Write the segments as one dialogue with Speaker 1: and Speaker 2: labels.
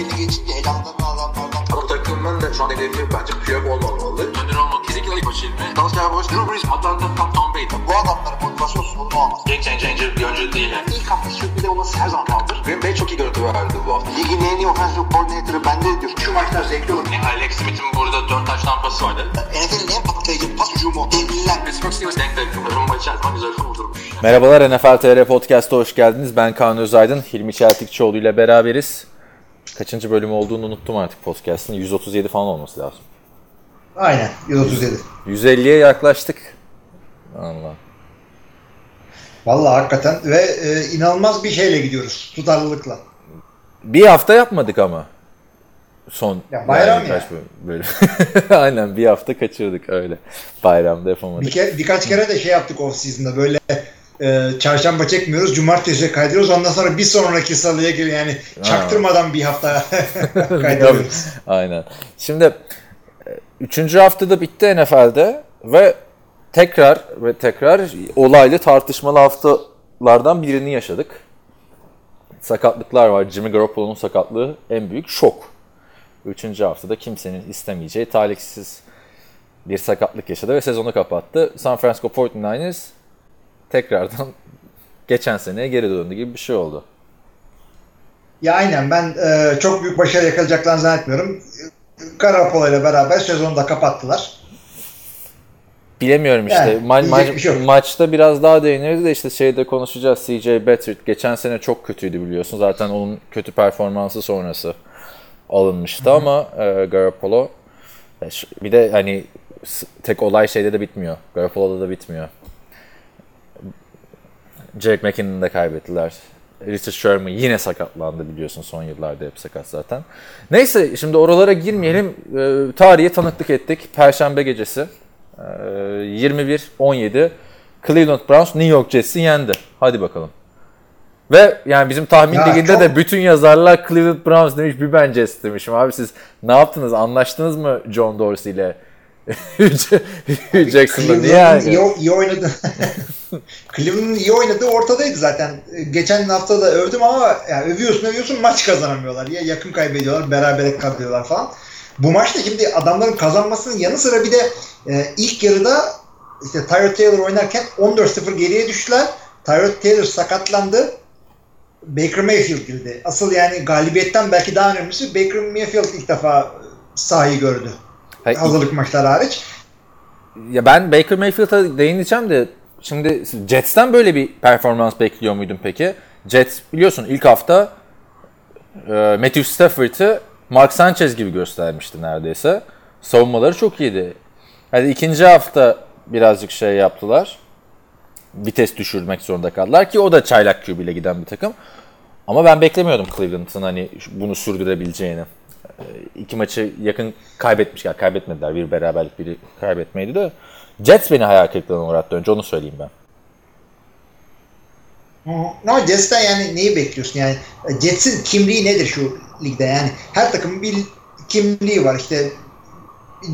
Speaker 1: belli geçince elamdan adamlardan.
Speaker 2: Ama takımın da şu an hedefi bence Piyok olmamalı. Önder olmalı. Kesinlikle ilk başı ilmi. Dallas Cowboys, Drew Brees, Atlanta, Tom, Tom Brady.
Speaker 1: Bu adamların motivasyon sorunu olmaz.
Speaker 2: Game changer bir oyuncu değil. Yani.
Speaker 1: İlk hafta sürpriz olması her zaman kaldır.
Speaker 2: Green Bay çok iyi görüntü verdi bu hafta.
Speaker 1: Ligin en iyi offensive coordinator'ı bende diyor. Şu maçlar zevkli olur.
Speaker 2: Yani Alex Smith'in burada 4 taş tampası vardı.
Speaker 1: NFL'in en patlayıcı pas hücumu. Devliler.
Speaker 2: Pittsburgh Steelers denk denk. Rumba içerisinde güzel kurdurmuş.
Speaker 3: Merhabalar NFL TR Podcast'a hoş geldiniz. Ben Kaan Özaydın, Hilmi Çeltikçioğlu ile beraberiz. Kaçıncı bölüm olduğunu unuttum artık podcast'ın. 137 falan olması lazım.
Speaker 4: Aynen 137.
Speaker 3: 150'ye yaklaştık. Allah.
Speaker 4: Vallahi hakikaten ve e, inanılmaz bir şeyle gidiyoruz tutarlılıkla.
Speaker 3: Bir hafta yapmadık ama. Son
Speaker 4: Ya bayram ya.
Speaker 3: kaç bölüm- bölüm. Aynen bir hafta kaçırdık öyle. Bayramda yapamadık.
Speaker 4: Bir ke- birkaç kere de şey yaptık off season'da böyle e, çarşamba çekmiyoruz, cumartesiye kaydırıyoruz. Ondan sonra bir sonraki salıya geliyor yani çaktırmadan bir hafta kaydırıyoruz.
Speaker 3: Aynen. Şimdi e, üçüncü haftada bitti NFL'de ve tekrar ve tekrar olaylı tartışmalı haftalardan birini yaşadık. Sakatlıklar var. Jimmy Garoppolo'nun sakatlığı en büyük şok. Üçüncü haftada kimsenin istemeyeceği talihsiz bir sakatlık yaşadı ve sezonu kapattı. San Francisco 49ers tekrardan geçen seneye geri döndü gibi bir şey oldu.
Speaker 4: Ya aynen ben e, çok büyük başarı yakalayacaklarını zannetmiyorum. Garoppolo ile beraber sezonu da kapattılar.
Speaker 3: Bilemiyorum işte.
Speaker 4: Yani,
Speaker 3: Ma- ma-
Speaker 4: şey yok.
Speaker 3: maçta biraz daha değiniriz de işte şeyde konuşacağız. CJ Beathard geçen sene çok kötüydü biliyorsun. Zaten onun kötü performansı sonrası alınmıştı ama e, Garoppolo e, bir de hani tek olay şeyde de bitmiyor. Garoppolo'da da bitmiyor. Jake McKinnon'ı da kaybettiler. Richard Sherman yine sakatlandı biliyorsun son yıllarda hep sakat zaten. Neyse şimdi oralara girmeyelim. E, tarihe tanıklık ettik. Perşembe gecesi. Ee, 21-17 Cleveland Browns New York Jets'i yendi. Hadi bakalım. Ve yani bizim tahmin
Speaker 4: Ya
Speaker 3: liginde
Speaker 4: çok-
Speaker 3: de bütün yazarlar Cleveland Browns demiş bir ben Jets demişim. Abi siz ne yaptınız? Anlaştınız mı John Dorsey ile? Jackson'da niye?
Speaker 4: İyi oynadı. Cleveland'ın iyi oynadığı ortadaydı zaten. Geçen hafta da övdüm ama yani övüyorsun övüyorsun maç kazanamıyorlar. Ya yakın kaybediyorlar, berabere kalıyorlar falan. Bu maçta şimdi adamların kazanmasının yanı sıra bir de e, ilk yarıda işte Tyrod Taylor oynarken 14-0 geriye düştüler. Tyrod Taylor sakatlandı. Baker Mayfield girdi. Asıl yani galibiyetten belki daha önemlisi Baker Mayfield ilk defa sahayı gördü.
Speaker 3: Ha,
Speaker 4: Hazırlık maçları hariç.
Speaker 3: Ya ben Baker Mayfield'a değineceğim de şimdi Jets'ten böyle bir performans bekliyor muydun peki? Jets biliyorsun ilk hafta e, Matthew Stafford'ı Mark Sanchez gibi göstermişti neredeyse. Savunmaları çok iyiydi. Hadi ikinci hafta birazcık şey yaptılar. Vites düşürmek zorunda kaldılar ki o da çaylak QB ile giden bir takım. Ama ben beklemiyordum Cleveland'ın hani bunu sürdürebileceğini. E, İki maçı yakın kaybetmişler. Kaybetmediler. Bir beraberlik, biri kaybetmeydi de. Jets beni hayal kırıklığına uğrattı önce onu söyleyeyim ben.
Speaker 4: Ama Jets'ten yani neyi bekliyorsun? Yani e, Jets'in kimliği nedir şu ligde? Yani her takımın bir kimliği var. İşte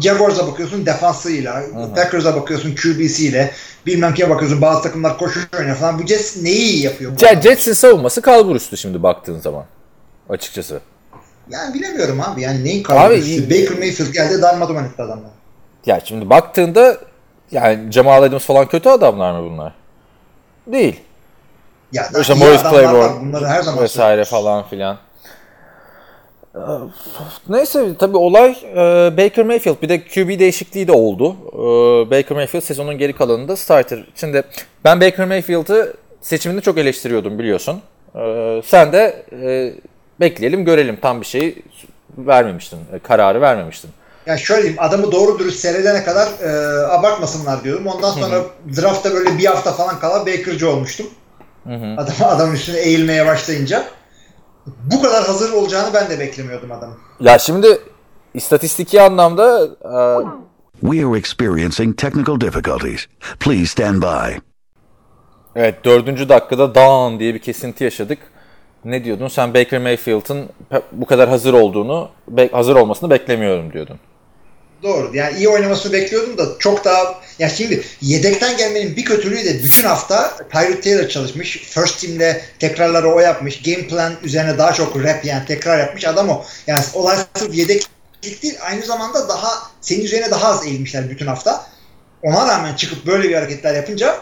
Speaker 4: Jaguars'a bakıyorsun defansıyla, Packers'a bakıyorsun QB'siyle, bilmem kime bakıyorsun bazı takımlar koşu oynuyor falan. Bu Jets neyi yapıyor?
Speaker 3: Jets'in savunması kalbur üstü şimdi baktığın zaman. Açıkçası.
Speaker 4: Yani bilemiyorum abi. Yani neyin
Speaker 3: iyi-
Speaker 4: Baker Mayfield geldi darmaduman etti adamlar.
Speaker 3: Ya şimdi baktığında yani Jamal Adams falan kötü adamlar mı bunlar? Değil.
Speaker 4: Ya
Speaker 3: İşte Morris. Claiborne vesaire falan filan. Ee, Neyse tabii olay e, Baker Mayfield bir de QB değişikliği de oldu. E, Baker Mayfield sezonun geri kalanında starter. Şimdi ben Baker Mayfield'ı seçimini çok eleştiriyordum biliyorsun. E, Sen de e, bekleyelim görelim tam bir şeyi vermemiştin. e, Kararı vermemiştin.
Speaker 4: Ya şöyle diyeyim adamı doğru dürüst seyredene kadar e, abartmasınlar diyorum. Ondan sonra draftta böyle bir hafta falan kala Baker'cı olmuştum. Adam, adam üstüne eğilmeye başlayınca. Bu kadar hazır olacağını ben de beklemiyordum adamın.
Speaker 3: Ya şimdi istatistiki anlamda e,
Speaker 5: We are experiencing technical difficulties. Please stand by.
Speaker 3: Evet dördüncü dakikada down diye bir kesinti yaşadık. Ne diyordun? Sen Baker Mayfield'ın bu kadar hazır olduğunu, hazır olmasını beklemiyorum diyordun.
Speaker 4: Doğru. Yani iyi oynamasını bekliyordum da çok daha ya şimdi yedekten gelmenin bir kötülüğü de bütün hafta Tyrod Taylor çalışmış. First team'de tekrarları o yapmış. Game plan üzerine daha çok rap yani tekrar yapmış adam o. Yani olay sırf yedeklik değil aynı zamanda daha senin üzerine daha az eğilmişler bütün hafta. Ona rağmen çıkıp böyle bir hareketler yapınca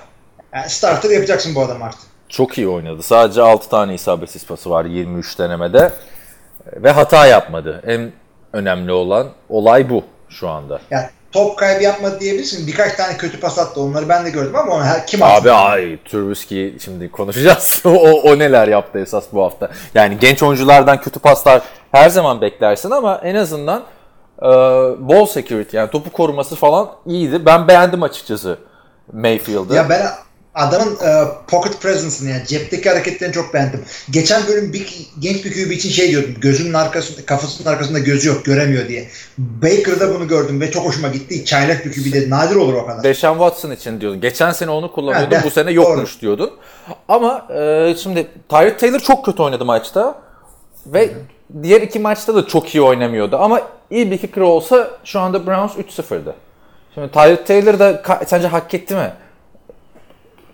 Speaker 4: yani starter yapacaksın bu adam artık.
Speaker 3: Çok iyi oynadı. Sadece 6 tane isabetsiz pası var 23 denemede. Ve hata yapmadı. En önemli olan olay bu şu anda.
Speaker 4: Yani top kaybı yapmadı diyebilirsin. Birkaç tane kötü pas attı. Onları ben de gördüm ama onu her, kim attı?
Speaker 3: Abi ay Trubisky şimdi konuşacağız. o, o neler yaptı esas bu hafta. Yani genç oyunculardan kötü paslar her zaman beklersin ama en azından e, ball security yani topu koruması falan iyiydi. Ben beğendim açıkçası Mayfield'ı.
Speaker 4: Ya ben adamın e, pocket presence'ını yani cepteki hareketlerini çok beğendim. Geçen bölüm bir genç bir QB için şey diyordum. Gözünün arkasında, kafasının arkasında gözü yok, göremiyor diye. Baker'da bunu gördüm ve çok hoşuma gitti. Çaylak bir QB de nadir olur o kadar.
Speaker 3: Deshaun Watson için diyordun. Geçen sene onu kullanıyordun, bu sene yokmuş diyordun. Ama e, şimdi Tyrod Taylor çok kötü oynadı maçta. Ve diğer iki maçta da çok iyi oynamıyordu. Ama iyi bir kicker olsa şu anda Browns 3-0'dı. Şimdi Tyrod Taylor da sence hak etti mi?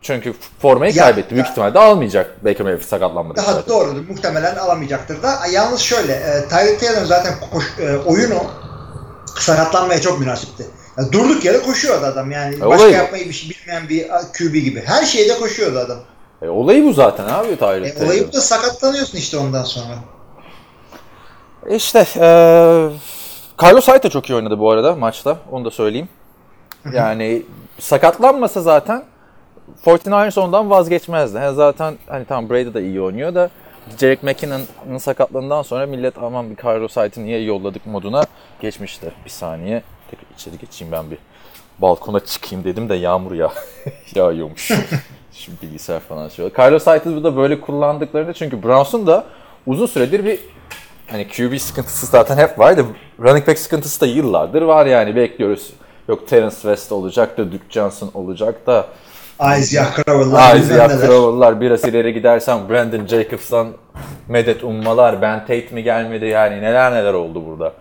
Speaker 3: Çünkü formayı
Speaker 4: Ya-
Speaker 3: kaybetti. Büyük
Speaker 4: ya-
Speaker 3: ihtimalle almayacak Baker Mayfield sakatlanmadı.
Speaker 4: Daha doğrudur. Muhtemelen alamayacaktır da. Yalnız şöyle, e, Tyreek Taylor'ın zaten koş, e, oyunu sakatlanmaya çok münasipti. Ya durduk yere koşuyordu adam yani.
Speaker 3: E,
Speaker 4: Başka
Speaker 3: olayı-
Speaker 4: yapmayı bir şey bilmeyen bir QB gibi. Her şeyde koşuyordu adam.
Speaker 3: E, olayı bu zaten abi Tyrod
Speaker 4: E,
Speaker 3: Taylor.
Speaker 4: olayı bu da sakatlanıyorsun işte ondan sonra.
Speaker 3: İşte e, Carlos Hyde de çok iyi oynadı bu arada maçta. Onu da söyleyeyim. Yani sakatlanmasa zaten 49ers ondan vazgeçmezdi. Yani zaten hani tamam Brady de iyi oynuyor da Jerick McKinnon'ın sakatlığından sonra millet aman bir Carlos Hyde'ı niye yolladık moduna geçmişti. Bir saniye. Tekrar içeri geçeyim ben bir balkona çıkayım dedim de yağmur ya yağıyormuş. Şimdi bilgisayar falan şey Carlos Hyde'ı da böyle kullandıklarında çünkü Browns'un da uzun süredir bir hani QB sıkıntısı zaten hep vardı. Running back sıkıntısı da yıllardır var yani bekliyoruz. Yok Terence West olacak da Duke Johnson olacak da
Speaker 4: Isaiah Crowell'lar
Speaker 3: Isaiah. Crowell'lar biraz ileri gidersen Brandon Jacobs'tan medet ummalar Ben Tate mi gelmedi yani neler neler oldu burada.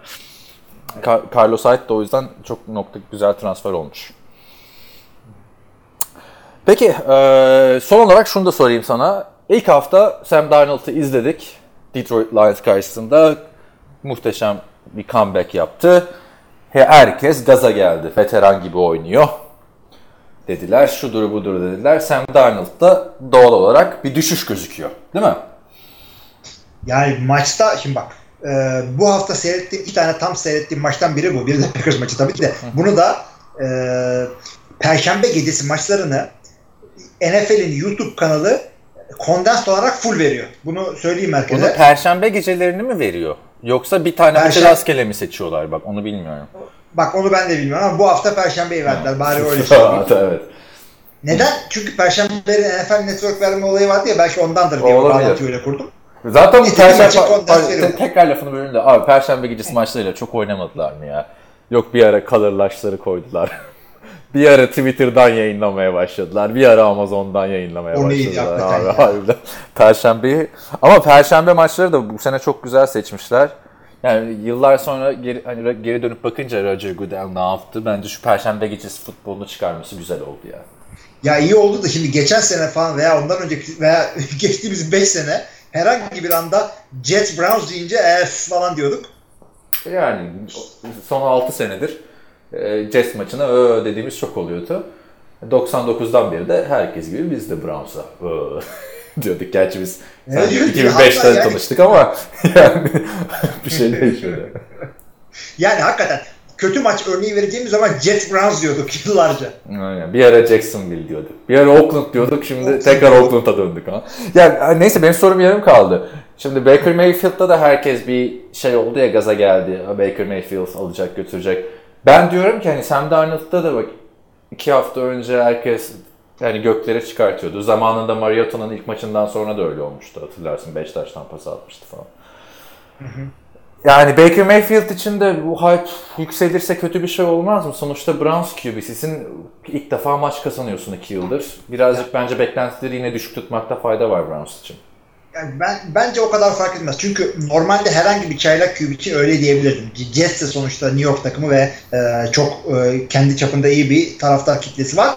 Speaker 3: Ka- Carlos Hyde de o yüzden çok nokta güzel transfer olmuş. Peki eee, son olarak şunu da sorayım sana. İlk hafta Sam Darnold'u izledik. Detroit Lions karşısında muhteşem bir comeback yaptı. He- Herkes gaza geldi. Veteran gibi oynuyor dediler. Şudur budur dediler. Sam Darnold da doğal olarak bir düşüş gözüküyor. Değil mi?
Speaker 4: Yani maçta şimdi bak e, bu hafta seyrettiğim iki tane tam seyrettiğim maçtan biri bu. Biri de Packers maçı tabii de. Bunu da e, Perşembe gecesi maçlarını NFL'in YouTube kanalı kondens olarak full veriyor. Bunu söyleyeyim herkese.
Speaker 3: Bunu perşembe gecelerini mi veriyor? Yoksa bir tane maçı
Speaker 4: Perşem-
Speaker 3: rastgele mi seçiyorlar? Bak onu bilmiyorum.
Speaker 4: Bak onu ben de bilmiyorum ama bu hafta Perşembe'yi verdiler. Bari öyle söyleyeyim.
Speaker 3: evet.
Speaker 4: Neden? Çünkü Perşembeleri NFL Network verme olayı vardı ya belki ondandır diye
Speaker 3: Olabilir.
Speaker 4: bağlantıyı öyle kurdum.
Speaker 3: Zaten bu perşembe... tekrar lafını bölüyorum da abi perşembe gecesi maçlarıyla çok oynamadılar mı ya? Yok bir ara colorlaşları koydular. bir ara Twitter'dan yayınlamaya başladılar. Bir ara Amazon'dan yayınlamaya
Speaker 4: O
Speaker 3: başladılar. Abi,
Speaker 4: ya.
Speaker 3: harbiden. Perşembeyi ama perşembe maçları da bu sene çok güzel seçmişler. Yani yıllar sonra geri, hani geri dönüp bakınca Roger Goodell ne yaptı? Bence şu perşembe gecesi futbolunu çıkarması güzel oldu ya.
Speaker 4: Ya iyi oldu da şimdi geçen sene falan veya ondan önceki veya geçtiğimiz 5 sene herhangi bir anda Jets Browns deyince ef falan diyorduk.
Speaker 3: Yani son 6 senedir e, Jets maçına ö dediğimiz çok oluyordu. 99'dan beri de herkes gibi biz de Browns'a diyorduk. Gerçi biz Sadece
Speaker 4: diyorsun?
Speaker 3: 2005'te
Speaker 4: Hatta yani-
Speaker 3: tanıştık ama yani bir şey değişmedi.
Speaker 4: Yani hakikaten kötü maç örneği vereceğimiz zaman Jets Browns diyorduk yıllarca.
Speaker 3: Aynen. Bir ara Jacksonville diyorduk. Bir ara Oakland diyorduk. Şimdi
Speaker 4: Oakland
Speaker 3: tekrar. Oakland'a döndük ha. Yani neyse benim sorum yarım kaldı. Şimdi Baker Mayfield'da da herkes bir şey oldu ya gaza geldi. Baker Mayfield alacak götürecek. Ben diyorum ki hani Sam Darnold'da da bak iki hafta önce herkes yani göklere çıkartıyordu. Zamanında Mariota'nın ilk maçından sonra da öyle olmuştu. Hatırlarsın 5 taştan pas atmıştı falan. Yani Baker Mayfield için de bu hype yükselirse kötü bir şey olmaz mı? Sonuçta Browns QB'sisin. ilk defa maç kazanıyorsun 2 yıldır. Birazcık bence beklentileri yine düşük tutmakta fayda var Browns için.
Speaker 4: Yani ben bence o kadar fark etmez. Çünkü normalde herhangi bir çaylak QB için öyle diyebilirdim. Jets de sonuçta New York takımı ve e, çok e, kendi çapında iyi bir taraftar kitlesi var.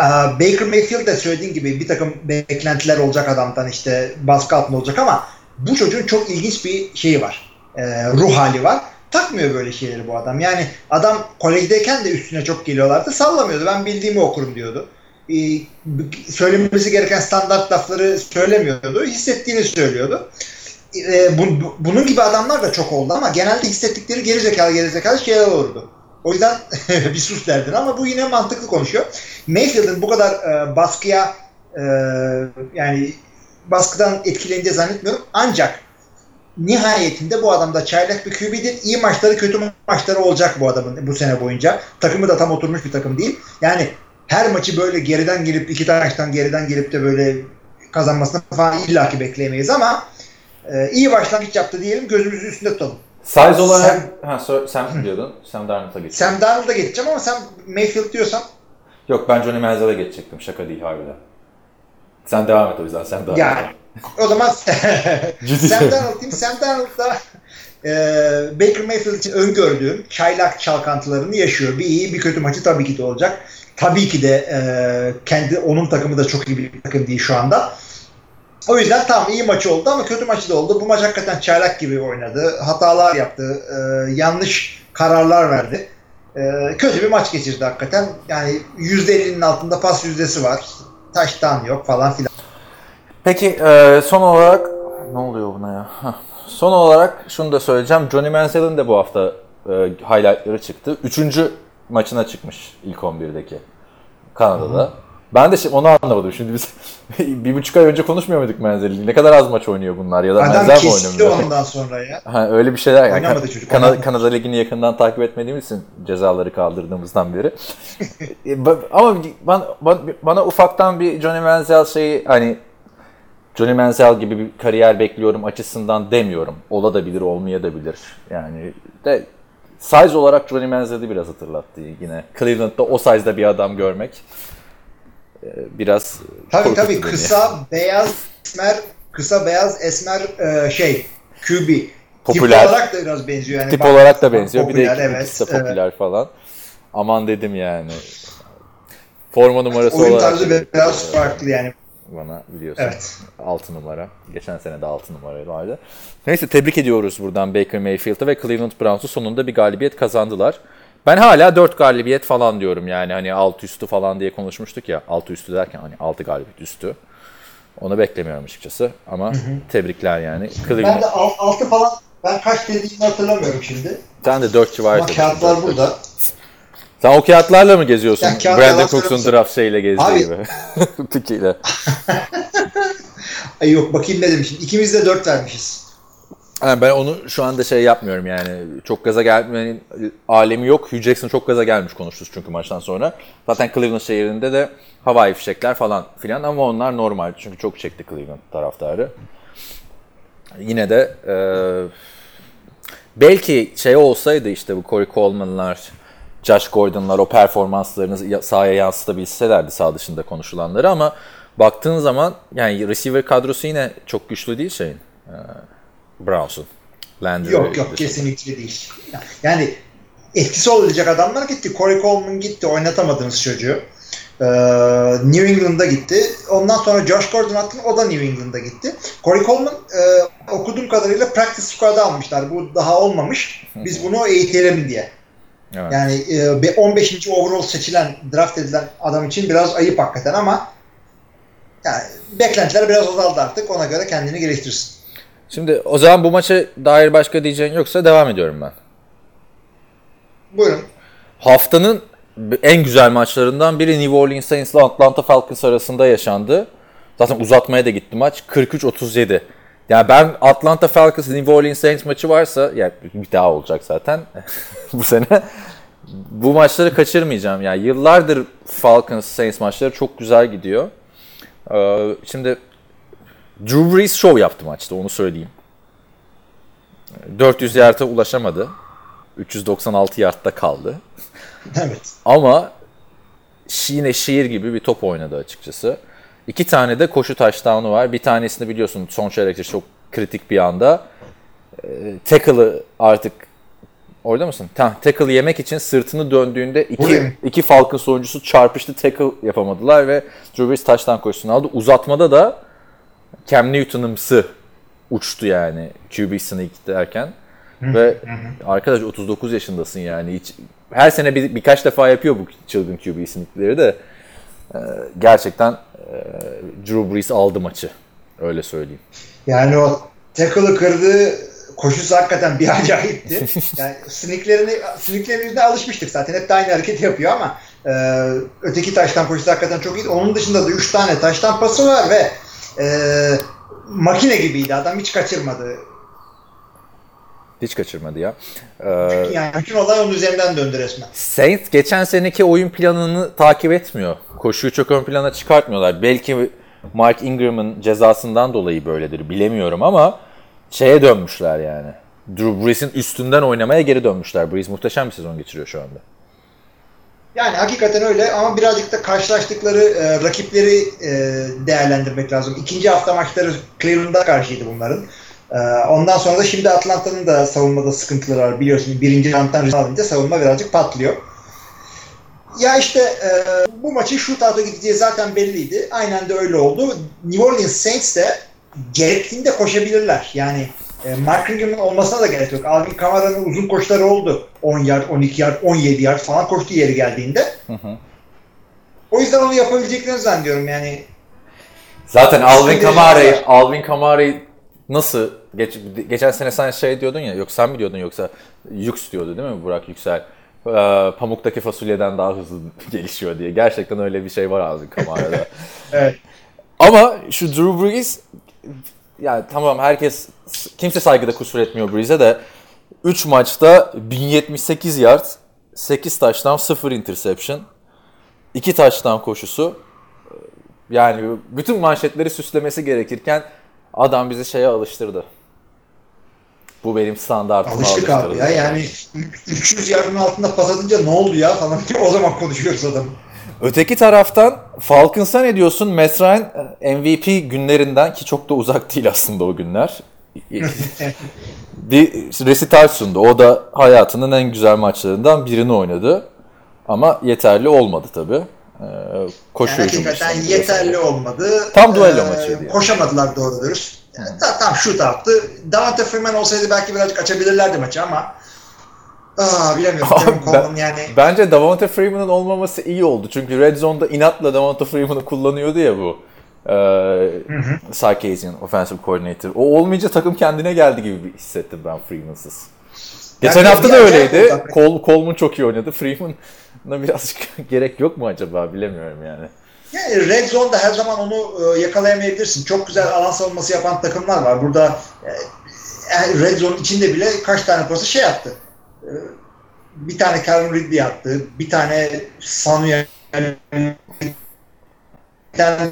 Speaker 4: E, Baker Mayfield de söylediğin gibi bir takım beklentiler olacak adamdan işte baskı altında olacak ama bu çocuğun çok ilginç bir şeyi var. E, ruh hali var. Takmıyor böyle şeyleri bu adam. Yani adam kolejdeyken de üstüne çok geliyorlardı. Sallamıyordu. Ben bildiğimi okurum diyordu e, söylemesi gereken standart lafları söylemiyordu. Hissettiğini söylüyordu. E, bu, bu, bunun gibi adamlar da çok oldu ama genelde hissettikleri geri zekalı geri zekalı şeyler olurdu. O yüzden bir sus derdin ama bu yine mantıklı konuşuyor. Mayfield'ın bu kadar e, baskıya e, yani baskıdan etkilendiğini zannetmiyorum. Ancak nihayetinde bu adam da çaylak bir QB'dir. İyi maçları kötü maçları olacak bu adamın bu sene boyunca. Takımı da tam oturmuş bir takım değil. Yani her maçı böyle geriden gelip iki taştan geriden gelip de böyle kazanmasını falan illaki bekleyemeyiz ama e, iyi başlangıç yaptı diyelim gözümüzün üstünde tutalım.
Speaker 3: Size olarak Sam, ha, so, Sam diyordun. Sam Darnold'a geçeceğim.
Speaker 4: Sam Darnold'a geçeceğim ama sen Mayfield diyorsan
Speaker 3: Yok ben Johnny Manziel'e geçecektim. Şaka değil harbiden. Sen devam et o yüzden. Sen devam
Speaker 4: yani, et. O zaman Sam Darnold diyeyim. Sam Darnold'da e, Baker Mayfield için öngördüğüm çaylak çalkantılarını yaşıyor. Bir iyi bir kötü maçı tabii ki de olacak. Tabii ki de e, kendi onun takımı da çok iyi bir takım değil şu anda. O yüzden tam iyi maçı oldu ama kötü maçı da oldu. Bu maç hakikaten çaylak gibi oynadı. Hatalar yaptı. E, yanlış kararlar verdi. E, kötü bir maç geçirdi hakikaten. Yani %50'nin altında pas yüzdesi var. Taştan yok falan filan.
Speaker 3: Peki e, son olarak ne oluyor buna ya? Son olarak şunu da söyleyeceğim. Johnny Manziel'in de bu hafta e, highlightları çıktı. Üçüncü maçına çıkmış ilk 11'deki Kanada'da. Hı-hı. Ben de şey, onu anlamadım. Şimdi biz bir buçuk ay önce konuşmuyor muyduk Menzel'i? Ne kadar az maç oynuyor bunlar ya da
Speaker 4: Adam Menzel mi oynamıyor? ondan sonra ya.
Speaker 3: Ha, öyle bir şeyler. Yani. Kan- çocuk, Kanada, Kanada Ligi'ni yakından takip etmediğimiz için cezaları kaldırdığımızdan beri. E, ama bana, bana ufaktan bir Johnny Menzel şeyi hani Johnny Manziel gibi bir kariyer bekliyorum açısından demiyorum. Ola da bilir, olmaya da bilir. Yani de size olarak Johnny Manziel'i biraz hatırlattı yine. Cleveland'da o size'da bir adam görmek biraz
Speaker 4: Tabii tabii kısa, beyaz, esmer, kısa, beyaz, esmer e, şey, QB.
Speaker 3: Popüler.
Speaker 4: Tip olarak da biraz benziyor. Yani
Speaker 3: Tip olarak da benziyor. Popüler, bir de evet, ikisi de popüler evet. falan. Aman dedim yani. Forma numarası
Speaker 4: Oyun
Speaker 3: olarak.
Speaker 4: Tarzı biraz farklı yani
Speaker 3: bana biliyorsun.
Speaker 4: Evet.
Speaker 3: 6 numara. Geçen sene de 6 numaraydı. Neyse tebrik ediyoruz buradan Baker Mayfield'ı ve Cleveland Browns'u sonunda bir galibiyet kazandılar. Ben hala 4 galibiyet falan diyorum yani hani alt üstü falan diye konuşmuştuk ya. Alt üstü derken hani 6 galibiyet üstü. Onu beklemiyorum açıkçası ama hı hı. tebrikler yani.
Speaker 4: Cleveland... Ben de 6 falan ben kaç dediğimi hatırlamıyorum şimdi.
Speaker 3: Sen de 4 civarı.
Speaker 4: Ama kağıtlar burada.
Speaker 3: Sen o kağıtlarla mı geziyorsun? Ya, Brandon Cooks'un draft şeyiyle gezdiği Abi, gibi. Tikiyle.
Speaker 4: Ay yok bakayım ne demişim. İkimiz de dört vermişiz.
Speaker 3: Yani ben onu şu anda şey yapmıyorum yani. Çok gaza gelmenin alemi yok. Hugh Jackson çok gaza gelmiş konuştuk çünkü maçtan sonra. Zaten Cleveland şehrinde de havai fişekler falan filan ama onlar normal. Çünkü çok çekti Cleveland taraftarı. Yine de e, belki şey olsaydı işte bu Corey Coleman'lar, Josh Gordon'lar o performanslarını sahaya yansıtabilselerdi sağ dışında konuşulanları ama baktığın zaman yani receiver kadrosu yine çok güçlü değil şeyin. E, Browns'un.
Speaker 4: Landry yok yok kesinlikle değil. Yani etkisi olacak adamlar gitti. Corey Coleman gitti. Oynatamadınız çocuğu. Ee, New England'a gitti. Ondan sonra Josh Gordon attı. O da New England'a gitti. Corey Coleman e, okuduğum kadarıyla practice squad'a almışlar. Bu daha olmamış. Biz bunu eğitelim diye. Evet. Yani e, 15. overall seçilen, draft edilen adam için biraz ayıp hakikaten ama yani beklentiler biraz azaldı artık. Ona göre kendini geliştirsin.
Speaker 3: Şimdi o zaman bu maça dair başka diyeceğin yoksa devam ediyorum ben.
Speaker 4: Buyurun.
Speaker 3: Haftanın en güzel maçlarından biri New Orleans Saints ile Atlanta Falcons arasında yaşandı. Zaten uzatmaya da gitti maç. 43-37. Yani ben Atlanta Falcons New Orleans Saints maçı varsa yani bir daha olacak zaten bu sene. Bu maçları kaçırmayacağım. Yani yıllardır Falcons Saints maçları çok güzel gidiyor. Ee, şimdi Drew Brees show yaptı maçta onu söyleyeyim. 400 yard'a ulaşamadı. 396 yardta kaldı.
Speaker 4: Evet.
Speaker 3: Ama yine şiir gibi bir top oynadı açıkçası. İki tane de koşu touchdown'u var. Bir tanesini biliyorsun son çeyrekte çok kritik bir anda. E, tackle'ı artık orada mısın? Ta, tackle yemek için sırtını döndüğünde iki,
Speaker 4: Buradayım.
Speaker 3: iki Falcons oyuncusu çarpıştı tackle yapamadılar ve Drew Brees touchdown koşusunu aldı. Uzatmada da Cam Newton'ımsı uçtu yani QB sneak derken. Ve arkadaş 39 yaşındasın yani. Hiç, her sene bir, birkaç defa yapıyor bu çılgın QB sneakleri de. Ee, gerçekten e, Drew Brees aldı maçı. Öyle söyleyeyim.
Speaker 4: Yani o tackle'ı kırdığı koşusu hakikaten bir acayipti. Yani sneaklerini, sneaklerin yüzüne alışmıştık zaten. Hep de aynı hareketi yapıyor ama e, öteki taştan koşusu hakikaten çok iyi. Onun dışında da 3 tane taştan pası var ve e, makine gibiydi. Adam hiç kaçırmadı.
Speaker 3: Hiç kaçırmadı ya. Ee,
Speaker 4: Yani bütün olay onun üzerinden döndü resmen.
Speaker 3: Saints geçen seneki oyun planını takip etmiyor. Koşuyu çok ön plana çıkartmıyorlar. Belki Mark Ingram'ın cezasından dolayı böyledir bilemiyorum ama şeye dönmüşler yani. Drew Brees'in üstünden oynamaya geri dönmüşler. Brees muhteşem bir sezon geçiriyor şu anda.
Speaker 4: Yani hakikaten öyle ama birazcık da karşılaştıkları e, rakipleri e, değerlendirmek lazım. İkinci hafta maçları Cleveland'a karşıydı bunların. E, ondan sonra da şimdi Atlanta'nın da savunmada sıkıntıları var. Biliyorsun birinci risk alınca savunma birazcık patlıyor. Ya işte e, bu maçın shootout'a gideceği zaten belliydi. Aynen de öyle oldu. New Orleans Saints de gerektiğinde koşabilirler. Yani e, Mark Ingram'ın olmasına da gerek yok. Alvin Kamara'nın uzun koşuları oldu. 10 yard, 12 yard, 17 yard falan koştu yeri geldiğinde. O yüzden onu yapabileceklerini zannediyorum yani.
Speaker 3: Zaten Alvin Kamara'yı. Alvin Kamara'yı nasıl geç, geçen sene sen şey diyordun ya yok sen mi diyordun yoksa Yux diyordu değil mi Burak Yüksel? Ee, pamuktaki fasulyeden daha hızlı gelişiyor diye. Gerçekten öyle bir şey var Alvin Kamara'da.
Speaker 4: Evet.
Speaker 3: Ama şu Drew Brees yani tamam herkes kimse saygıda kusur etmiyor Brees'e de 3 maçta 1078 yard, 8 touchdown, 0 interception, 2 touchdown koşusu. Yani bütün manşetleri süslemesi gerekirken adam bizi şeye alıştırdı. Bu benim standartıma
Speaker 4: Alıştık
Speaker 3: alıştırdı.
Speaker 4: abi ya. Yani 300 yardın altında pas atınca ne oldu ya falan o zaman konuşuyoruz adam.
Speaker 3: Öteki taraftan Falcons'a ne diyorsun? Matt Ryan e, MVP günlerinden ki çok da uzak değil aslında o günler. bir resital sundu. O da hayatının en güzel maçlarından birini oynadı. Ama yeterli olmadı tabii. Ee,
Speaker 4: Yani
Speaker 3: koşu hücumu
Speaker 4: hakikaten yeterli olmadı.
Speaker 3: Tam duello
Speaker 4: Ee,
Speaker 3: maçıydı yani.
Speaker 4: Koşamadılar doğru dürüst. Yani, ta- tam şut attı. Davante Freeman olsaydı belki birazcık açabilirlerdi maçı ama Aa, bilemiyorum.
Speaker 3: Abi ben-
Speaker 4: yani
Speaker 3: Bence Davante Freeman'ın olmaması iyi oldu. Çünkü Red Zone'da inatla Davante Freeman'ı kullanıyordu ya bu. Ee, Sarkisian Offensive Coordinator. O olmayınca takım kendine geldi gibi hissettim ben Freeman'sız. Geçen
Speaker 4: Yani
Speaker 3: hafta da öyleydi. Col Coleman çok iyi oynadı. Freeman'a birazcık gerek yok mu acaba bilemiyorum yani.
Speaker 4: Yani Red Zone'da her zaman onu e, yakalayamayabilirsin. Çok güzel alan savunması yapan takımlar var. Burada e, e, Red Zone içinde bile kaç tane pası şey attı. E, bir tane Calvin Ridley attı. Bir tane Samuel bir tane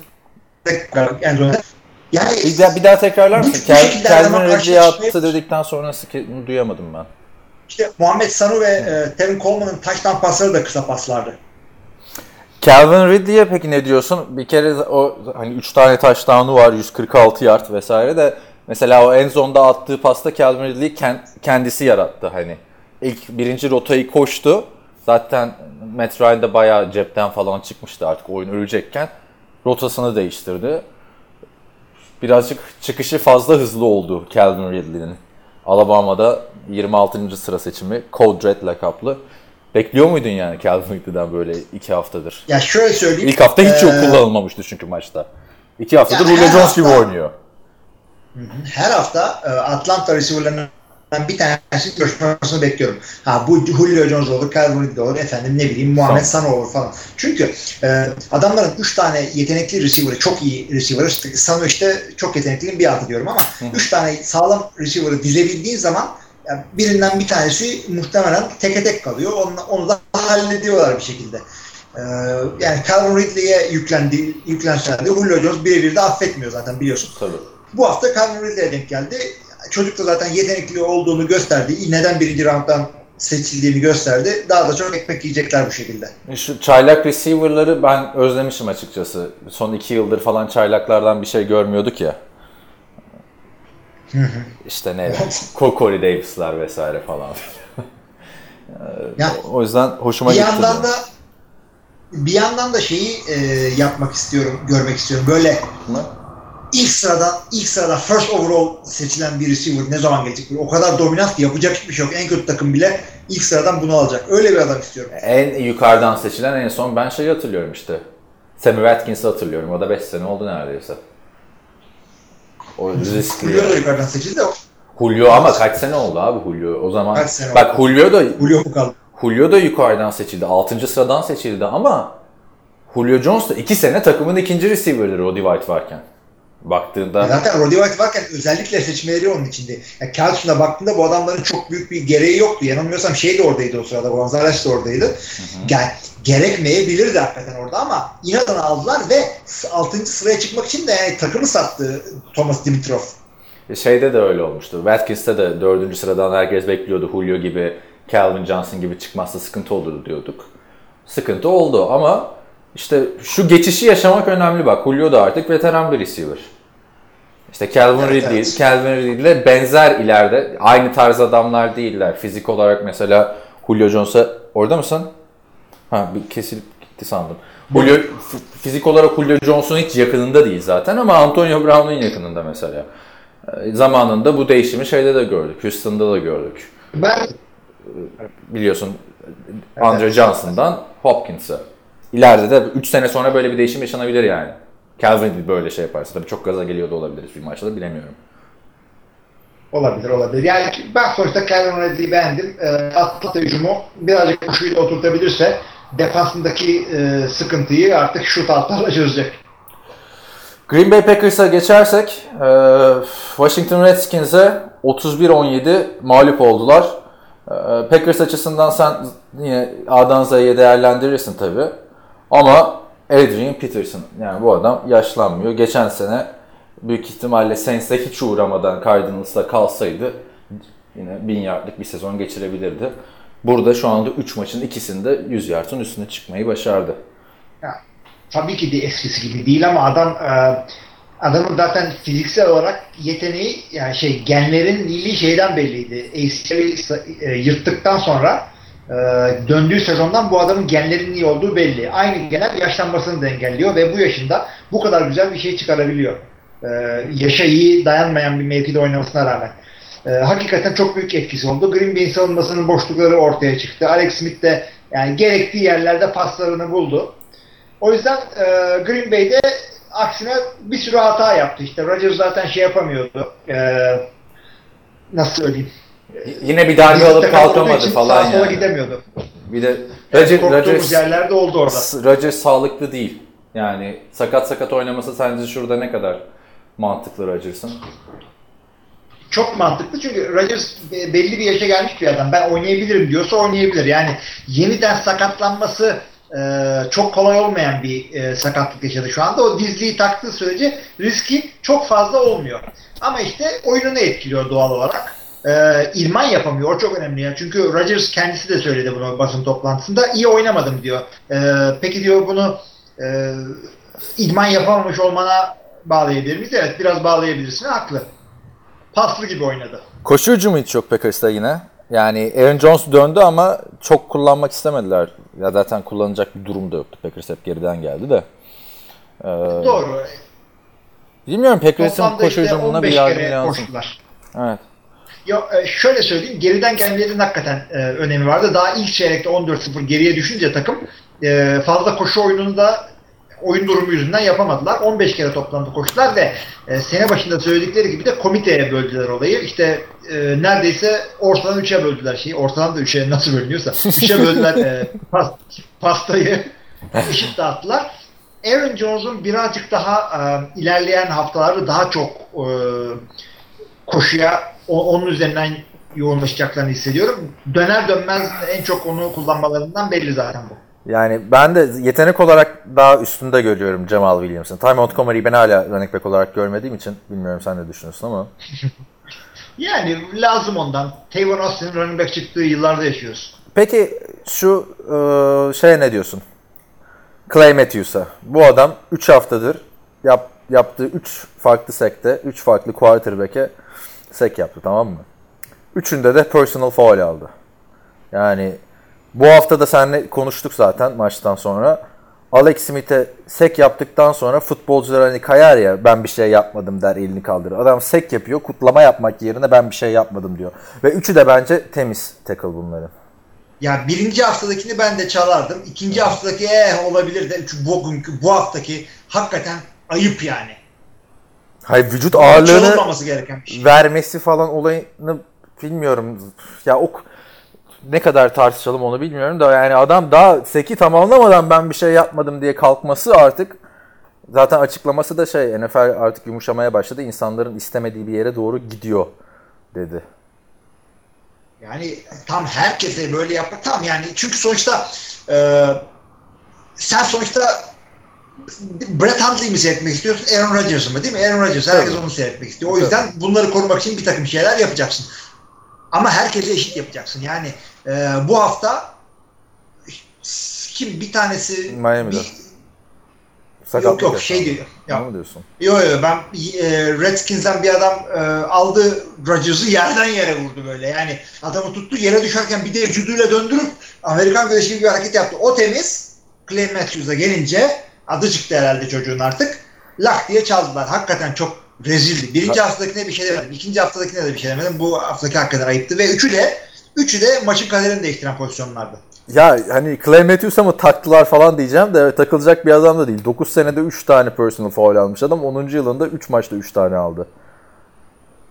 Speaker 4: yani, yani
Speaker 3: Bir daha, bir daha tekrarlar mısın? Kel, Calvin Ridley
Speaker 4: karşılaşmaya-
Speaker 3: attı dedikten sonrası ki- duyamadım ben.
Speaker 4: işte Muhammed Sanu ve e, Tevin Coleman'ın taştan pasları da kısa paslardı.
Speaker 3: Calvin Ridley'e peki ne diyorsun? Bir kere o hani 3 tane touchdown'u var, 146 yard vesaire de mesela o en zonda attığı pasta Calvin Ridley ken- kendisi yarattı hani. İlk birinci rotayı koştu. Zaten Matt Ryan da bayağı cepten falan çıkmıştı artık oyun ölecekken. Rotasını değiştirdi. Birazcık çıkışı fazla hızlı oldu Calvin Ridley'nin. Alabama'da 26. sıra seçimi Code Red lakaplı. Bekliyor muydun yani Calvin Ridley'den böyle iki haftadır?
Speaker 4: Ya şöyle söyleyeyim.
Speaker 3: İlk hafta hiç yok
Speaker 4: e,
Speaker 3: kullanılmamıştı çünkü maçta. İki haftadır Julio Jones gibi oynuyor.
Speaker 4: her hafta Atlanta receiver'larından bir tanesi görüşmesini bekliyorum. Ha bu Julio Jones olur, Calvin Ridley olur, efendim ne bileyim Muhammed Sanu olur falan. Çünkü e, adamların 3 tane yetenekli receiver'ı, çok iyi receiver'ı, Sanu işte çok yetenekliyim bir altı diyorum ama 3 tane sağlam receiver'ı dizebildiğin zaman yani birinden bir tanesi muhtemelen teke tek kalıyor. Onu, onu da hallediyorlar bir şekilde. Ee, yani Calvin Ridley'e yüklendi, yüklenseler de Julio Jones birebir de affetmiyor zaten biliyorsun.
Speaker 3: Tabii.
Speaker 4: Bu hafta Calvin Ridley'e denk geldi. Çocuk da zaten yetenekli olduğunu gösterdi. Neden birinci rounddan seçildiğini gösterdi. Daha da çok ekmek yiyecekler bu şekilde.
Speaker 3: Şu çaylak receiver'ları ben özlemişim açıkçası. Son iki yıldır falan çaylaklardan bir şey görmüyorduk ya. işte ne? Corey Davis'lar vesaire falan.
Speaker 4: Ya,
Speaker 3: o yüzden hoşuma
Speaker 4: bir
Speaker 3: gitti.
Speaker 4: yandan
Speaker 3: bu.
Speaker 4: da bir yandan da şeyi e, yapmak istiyorum, görmek istiyorum. Böyle ilk sıradan ilk sırada first overall seçilen bir receiver ne zaman gelecek? O kadar dominant ki yapacak hiçbir şey yok. En kötü takım bile ilk sıradan bunu alacak. Öyle bir adam istiyorum.
Speaker 3: En yukarıdan seçilen en son ben şeyi hatırlıyorum işte. Sammy Watkins'i hatırlıyorum. O da 5 sene oldu neredeyse. O riskli.
Speaker 4: Julio da yukarıdan seçildi. O
Speaker 3: Julio ama kaç sene oldu abi Julio? O zaman
Speaker 4: Kaç sene
Speaker 3: bak Julio da
Speaker 4: Julio mu kaldı?
Speaker 3: Julio da yukarıdan seçildi. 6. sıradan seçildi ama Julio Jones da 2 sene takımın ikinci receiver'ı Roddy White varken. Baktığında
Speaker 4: Zaten Roddy White varken özellikle seçmeleri onun içinde. Yani Kelsey'ne baktığında bu adamların çok büyük bir gereği yoktu. Yanılmıyorsam şey de oradaydı o sırada. Gonzalez de oradaydı. Yani gerekmeyebilirdi hakikaten orada ama inadına aldılar ve 6. sıraya çıkmak için de yani takımı sattı Thomas Dimitrov.
Speaker 3: şeyde de öyle olmuştu. Watkins'te de 4. sıradan herkes bekliyordu. Julio gibi, Calvin Johnson gibi çıkmazsa sıkıntı olur diyorduk. Sıkıntı oldu ama işte şu geçişi yaşamak önemli bak. Julio da artık veteran bir receiver. İşte Calvin
Speaker 4: Evet,
Speaker 3: Ridley,
Speaker 4: evet.
Speaker 3: Calvin Ridley'le benzer ileride. Aynı tarz adamlar değiller. Fizik olarak mesela Julio Jones'a orada mısın? Ha bir kesilip gitti sandım. Julio, fizik olarak Julio Jones'un hiç yakınında değil zaten ama Antonio Brown'un yakınında mesela. Ee, Zamanında bu değişimi şeyde de gördük. Houston'da da gördük.
Speaker 4: Ben
Speaker 3: Biliyorsun Andre Johnson'dan Hopkins'a. İleride de 3 sene sonra böyle bir değişim yaşanabilir yani. Calvin böyle şey yaparsa. Tabii çok gaza geliyor da olabilir bir maçta da bilemiyorum.
Speaker 4: olabilir olabilir. Yani ben sonuçta Calvin Ridley'i beğendim. E, Atlanta hücumu birazcık koşuyla oturtabilirse defansındaki e, sıkıntıyı artık şut altlarla çözecek.
Speaker 3: Green Bay Packers'a geçersek e, Washington Redskins'e 31-17 mağlup oldular. E, Packers açısından sen yine A'dan Z'ye değerlendirirsin tabi. Ama Adrian Peterson yani bu adam yaşlanmıyor. Geçen sene büyük ihtimalle Saints'e hiç uğramadan Cardinals'ta kalsaydı yine 1000 yardlık bir sezon geçirebilirdi. Burada şu anda 3 maçın ikisinde 100 yardın üstüne çıkmayı başardı.
Speaker 4: Ya, tabii ki de eskisi gibi değil ama adam e, adamın zaten fiziksel olarak yeteneği yani şey genlerin iyiliği şeyden belliydi. ACL'i e, yırttıktan sonra e, döndüğü sezondan bu adamın genlerin iyi olduğu belli. Aynı genel yaşlanmasını da engelliyor ve bu yaşında bu kadar güzel bir şey çıkarabiliyor. E, yaşa iyi dayanmayan bir mevkide oynamasına rağmen. E, hakikaten çok büyük etkisi oldu. Green Bay'in savunmasının boşlukları ortaya çıktı. Alex Smith de yani gerektiği yerlerde paslarını buldu. O yüzden e, Green Bay'de aksine bir sürü hata yaptı. İşte Rodgers zaten şey yapamıyordu. E, nasıl söyleyeyim?
Speaker 3: Yine bir darbe alıp kalkamadı falan
Speaker 4: sağa sola
Speaker 3: yani.
Speaker 4: gidemiyordu.
Speaker 3: Bir de
Speaker 4: Yani
Speaker 3: Rodgers,
Speaker 4: korktuğumuz
Speaker 3: Rodgers,
Speaker 4: yerlerde oldu orada.
Speaker 3: Rodgers sağlıklı değil. Yani sakat sakat oynaması sence şurada ne kadar mantıklı Rodgers'ın?
Speaker 4: Çok mantıklı çünkü Rodgers be- belli bir yaşa gelmiş bir adam. Ben oynayabilirim diyorsa oynayabilir. Yani yeniden sakatlanması e, çok kolay olmayan bir e, sakatlık yaşadı şu anda. O dizliği taktığı sürece riski çok fazla olmuyor. Ama işte oyununu etkiliyor doğal olarak. E, ilman yapamıyor. O çok önemli. ya. Çünkü Rodgers kendisi de söyledi bunu basın toplantısında. İyi oynamadım diyor. E, peki diyor bunu e, idman yapamamış olmana bağlayabilir miyiz? Evet biraz bağlayabilirsin. Haklı. Paslı gibi oynadı.
Speaker 3: Koşu hücumu hiç yok Packers'ta yine. Yani Aaron Jones döndü ama çok kullanmak istemediler. Ya zaten kullanacak bir durum da yoktu. Packers hep geriden geldi de. Ee,
Speaker 4: Doğru.
Speaker 3: bilmiyorum Packers'ın koşu
Speaker 4: işte
Speaker 3: hücumuna bir
Speaker 4: 15
Speaker 3: yardım lazım.
Speaker 4: koştular.
Speaker 3: Evet.
Speaker 4: Ya, e, şöyle söyleyeyim, geriden gelmelerin hakikaten e, önemi vardı. Daha ilk çeyrekte 14-0 geriye düşünce takım e, fazla koşu oyununu da oyun durumu yüzünden yapamadılar. 15 kere toplamda koştular ve e, sene başında söyledikleri gibi de komiteye böldüler olayı. İşte e, neredeyse ortadan 3'e böldüler şeyi. Ortadan da 3'e nasıl bölünüyorsa 3'e böldüler e, pas, pastayı. eşit dağıttılar. Aaron Jones'un birazcık daha e, ilerleyen haftalarda daha çok e, koşuya o- onun üzerinden yoğunlaşacaklarını hissediyorum. Döner dönmez en çok onu kullanmalarından belli zaten bu.
Speaker 3: Yani ben de yetenek olarak daha üstünde görüyorum Jamal Williams'ın. Ty Montgomery'i ben hala running back olarak görmediğim için bilmiyorum sen ne düşünüyorsun ama.
Speaker 4: Yani lazım ondan. Tavon Austin'in running back çıktığı yıllarda yaşıyoruz.
Speaker 3: Peki şu e, şeye ne diyorsun? Clay Matthews'a. Bu adam 3 haftadır yap, yaptığı 3 farklı sekte, 3 farklı quarterback'e sek yaptı tamam mı? Üçünde de personal foul aldı. Yani bu hafta da seninle konuştuk zaten maçtan sonra. Alex Smith'e sek yaptıktan sonra futbolcular hani kayar ya ben bir şey yapmadım der elini kaldırır. Adam sek yapıyor kutlama yapmak yerine ben bir şey yapmadım diyor. Ve üçü de bence temiz tackle bunların.
Speaker 4: Ya birinci haftadakini ben de çalardım. İkinci haftadaki eh olabilir de çünkü bugünkü bu haftaki hakikaten ayıp yani.
Speaker 3: Hayır vücut ağırlığını
Speaker 4: şey.
Speaker 3: vermesi falan olayını bilmiyorum. Ya o ne kadar tartışalım onu bilmiyorum da yani adam daha seki tamamlamadan ben bir şey yapmadım diye kalkması artık zaten açıklaması da şey NFL artık yumuşamaya başladı. İnsanların istemediği bir yere doğru gidiyor dedi.
Speaker 4: Yani tam herkese böyle yapmak tam yani çünkü sonuçta e, sen sonuçta Brett Hundley'i mi seyretmek istiyorsun? Aaron Rodgers'ı mı değil mi? Aaron Rodgers. Herkes
Speaker 3: Tabii.
Speaker 4: onu seyretmek istiyor. O yüzden bunları korumak için bir takım şeyler yapacaksın. Ama herkese eşit yapacaksın. Yani e, bu hafta kim bir tanesi
Speaker 3: Miami'de.
Speaker 4: bir,
Speaker 3: Sakatlık
Speaker 4: yok yok şey diyor.
Speaker 3: Ne
Speaker 4: Ya,
Speaker 3: mi diyorsun?
Speaker 4: Yo yo ben e, Redskins'den bir adam e, aldı Rodgers'ı yerden yere vurdu böyle. Yani adamı tuttu yere düşerken bir de vücuduyla döndürüp Amerikan güreşi gibi bir hareket yaptı. O temiz. Clay Matthews'a gelince adı çıktı herhalde çocuğun artık. Lak diye çaldılar. Hakikaten çok rezildi. Birinci haftadakine bir şey demedim. İkinci haftadakine de bir şey demedim. Bu haftaki hakikaten ayıptı. Ve üçü de üçü de maçın kaderini değiştiren pozisyonlardı.
Speaker 3: Ya hani Clay Matthews'a mı taktılar falan diyeceğim de evet, takılacak bir adam da değil. 9 senede 3 tane personal foul almış adam. 10. yılında 3 maçta 3 tane aldı.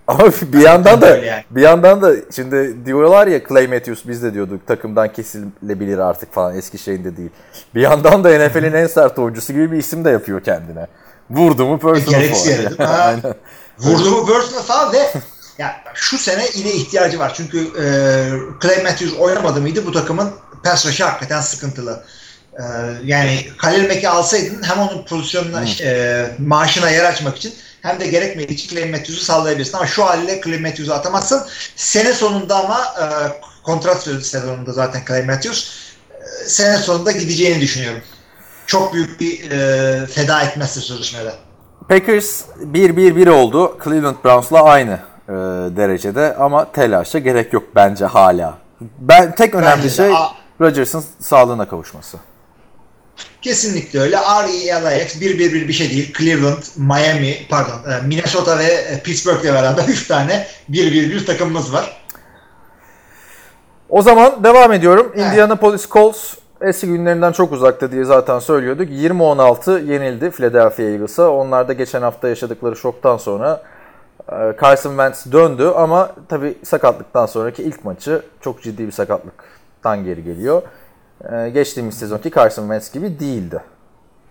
Speaker 3: Ama bir yandan da
Speaker 4: yani.
Speaker 3: bir yandan da şimdi diyorlar ya Clay Matthews biz de diyorduk takımdan kesilebilir artık falan eski şeyinde değil. Bir yandan da NFL'in en sert oyuncusu gibi bir isim de yapıyor kendine. Vurdu mu personal foul.
Speaker 4: Vurdu mu personal foul ve ya şu sene yine ihtiyacı var. Çünkü e, Clay Matthews oynamadı mıydı bu takımın pass rush'ı hakikaten sıkıntılı. E, yani Khalil Mack'i alsaydın hem onun pozisyonuna e, maaşına yer açmak için hem de gerekmediği için Clay Matthews'u sallayabilirsin. Ama şu haliyle Clay Matthews'u atamazsın. Sene sonunda ama e, kontrat sözü sezonunda zaten Clay Matthews e, sene sonunda gideceğini düşünüyorum. Çok büyük bir e, feda etmezse sözleşmede.
Speaker 3: Packers 1-1-1 oldu. Cleveland Browns'la aynı e, derecede ama telaşa gerek yok bence hala. Ben tek önemli
Speaker 4: Bence
Speaker 3: şey Rodgers'ın sağlığına kavuşması.
Speaker 4: Kesinlikle öyle. R-E-L-I-X 1-1-1 bir şey değil. Cleveland, Miami, pardon e, Minnesota ve e, Pittsburgh'le beraber 3 tane 1-1-1 takımımız var.
Speaker 3: O zaman devam ediyorum.
Speaker 4: Evet.
Speaker 3: Indianapolis Colts eski günlerinden çok uzakta diye zaten söylüyorduk. 20-16 yenildi Philadelphia Eagles'a. Onlar da geçen hafta yaşadıkları şoktan sonra e, Carson Wentz döndü ama tabii sakatlıktan sonraki ilk maçı çok ciddi bir sakatlıktan geri geliyor. E, Geçtiğimiz sezonki Carson Wentz gibi değildi.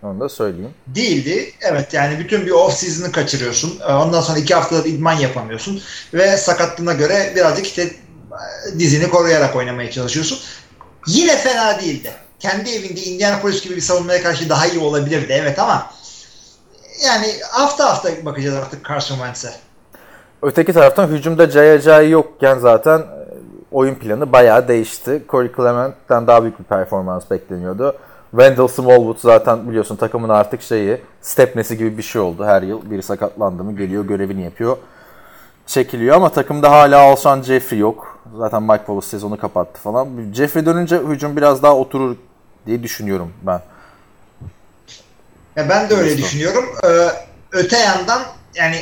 Speaker 3: Onu da söyleyeyim.
Speaker 4: Değildi. Evet yani bütün bir off season'ı kaçırıyorsun. E, Ondan sonra 2 haftada da idman yapamıyorsun. Ve sakatlığına göre birazcık işte e, dizini koruyarak oynamaya çalışıyorsun. Yine fena değildi. Kendi evinde Indianapolis gibi bir savunmaya karşı daha iyi olabilirdi evet ama yani hafta hafta bakacağız artık Carson Wentz'e.
Speaker 3: Öteki taraftan hücumda Jaya Jaya yokken zaten e, oyun planı bayağı değişti. Corey Clement'ten daha büyük bir performans bekleniyordu. Wendell Smallwood zaten biliyorsun takımın artık şeyi stepnesi gibi bir şey oldu. Her yıl biri sakatlandı mı geliyor görevini yapıyor. Çekiliyor ama takımda hala Alshon Jeffrey yok. Zaten Mike Wallace sezonu kapattı falan. Jeffrey dönünce hücum biraz daha oturur diye düşünüyorum ben.
Speaker 4: Ya ben de öyle düşünüyorum. Ee, öte yandan yani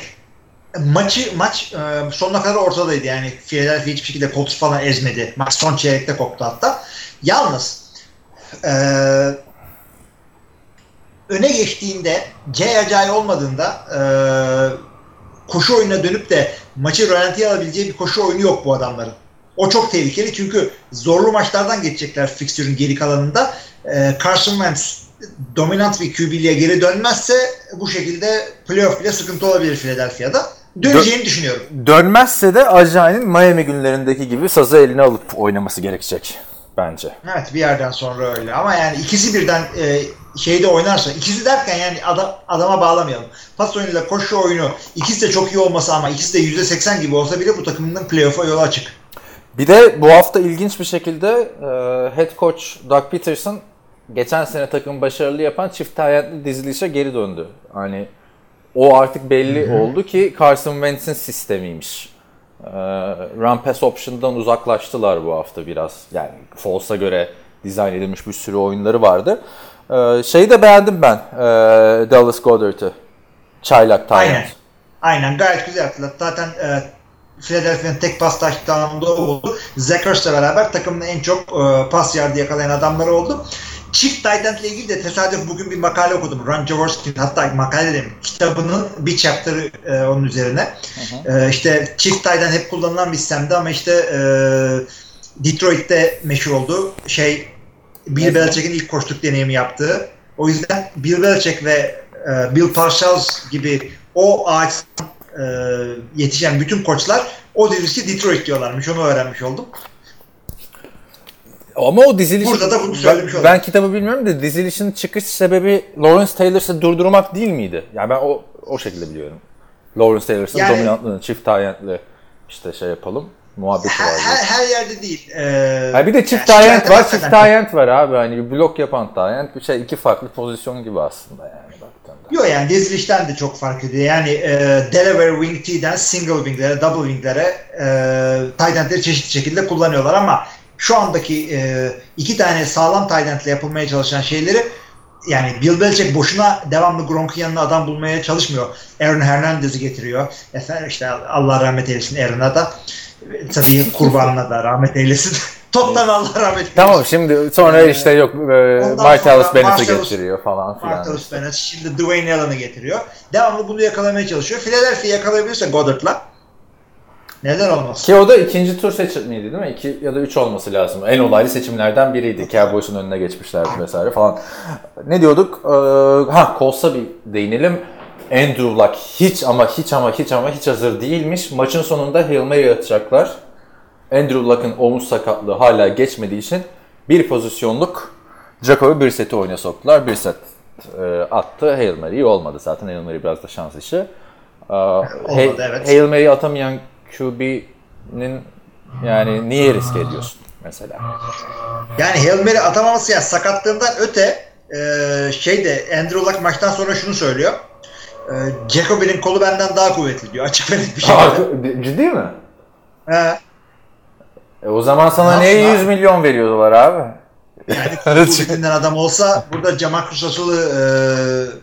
Speaker 4: maçı maç e, sonuna kadar ortadaydı. Yani Philadelphia hiçbir şekilde Colts falan ezmedi. Maç son çeyrekte koptu hatta. Yalnız e, öne geçtiğinde C acayip olmadığında e, koşu oyununa dönüp de maçı rölantiye alabileceği bir koşu oyunu yok bu adamların. O çok tehlikeli çünkü zorlu maçlardan geçecekler fixture'ın geri kalanında. E, Carson Wentz dominant bir QB'liye geri dönmezse bu şekilde playoff bile sıkıntı olabilir Philadelphia'da. Döneceğini düşünüyorum.
Speaker 3: Dönmezse de Ajayi'nin Miami günlerindeki gibi sazı eline alıp oynaması gerekecek bence.
Speaker 4: Evet bir yerden sonra öyle ama yani ikisi birden e, şeyde oynarsa ikisi derken yani adam, adama bağlamayalım. Pas oyunuyla koşu oyunu ikisi de çok iyi olmasa ama ikisi de %80 gibi olsa bile bu takımın playoff'a yolu açık.
Speaker 3: Bir de bu hafta ilginç bir şekilde e, head coach Doug Peterson geçen sene takım başarılı yapan çift ayaklı dizilişe geri döndü. Hani o artık belli oldu ki Carson Wentz'in sistemiymiş. E, run pass option'dan uzaklaştılar bu hafta biraz. Yani Foles'a göre dizayn edilmiş bir sürü oyunları vardı. E, şeyi de beğendim ben. E, Dallas Goddard'ı. Çaylak Tyrant.
Speaker 4: Aynen. Aynen gayet güzel yaptılar. Zaten e, Philadelphia'nın tek pas taştanında oldu. Zach Ertz'le beraber takımın en çok e, pas yardı yakalayan adamları oldu. Çift tight ile ilgili de tesadüf bugün bir makale okudum. Ron Jaworski'nin hatta makale dedim. Kitabının bir chapter'ı e, onun üzerine. E, işte çift tight hep kullanılan bir sistemdi ama işte e, Detroit'te meşhur oldu. Şey Bill Belichick'in ilk koçluk deneyimi yaptığı. O yüzden Bill Belichick ve e, Bill Parcells gibi o ağaçtan e, yetişen bütün koçlar o dizisi Detroit diyorlarmış. Onu öğrenmiş oldum.
Speaker 3: Ama o diziliş...
Speaker 4: Burada da bunu söylemiş
Speaker 3: ben,
Speaker 4: olalım.
Speaker 3: ben kitabı bilmiyorum da dizilişin çıkış sebebi Lawrence Taylors'ı durdurmak değil miydi? Yani ben o o şekilde biliyorum. Lawrence Taylors'ın
Speaker 4: Yani-
Speaker 3: dominantlığını çift ayentli işte şey yapalım. Muhabbeti vardı.
Speaker 4: her, her yerde değil. E,
Speaker 3: Ha bir de çift
Speaker 4: yani
Speaker 3: ayent var, çift ayent var abi. Hani bir blok yapan ayent bir şey iki farklı pozisyon gibi aslında yani baktığında.
Speaker 4: Yok yani dizilişten de çok fark ediyor. Yani e, Delaware Wing T'den single wing'lere, double wing'lere e, tight end'leri çeşitli şekilde kullanıyorlar ama şu andaki e, iki tane sağlam tight end'le yapılmaya çalışan şeyleri yani Bill Belichick boşuna devamlı Gronk'un yanına adam bulmaya çalışmıyor. Aaron Hernandez'i getiriyor. Efendim işte Allah rahmet eylesin Aaron'a da. Tabii kurbanına da rahmet eylesin. Toptan Allah rahmet eylesin.
Speaker 3: Tamam şimdi sonra işte yok e, Martellus Bennett'i getiriyor falan filan.
Speaker 4: Martellus Bennett şimdi Dwayne Allen'ı getiriyor. Devamlı bunu yakalamaya çalışıyor. Philadelphia yakalayabilirse Goddard'la neden olmaz?
Speaker 3: Ki o da ikinci tur seçimiydi değil mi? İki ya da üç olması lazım. En olaylı seçimlerden biriydi. Cowboys'un önüne geçmişlerdi vesaire falan. Ne diyorduk? Ee, ha Colts'a bir değinelim. Andrew Luck hiç ama hiç ama hiç ama hiç hazır değilmiş. Maçın sonunda Hail Mary atacaklar. Andrew Luck'ın omuz sakatlığı hala geçmediği için bir pozisyonluk Jacoby Brissett'i oyuna soktular. Brissett e, attı. Hail Mary olmadı zaten. Hail Mary biraz da şans işi. Ee, Hail-
Speaker 4: evet.
Speaker 3: Hail Mary atamayan QB'nin yani niye risk ediyorsun mesela?
Speaker 4: Yani Hail Mary atamaması ya sakatlığından öte e, şey de Andrew Luck maçtan sonra şunu söylüyor. E, Jacoby'nin kolu benden daha kuvvetli diyor. Açık ve net bir şekilde.
Speaker 3: Ciddi mi?
Speaker 4: He.
Speaker 3: E o zaman sana niye
Speaker 4: yapsın
Speaker 3: 100 milyon veriyorlar abi?
Speaker 4: Yani kuvvetinden adam olsa burada Jamarcus Russell'ı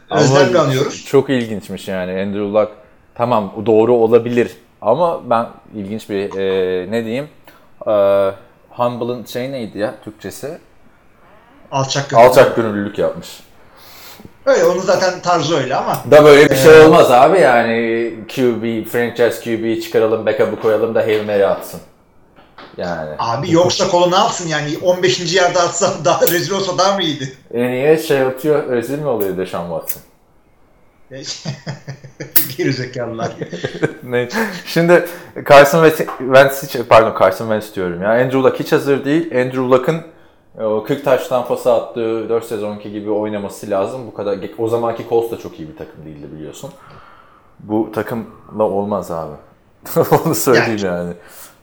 Speaker 4: e, özlemle anıyoruz.
Speaker 3: Çok ilginçmiş yani Andrew Luck. Tamam doğru olabilir ama ben ilginç bir e, ne diyeyim e, Humble'ın şey neydi ya Türkçesi?
Speaker 4: Alçak gönüllü.
Speaker 3: Alçak gönüllülük yapmış.
Speaker 4: Öyle onun zaten tarzı öyle ama
Speaker 3: Da böyle bir şey olmaz abi yani QB, franchise QB çıkaralım, backup'ı koyalım da Hail Mary atsın. Yani.
Speaker 4: abi yoksa kolu ne yapsın yani 15. yerde atsa daha rezil olsa daha mı iyiydi?
Speaker 3: E niye şey atıyor, rezil mi oluyor Deshaun Watson?
Speaker 4: Gerizekalılar.
Speaker 3: ne? Şimdi Carson Wentz, hiç, pardon Carson Wentz diyorum ya. Andrew Luck hiç hazır değil. Andrew Luck'ın e, o 40 taştan pası attığı 4 sezonki gibi oynaması lazım. Bu kadar o zamanki Colts da çok iyi bir takım değildi biliyorsun. Bu takımla olmaz abi. Onu söyleyeyim
Speaker 4: Yani-
Speaker 3: yani.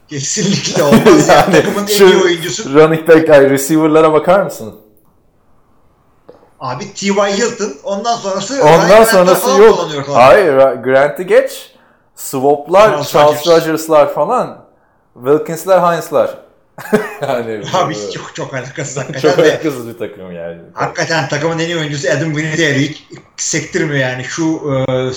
Speaker 4: Kesinlikle olmaz ya. Takımın en iyi oyuncusu.
Speaker 3: running back, receiver'lara bakar mısın?
Speaker 4: Abi T.Y. Hilton ondan sonrası
Speaker 3: Ondan
Speaker 4: Ryan
Speaker 3: sonrası yok. Hayır, Ra- Grant'ı geç. Swap'lar,
Speaker 4: Charles
Speaker 3: Charles. Rodgers'lar falan. Wilkins'ler, Heinz'lar. yani
Speaker 4: Abi
Speaker 3: bu-
Speaker 4: çok çok alakasız hakikaten.
Speaker 3: çok alakasız bir takım yani.
Speaker 4: Hakikaten takımın en iyi oyuncusu Adam Vinatieri hiç sektirmiyor yani şu e,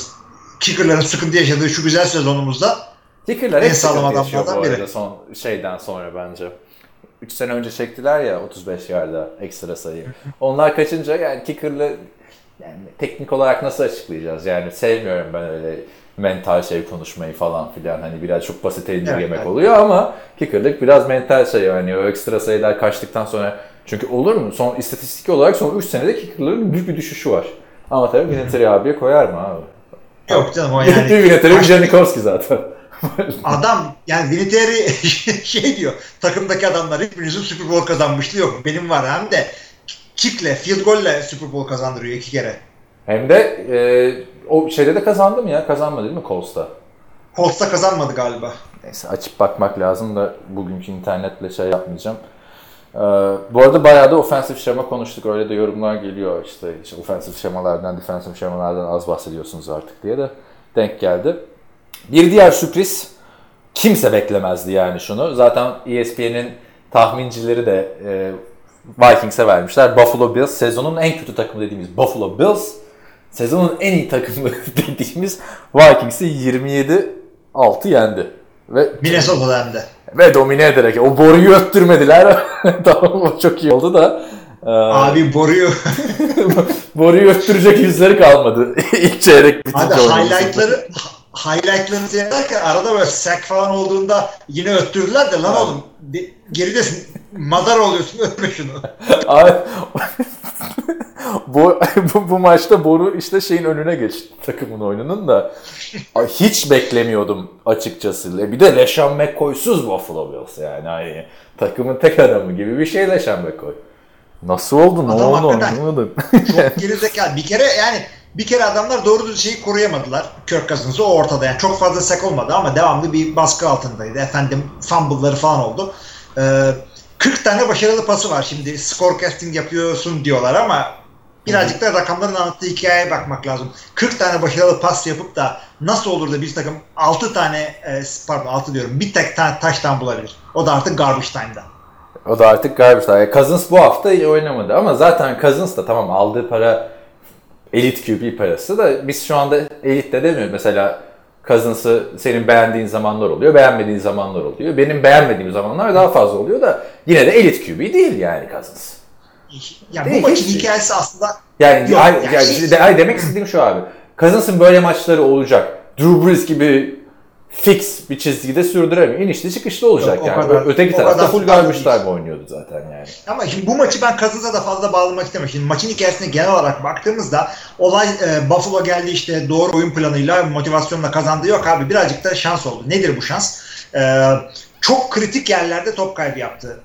Speaker 4: kickerların sıkıntı yaşadığı şu güzel sezonumuzda.
Speaker 3: Kicker'lar
Speaker 4: En
Speaker 3: hep
Speaker 4: sağlam adamlardan biri.
Speaker 3: son şeyden sonra bence. 3 sene önce çektiler ya 35 yarda ekstra sayı. Onlar kaçınca yani kicker'lı yani teknik olarak nasıl açıklayacağız? Yani sevmiyorum ben öyle mental şey konuşmayı falan filan hani biraz çok basite indirgemek
Speaker 4: Evet, evet.
Speaker 3: oluyor ama kicker'lık biraz mental şey yani o ekstra sayılar kaçtıktan sonra çünkü olur mu? Son istatistik olarak son 3 senede kicker'ların büyük bir düşüşü var. Ama tabii Vinatieri abiye koyar mı abi?
Speaker 4: Yok canım o
Speaker 3: Yani. Vinatieri Janikowski zaten.
Speaker 4: Adam yani Vinatieri şey diyor takımdaki adamlar hiçbirinizin Super Bowl kazanmışlığı yok. Benim var hem de kickle, field golle Super Bowl kazandırıyor iki kere.
Speaker 3: Hem de e, o şeyde de kazandım ya. Kazanmadı değil mi Colts'ta?
Speaker 4: Colts'ta kazanmadı galiba.
Speaker 3: Neyse açıp bakmak lazım da bugünkü internetle şey yapmayacağım. Ee, bu arada bayağı da offensive şema konuştuk. Öyle de yorumlar geliyor işte, işte offensive şemalardan, defensive şemalardan az bahsediyorsunuz artık diye de denk geldi. Bir diğer sürpriz kimse beklemezdi yani şunu. Zaten ESPN'in tahmincileri de e, Vikings'e vermişler. Buffalo Bills sezonun en kötü takımı dediğimiz Buffalo Bills sezonun en iyi takımı dediğimiz Vikings'i 27-6 yendi. Ve
Speaker 4: Minnesota'da hem de.
Speaker 3: ve domine ederek o boruyu öttürmediler. tamam o çok iyi oldu da. Ee,
Speaker 4: Abi boruyu.
Speaker 3: boruyu öttürecek yüzleri kalmadı. İlk çeyrek bitince
Speaker 4: Abi highlightları highlightlarını seyrederken arada böyle sack falan olduğunda yine öttürdüler de lan oğlum de- geridesin madar oluyorsun ötme şunu.
Speaker 3: Abi, bu, bu, bu maçta Boru işte şeyin önüne geçti takımın oyununun da. Hiç beklemiyordum açıkçası. Bir de LeSean McCoy'suz Buffalo Bills yani. Hani, takımın tek adamı gibi bir şey LeSean McCoy. Nasıl oldu? Ne oldu? Anlamadım.
Speaker 4: Çok gerizekalı. Bir kere yani bir kere adamlar doğru düz şeyi koruyamadılar. Kirk Cousins'ı o ortada. Yani çok fazla sack olmadı ama devamlı bir baskı altındaydı. Efendim fumble'ları falan oldu. Ee, 40 tane başarılı pası var şimdi. Scorecasting yapıyorsun diyorlar ama birazcık da rakamların anlattığı hikayeye bakmak lazım. 40 tane başarılı pas yapıp da nasıl olur da bir takım 6 tane e, pardon 6 diyorum bir tek tane taştan bulabilir. O da artık garbage time'da.
Speaker 3: O da artık garbage time. Cousins bu hafta iyi oynamadı ama zaten Cousins da tamam aldığı para elit QB parası da biz şu anda elit de demiyoruz. Mesela Cousins'ı senin beğendiğin zamanlar oluyor, beğenmediğin zamanlar oluyor. Benim beğenmediğim zamanlar daha fazla oluyor da yine de elit QB değil yani Cousins.
Speaker 4: Yani bu
Speaker 3: Değil,
Speaker 4: maçın
Speaker 3: hiç-
Speaker 4: hikayesi aslında
Speaker 3: Yani,
Speaker 4: Yok,
Speaker 3: ay,
Speaker 4: yani
Speaker 3: yani de- ay demek istediğim şu abi. Cousins'ın böyle maçları olacak. Drew Brees gibi fix bir çizgide sürdüremiyor. İnişli çıkışlı olacak
Speaker 4: Yok,
Speaker 3: yani.
Speaker 4: kadar-
Speaker 3: Öteki tarafta full garbage time oynuyordu zaten yani.
Speaker 4: Ama şimdi bu maçı ben Cousins'a da fazla bağlamak istemiyorum. Şimdi maçın hikayesine genel olarak baktığımızda olay e, Buffalo geldi işte doğru oyun planıyla motivasyonla kazandı. Yok abi birazcık da şans oldu. Nedir bu şans? E, çok kritik yerlerde top kaybı yaptı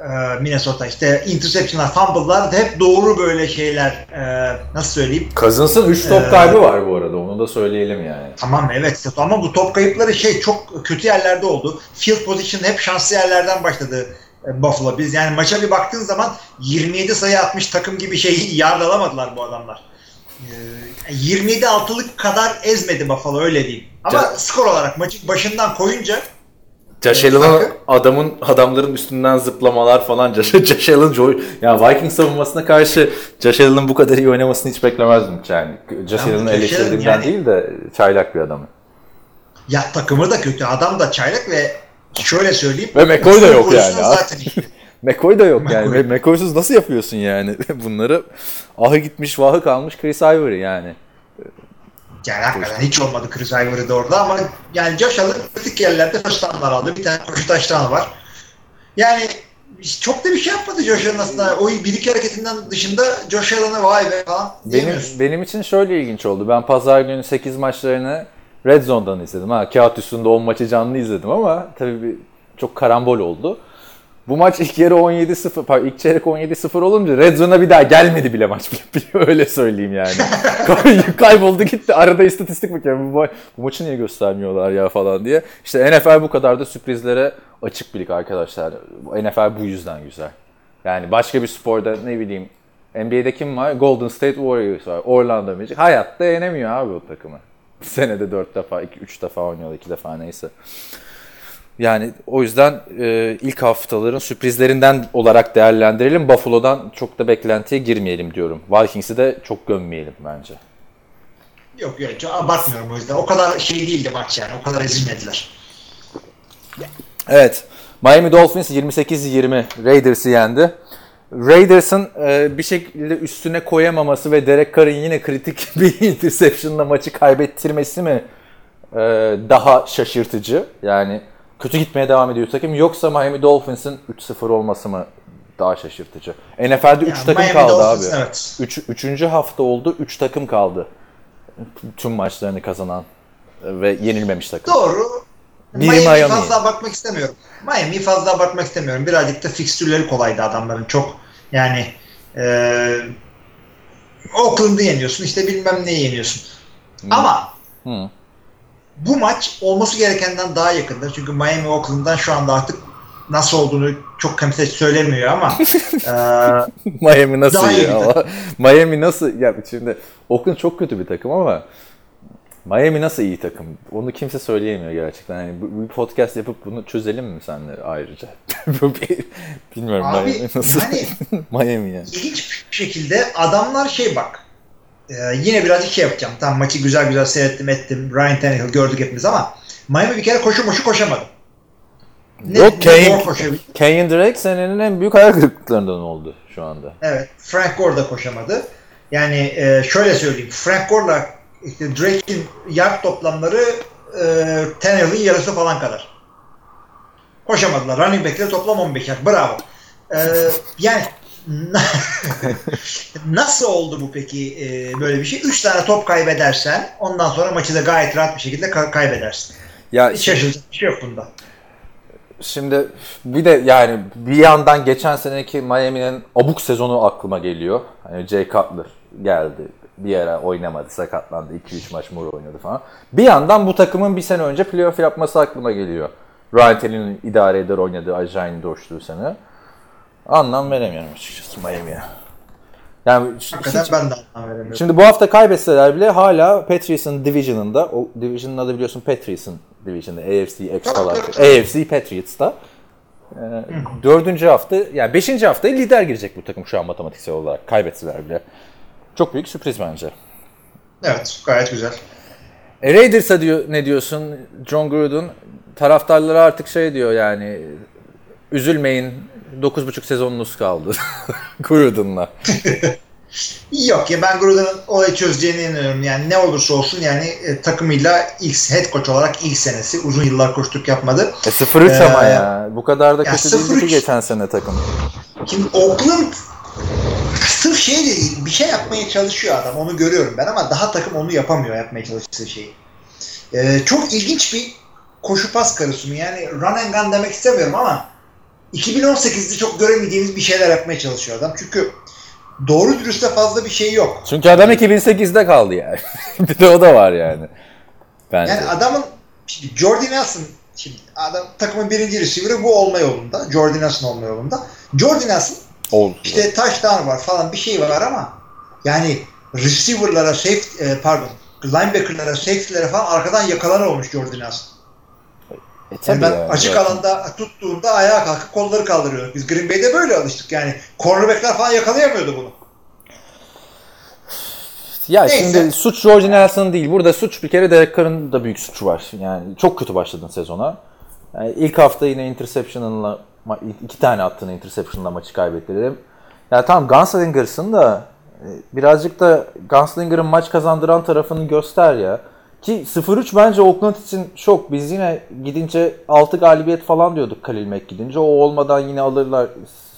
Speaker 4: e, Minnesota. İşte interceptionlar, fumble'lar hep doğru böyle şeyler e, nasıl söyleyeyim?
Speaker 3: Cousins'ın 3 top
Speaker 4: Ee,
Speaker 3: kaybı var bu arada. Onu da söyleyelim yani.
Speaker 4: Tamam evet ama bu top kayıpları şey çok kötü yerlerde oldu. Field position hep şanslı yerlerden başladı e, Buffalo. Biz yani maça bir baktığın zaman 27 sayı atmış takım gibi şeyi yardalamadılar bu adamlar. Ee, 27-6'lık kadar ezmedi Buffalo öyle diyeyim. Ama
Speaker 3: Ca-
Speaker 4: skor olarak maçı başından koyunca
Speaker 3: Josh adamın adamların üstünden zıplamalar falan Josh, Allen jo- ya Viking savunmasına karşı Josh Allen'ın bu kadar iyi oynamasını hiç beklemezdim yani. Josh
Speaker 4: Ama
Speaker 3: Allen'ı
Speaker 4: Josh
Speaker 3: eleştirdiğimden
Speaker 4: yani-
Speaker 3: değil de çaylak bir adamı.
Speaker 4: ya takımı da kötü. Adam da çaylak ve şöyle söyleyeyim.
Speaker 3: Ve McCoy da yok yani.
Speaker 4: Zaten.
Speaker 3: McCoy da yok yani.
Speaker 4: McCoy.
Speaker 3: Ve McCoy'suz nasıl yapıyorsun yani bunları? Ahı gitmiş vahı kalmış Chris Ivory yani.
Speaker 4: Yani hakikaten hiç olmadı Chris Ivory'de orada ama yani Josh Allen kritik yerlerde touchdownlar aldı. Bir tane koşu touchdown'ı var. Yani çok da bir şey yapmadı Josh Allen aslında. O bir iki hareketinden dışında Josh Allen'a vay be falan
Speaker 3: Benim, benim için şöyle ilginç oldu. Ben pazar günü 8 maçlarını Red Zone'dan izledim. Ha, kağıt üstünde 10 maçı canlı izledim ama tabii bir, çok karambol oldu. Bu maç ilk yarı 17-0, pardon ilk çeyrek 17-0 olunca Red Zone'a bir daha gelmedi bile maç. Öyle söyleyeyim yani. Kay- Kayboldu gitti. Arada istatistik bakıyorum. Bu, bu maçı niye göstermiyorlar ya falan diye. İşte NFL bu kadar da sürprizlere açık bir lig arkadaşlar. NFL bu yüzden güzel. Yani başka bir sporda ne bileyim NBA'de kim var? Golden State Warriors var. Orlando Magic. Hayatta yenemiyor abi o takımı. Senede 4 defa, 3 defa oynuyorlar, 2 defa neyse. Yani o yüzden e, ilk haftaların sürprizlerinden olarak değerlendirelim. Buffalo'dan çok da beklentiye girmeyelim diyorum. Vikings'i de çok gömmeyelim bence.
Speaker 4: Yok yok abartmıyorum o yüzden. O kadar şey değildi maç yani. O kadar ezilmediler.
Speaker 3: Evet. Miami Dolphins 28-20 Raiders'ı yendi. Raiders'ın e, bir şekilde üstüne koyamaması ve Derek Carr'ın yine kritik bir interception'la maçı kaybettirmesi mi e, daha şaşırtıcı? Yani kötü gitmeye devam ediyor takım yoksa Miami Dolphins'in 3-0 olması mı daha şaşırtıcı? NFL'de 3
Speaker 4: Yani
Speaker 3: takım
Speaker 4: Miami
Speaker 3: kaldı
Speaker 4: Dolphins,
Speaker 3: abi.
Speaker 4: evet.
Speaker 3: 3. üçüncü hafta oldu 3 takım kaldı. Tüm maçlarını kazanan ve yenilmemiş takım.
Speaker 4: Doğru.
Speaker 3: Biri Miami.
Speaker 4: fazla abartmak istemiyorum. Miami'yi fazla abartmak istemiyorum. Birazcık da fikstürleri kolaydı adamların. Çok yani Ee, Oakland'ı yeniyorsun. işte bilmem neyi yeniyorsun. Ama
Speaker 3: Hı.
Speaker 4: Bu maç olması gerekenden daha yakındır. Çünkü Miami Oakland'dan şu anda artık nasıl olduğunu çok kimse söylemiyor ama e,
Speaker 3: Miami nasıl
Speaker 4: Daha iyi bir
Speaker 3: ama Miami nasıl ya şimdi Oakland çok kötü bir takım ama Miami nasıl iyi takım? Onu kimse söyleyemiyor gerçekten. Yani bu, bu podcast yapıp bunu çözelim mi senle ayrıca? Bir- Bilmiyorum
Speaker 4: Abi,
Speaker 3: Miami nasıl?
Speaker 4: yani-
Speaker 3: Miami yani.
Speaker 4: ilginç bir şekilde adamlar şey bak e, yine birazcık şey yapacağım. Tam maçı güzel güzel seyrettim ettim. Ryan Tannehill gördük hepimiz ama Miami bir kere koşu moşu koşamadı. Ne,
Speaker 3: Yok
Speaker 4: ne
Speaker 3: Kane. Kenyon Drake senenin en büyük hayal kırıklıklarından oldu şu anda.
Speaker 4: Evet. Frank Gore da koşamadı. Yani e, şöyle söyleyeyim. Frank Gore'la işte Drake'in yard toplamları e, Tannehill'in yarısı falan kadar. Koşamadılar. Running back'leri toplam 15 yard. Bravo. E, yani nasıl oldu bu peki e, böyle bir şey? 3 tane top kaybedersen ondan sonra maçı da gayet rahat bir şekilde ka- kaybedersin.
Speaker 3: Ya
Speaker 4: Hiç şaşıracak bir şey yok bunda.
Speaker 3: Şimdi bir de yani bir yandan geçen seneki Miami'nin abuk sezonu aklıma geliyor. Hani Jay Cutler geldi. Bir ara oynamadı, sakatlandı. 2-3 maç mor oynadı falan. Bir yandan bu takımın bir sene önce playoff yapması aklıma geliyor. Ryan Tannehill'in idare eder oynadığı acayip doştuğu sene. Anlam veremiyorum açıkçası Miami'ye. Yani
Speaker 4: Hakikaten
Speaker 3: hiç-
Speaker 4: ben de anlam veremiyorum.
Speaker 3: Şimdi bu hafta kaybetseler bile hala Patriots'ın Division'ında, o Division'ın adı biliyorsun Patriots'ın Division'da, AFC olarak, AFC Patriots'ta. Ee, dördüncü hafta, yani beşinci haftaya lider girecek bu takım şu an matematiksel olarak. Kaybetseler bile. Çok büyük sürpriz bence.
Speaker 4: Evet gayet güzel.
Speaker 3: E Raiders'a diyor, ne diyorsun John Gruden? Taraftarları artık şey diyor yani, üzülmeyin 9,5 sezonunuz kaldı Gruden'la.
Speaker 4: Yok ya ben Gruden'ın olayı çözeceğine inanıyorum. Yani ne olursa olsun yani e, takımıyla ilk head coach olarak ilk senesi. Uzun yıllar koştuk yapmadı.
Speaker 3: E 0-3
Speaker 4: Ee,
Speaker 3: ama ya. Bu kadar da kötü değildi
Speaker 4: 0-3
Speaker 3: ki geçen sene takım.
Speaker 4: Şimdi Oakland sırf şey de değil, bir şey yapmaya çalışıyor adam. Onu görüyorum ben ama daha takım onu yapamıyor yapmaya çalıştığı şeyi. Ee, çok ilginç bir koşu pas karışımı. Yani run and gun demek istemiyorum ama 2018'de çok göremediğimiz bir şeyler yapmaya çalışıyor adam. Çünkü doğru dürüstte fazla bir şey yok.
Speaker 3: Çünkü adam 2008'de kaldı yani. bir de o da var yani. Bence.
Speaker 4: Yani adamın şimdi Jordy Nelson şimdi adam takımın birinci receiver'ı bu olma yolunda. Jordy Nelson olma yolunda. Jordy Nelson
Speaker 3: Oldu.
Speaker 4: işte touchdown var falan bir şey var ama yani receiver'lara safe e, pardon linebacker'lara safety'lere falan arkadan yakalanan olmuş Jordy Nelson.
Speaker 3: E,
Speaker 4: ben
Speaker 3: yani,
Speaker 4: açık
Speaker 3: zaten.
Speaker 4: alanda tuttuğunda ayağa kalkıp kolları kaldırıyorduk. Biz Green Bay'de böyle alıştık yani. Cornerback'ler falan yakalayamıyordu bunu.
Speaker 3: Ya
Speaker 4: Neyse.
Speaker 3: şimdi suç Jordan Nelson değil. Burada suç bir kere Derek Carr'ın da büyük suçu var. Yani çok kötü başladın sezona. Yani ilk hafta yine interception'ınla iki tane attığın interception'la maçı kaybettirelim. Ya tamam Gunslinger'sın da e, birazcık da Gunslinger'ın maç kazandıran tarafını göster ya. Ki 0-3 bence Oakland için şok. Biz yine gidince 6 galibiyet falan diyorduk Khalil Mack gidince. O olmadan yine alırlar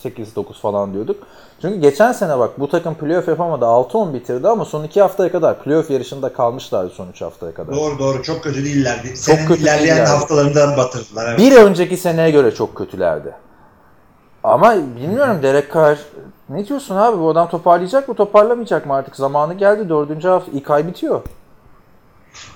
Speaker 3: 8-9 falan diyorduk. Çünkü geçen sene bak bu takım playoff yapamadı. 6-10 bitirdi ama son 2 haftaya kadar playoff yarışında kalmışlardı son 3 haftaya kadar.
Speaker 4: Doğru doğru çok kötü değillerdi. Senin
Speaker 3: kötü
Speaker 4: ilerleyen
Speaker 3: değillerdi.
Speaker 4: haftalarında batırdılar. Evet.
Speaker 3: Bir önceki seneye göre çok kötülerdi. Ama bilmiyorum Derek Carr ne diyorsun abi bu adam toparlayacak mı toparlamayacak mı artık zamanı geldi dördüncü hafta ilk ay bitiyor.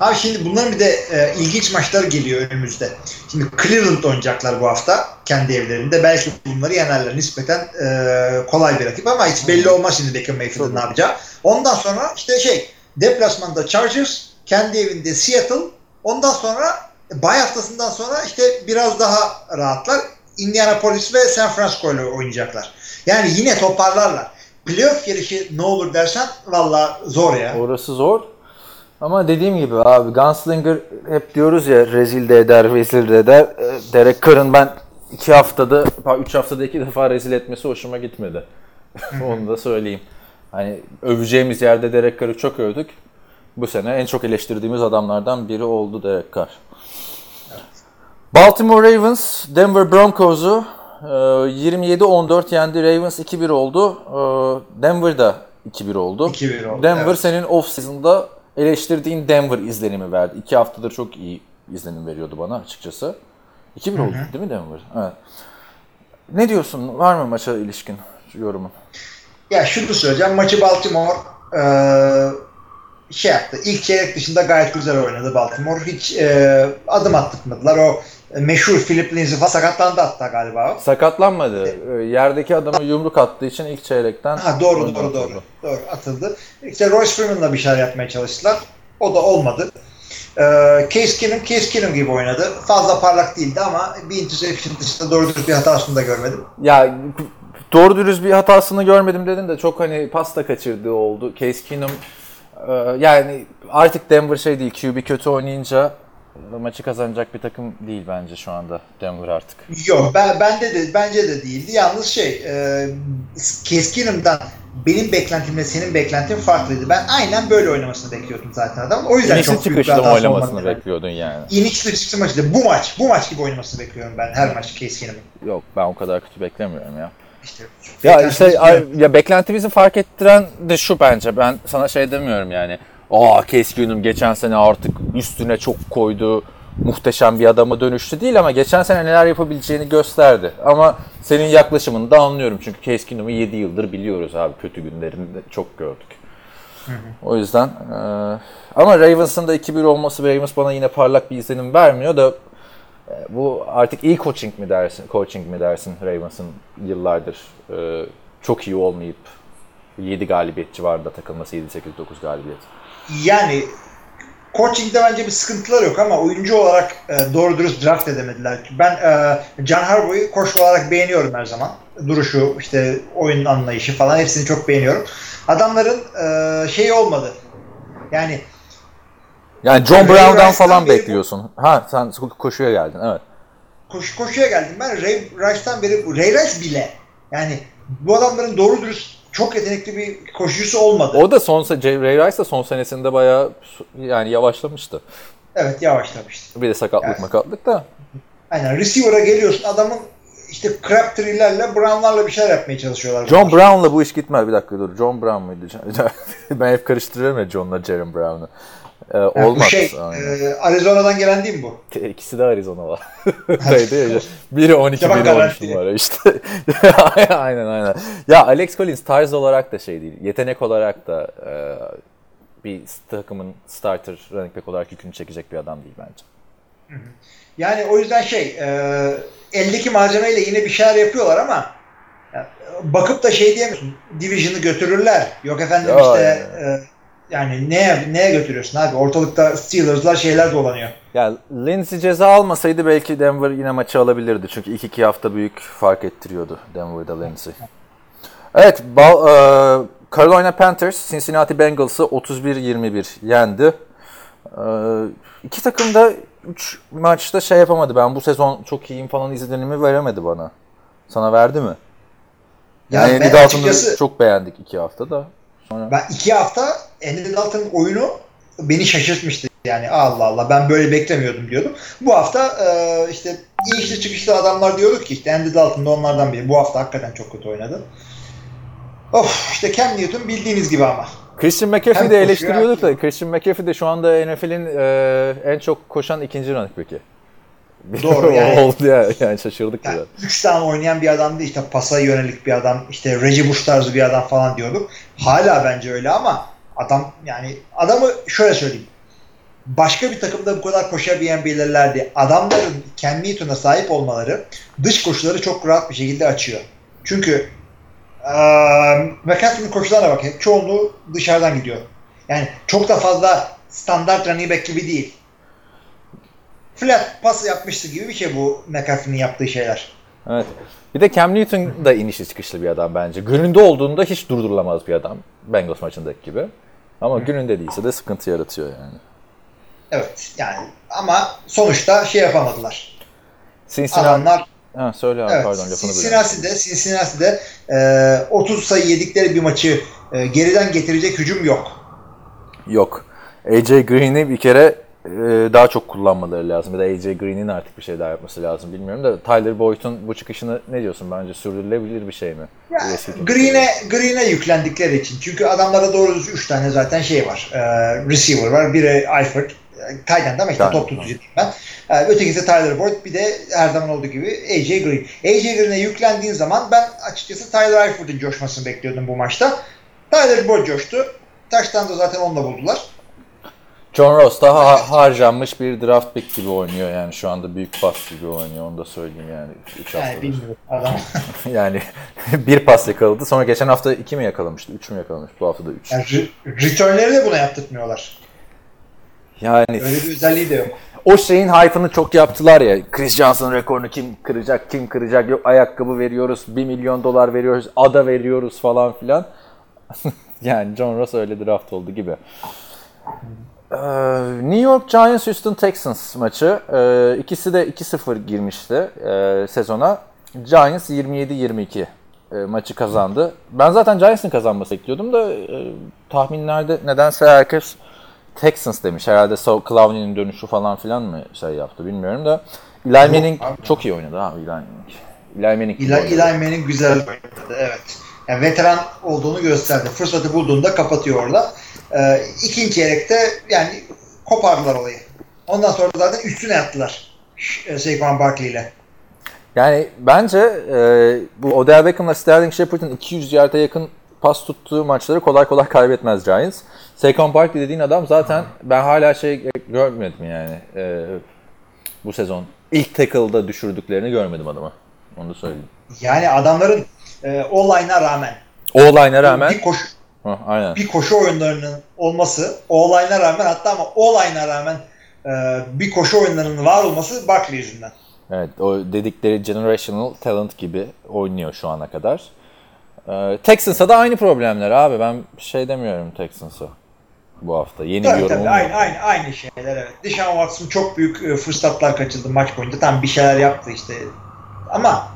Speaker 4: Abi şimdi bunların bir de e, ilginç maçlar geliyor önümüzde. Şimdi Cleveland oynayacaklar bu hafta kendi evlerinde. Belki bunları yenerler. Nispeten e, kolay bir rakip ama hiç belli olmaz şimdi Baker Mayfield'ın ne yapacağı. Ondan sonra işte şey deplasmanda Chargers, kendi evinde Seattle. Ondan sonra bay haftasından sonra işte biraz daha rahatlar. Indianapolis ve San Francisco ile oynayacaklar. Yani yine toparlarlar. Playoff yarışı ne olur dersen valla zor ya.
Speaker 3: Orası zor. Ama dediğim gibi abi Gunslinger hep diyoruz ya rezil de eder, vezil de eder. Ee, Derek Carr'ın ben iki haftada, üç haftada iki defa rezil etmesi hoşuma gitmedi. Onu da söyleyeyim. Hani öveceğimiz yerde Derek Carr'ı çok övdük. Bu sene en çok eleştirdiğimiz adamlardan biri oldu Derek Carr. Baltimore Ravens, Denver Broncos'u e, 27-14 yendi. Ravens 2-1 oldu. E, Denver da 2-1 oldu.
Speaker 4: 2-1 oldu,
Speaker 3: Denver
Speaker 4: evet.
Speaker 3: senin off-season'da eleştirdiğin Denver izlenimi verdi. İki haftadır çok iyi izlenim veriyordu bana açıkçası. 2-1 oldu değil mi Denver? Evet. Ne diyorsun? Var mı maça ilişkin yorumun?
Speaker 4: Ya şunu söyleyeceğim. Maçı Baltimore e, şey yaptı. İlk çeyrek dışında gayet güzel oynadı Baltimore. Hiç e, adım attırmadılar. O meşhur Philip Lindsay falan sakatlandı hatta galiba.
Speaker 3: Sakatlanmadı. Ee, Yerdeki adamı yumruk attığı için ilk çeyrekten
Speaker 4: Ha doğru doğru doğru.
Speaker 3: atıldı.
Speaker 4: Doğru atıldı. İşte Royce Freeman'la bir şeyler yapmaya çalıştılar. O da olmadı. Ee, Case Keenum, Case Keenum gibi oynadı. Fazla parlak değildi ama bir interception dışında doğru dürüst bir hatasını da görmedim.
Speaker 3: Ya doğru dürüst bir hatasını görmedim dedin de çok hani pasta kaçırdığı oldu. Case Keenum e, yani artık Denver şey değil QB kötü oynayınca e, maçı kazanacak bir takım değil bence şu anda Denver artık.
Speaker 4: Yok ben bende de bence de değildi. Yalnız şey e, Keenum'dan benim beklentimle senin beklentin farklıydı. Ben aynen böyle oynamasını bekliyordum zaten adam. O yüzden
Speaker 3: İnişli
Speaker 4: çok büyük bir
Speaker 3: oynamasını bekliyordun yani.
Speaker 4: İnişli çıkışlı maçı bu maç, bu maç gibi oynamasını bekliyorum ben her maç Keenum'un.
Speaker 3: Yok ben o kadar kötü beklemiyorum ya.
Speaker 4: İşte,
Speaker 3: Ya işte ya beklentimizi fark ettiren de şu bence. Ben sana şey demiyorum yani. Aa Keenum geçen sene artık üstüne çok koydu. Muhteşem bir adama dönüştü değil ama geçen sene neler yapabileceğini gösterdi. Ama senin yaklaşımını da anlıyorum. Çünkü Case Keenum'u 7 yıldır biliyoruz abi. Kötü günlerini de çok gördük. O yüzden e, ama Ravens'ın da 2-1 olması Ravens bana yine parlak bir izlenim vermiyor da e, bu artık iyi coaching mi dersin, coaching mi dersin Ravens'ın yıllardır e, çok iyi olmayıp 7 galibiyet civarında takılması 7-8-9 galibiyet.
Speaker 4: Yani coaching'de bence bir sıkıntılar yok ama oyuncu olarak e, doğru dürüst draft edemediler. Ben e, John Harbaugh'u koşu olarak beğeniyorum her zaman. Duruşu, işte oyun anlayışı falan hepsini çok beğeniyorum. Adamların e, şeyi olmadı. Yani
Speaker 3: Yani John Brown'dan
Speaker 4: Rice'dan
Speaker 3: falan bekliyorsun. Ha sen koşuya geldin evet.
Speaker 4: koşu koşuya geldim ben. Ray Rice'dan beri Ray Rice bile yani bu adamların doğru dürüst çok yetenekli bir koşucusu olmadı.
Speaker 3: O da son Ray Rice de son senesinde bayağı yani yavaşlamıştı.
Speaker 4: Evet yavaşlamıştı.
Speaker 3: Bir de sakatlık
Speaker 4: Evet.
Speaker 3: makatlık da.
Speaker 4: Aynen receiver'a geliyorsun adamın işte Crabtree'lerle Brown'larla bir şeyler yapmaya çalışıyorlar.
Speaker 3: John Brown'la bu iş gitmez. Bir dakika dur. John Brown muydu? ben hep karıştırıyorum ya John'la Jeremy Brown'u. Ee,
Speaker 4: Yani bu
Speaker 3: olmaz.
Speaker 4: şey
Speaker 3: Aynen.
Speaker 4: e, Arizona'dan gelen değil mi bu?
Speaker 3: İkisi de Arizona'lı. Öyleydi ya. Biri 12,
Speaker 4: Cevap
Speaker 3: biri 13
Speaker 4: garanti.
Speaker 3: numara işte. aynen aynen. Ya Alex Collins tarz olarak da şey değil. Yetenek olarak da e, bir takımın starter running back olarak yükünü çekecek bir adam değil bence.
Speaker 4: Yani o yüzden şey e, eldeki malzemeyle yine bir şeyler yapıyorlar ama bakıp da şey diyemiyorsun. Division'ı götürürler. Yok efendim
Speaker 3: Ya,
Speaker 4: işte
Speaker 3: ya.
Speaker 4: e, yani neye neye götürüyorsun abi? Ortalıkta Steelers'lar şeyler dolanıyor.
Speaker 3: Ya Lindsey ceza almasaydı belki Denver yine maçı alabilirdi. Çünkü ilk iki hafta büyük fark ettiriyordu Denver'da Lindsey. Evet, Bal- e, Carolina Panthers Cincinnati Bengals'ı 31-21 yendi. E, iki takım da 3 maçta şey yapamadı. Ben bu sezon çok iyiyim falan izlenimi veremedi bana. Sana verdi mi? Yani,
Speaker 4: Yani ben açıkçası-
Speaker 3: çok beğendik iki haftada. Sonra...
Speaker 4: Ben iki hafta Andy Dalton'ın oyunu beni şaşırtmıştı. Yani Allah Allah ben böyle beklemiyordum diyordum. Bu hafta e, işte inişli çıkışlı adamlar diyorduk ki işte Andy Dalton da onlardan biri. Bu hafta hakikaten çok kötü oynadı. Of işte Cam Newton bildiğiniz gibi ama.
Speaker 3: Christian
Speaker 4: Hem
Speaker 3: McCaffrey'i de eleştiriyorduk da Christian McCaffrey de şu anda NFL'in e, en çok koşan ikinci running back'i.
Speaker 4: Doğru, yani-
Speaker 3: Oldu ya yani şaşırdık
Speaker 4: Yani
Speaker 3: biraz.
Speaker 4: üç tane oynayan bir adamdı işte pasa yönelik bir adam işte Reggie Bush tarzı bir adam falan diyorduk. Hala bence öyle ama adam yani adamı şöyle söyleyeyim. Başka bir takımda bu kadar koşabilen belirlerdi. Adamların Cam Newton'a sahip olmaları dış koşuları çok rahat bir şekilde açıyor. Çünkü eee McCaffrey'nin koşularına bak. Çoğunluğu dışarıdan gidiyor. Yani çok da fazla standart running back gibi değil. Flat pas yapmıştı gibi bir şey bu McCaffrey'nin yaptığı şeyler.
Speaker 3: Evet. Bir de Cam Newton da inişli çıkışlı bir adam bence. Gününde olduğunda hiç durdurulamaz bir adam. Bengals maçındaki gibi. Ama gününde değilse de sıkıntı yaratıyor yani.
Speaker 4: Evet yani ama sonuçta şey yapamadılar.
Speaker 3: Cincinnati...
Speaker 4: Adamlar
Speaker 3: Ha, söyle abi
Speaker 4: evet,
Speaker 3: pardon lafını.
Speaker 4: Cincinnati'de, Cincinnati'de e, 30 sayı yedikleri bir maçı e, geriden getirecek hücum yok.
Speaker 3: Yok. AJ Green'i bir kere daha çok kullanmaları lazım. Bir de AJ Green'in artık bir şey daha yapması lazım bilmiyorum da Tyler Boyd'un bu çıkışını ne diyorsun? Bence sürdürülebilir bir şey mi?
Speaker 4: Ya, Green'e Green'e yüklendikleri için. Çünkü adamlara doğru düz 3 tane zaten şey var. E, receiver var. Biri Eifert. Tayland'da ama işte
Speaker 3: Aynen.
Speaker 4: top tutucu ben. E, ötekisi Tyler Boyd bir de her zaman olduğu gibi AJ Green. AJ Green'e yüklendiğin zaman ben açıkçası Tyler Eiferd'ın coşmasını bekliyordum bu maçta. Tyler Boyd coştu. Taştan da zaten onunla buldular.
Speaker 3: John Ross da ha- harcanmış bir draft pick gibi oynuyor yani şu anda büyük pas gibi oynuyor onu da söyleyeyim yani 3
Speaker 4: Yani bilmiyorum adam.
Speaker 3: Yani bir pas yakaladı sonra geçen hafta 2 mi yakalamıştı 3 mü yakalamış bu hafta da 3.
Speaker 4: Yani re- returnleri de buna yaptırtmıyorlar.
Speaker 3: Yani
Speaker 4: Öyle bir özelliği de yok.
Speaker 3: o şeyin hype'ını çok yaptılar ya. Chris Johnson rekorunu kim kıracak, kim kıracak? Yok ayakkabı veriyoruz, 1 milyon dolar veriyoruz, ada veriyoruz falan filan. yani John Ross öyle draft oldu gibi. Ee, New York Giants Houston Texans maçı. Ee, ikisi de 2-0 girmişti e, sezona. Giants 27-22 e, maçı kazandı. Ben zaten Giants'ın kazanması bekliyordum da e, tahminlerde nedense herkes Texans demiş. Herhalde So Clowney'nin dönüşü falan filan mı şey yaptı bilmiyorum da. Eli Manning çok iyi oynadı abi Eli Manning. Eli Manning
Speaker 4: Eli,
Speaker 3: oynadı.
Speaker 4: Eli Manning'in güzel oynadı. Evet. Yani veteran olduğunu gösterdi. Fırsatı bulduğunda kapatıyor orada. Ee, ikinci yelekte yani kopardılar olayı. Ondan sonra zaten üstüne yattılar. Ş- e, Saquon Barkley ile.
Speaker 3: Yani bence e, bu Odell Beckham'la Sterling Shepard'ın 200 yarda yakın pas tuttuğu maçları kolay kolay kaybetmez Giants. Saquon Barkley dediğin adam zaten ben hala şey görmedim yani e, bu sezon. ilk tackle'da düşürdüklerini görmedim adamı. Onu da söyleyeyim.
Speaker 4: Yani adamların e, o-line'a rağmen
Speaker 3: O line'a rağmen
Speaker 4: bir koşu
Speaker 3: Hı, aynen.
Speaker 4: bir koşu oyunlarının olması o-line'a rağmen hatta ama o-line'a rağmen e, bir koşu oyunlarının var olması Barkley yüzünden.
Speaker 3: Evet, o dedikleri generational talent gibi oynuyor şu ana kadar. Ee, Texans'a da aynı problemler abi. Ben bir şey demiyorum Texans'a bu hafta. Yeni bir
Speaker 4: Tabii
Speaker 3: yorumum
Speaker 4: tabii
Speaker 3: yok.
Speaker 4: aynı, aynı, aynı şeyler evet. Deshaun Watson çok büyük e, fırsatlar kaçırdı maç boyunca. Tam bir şeyler yaptı işte. Ama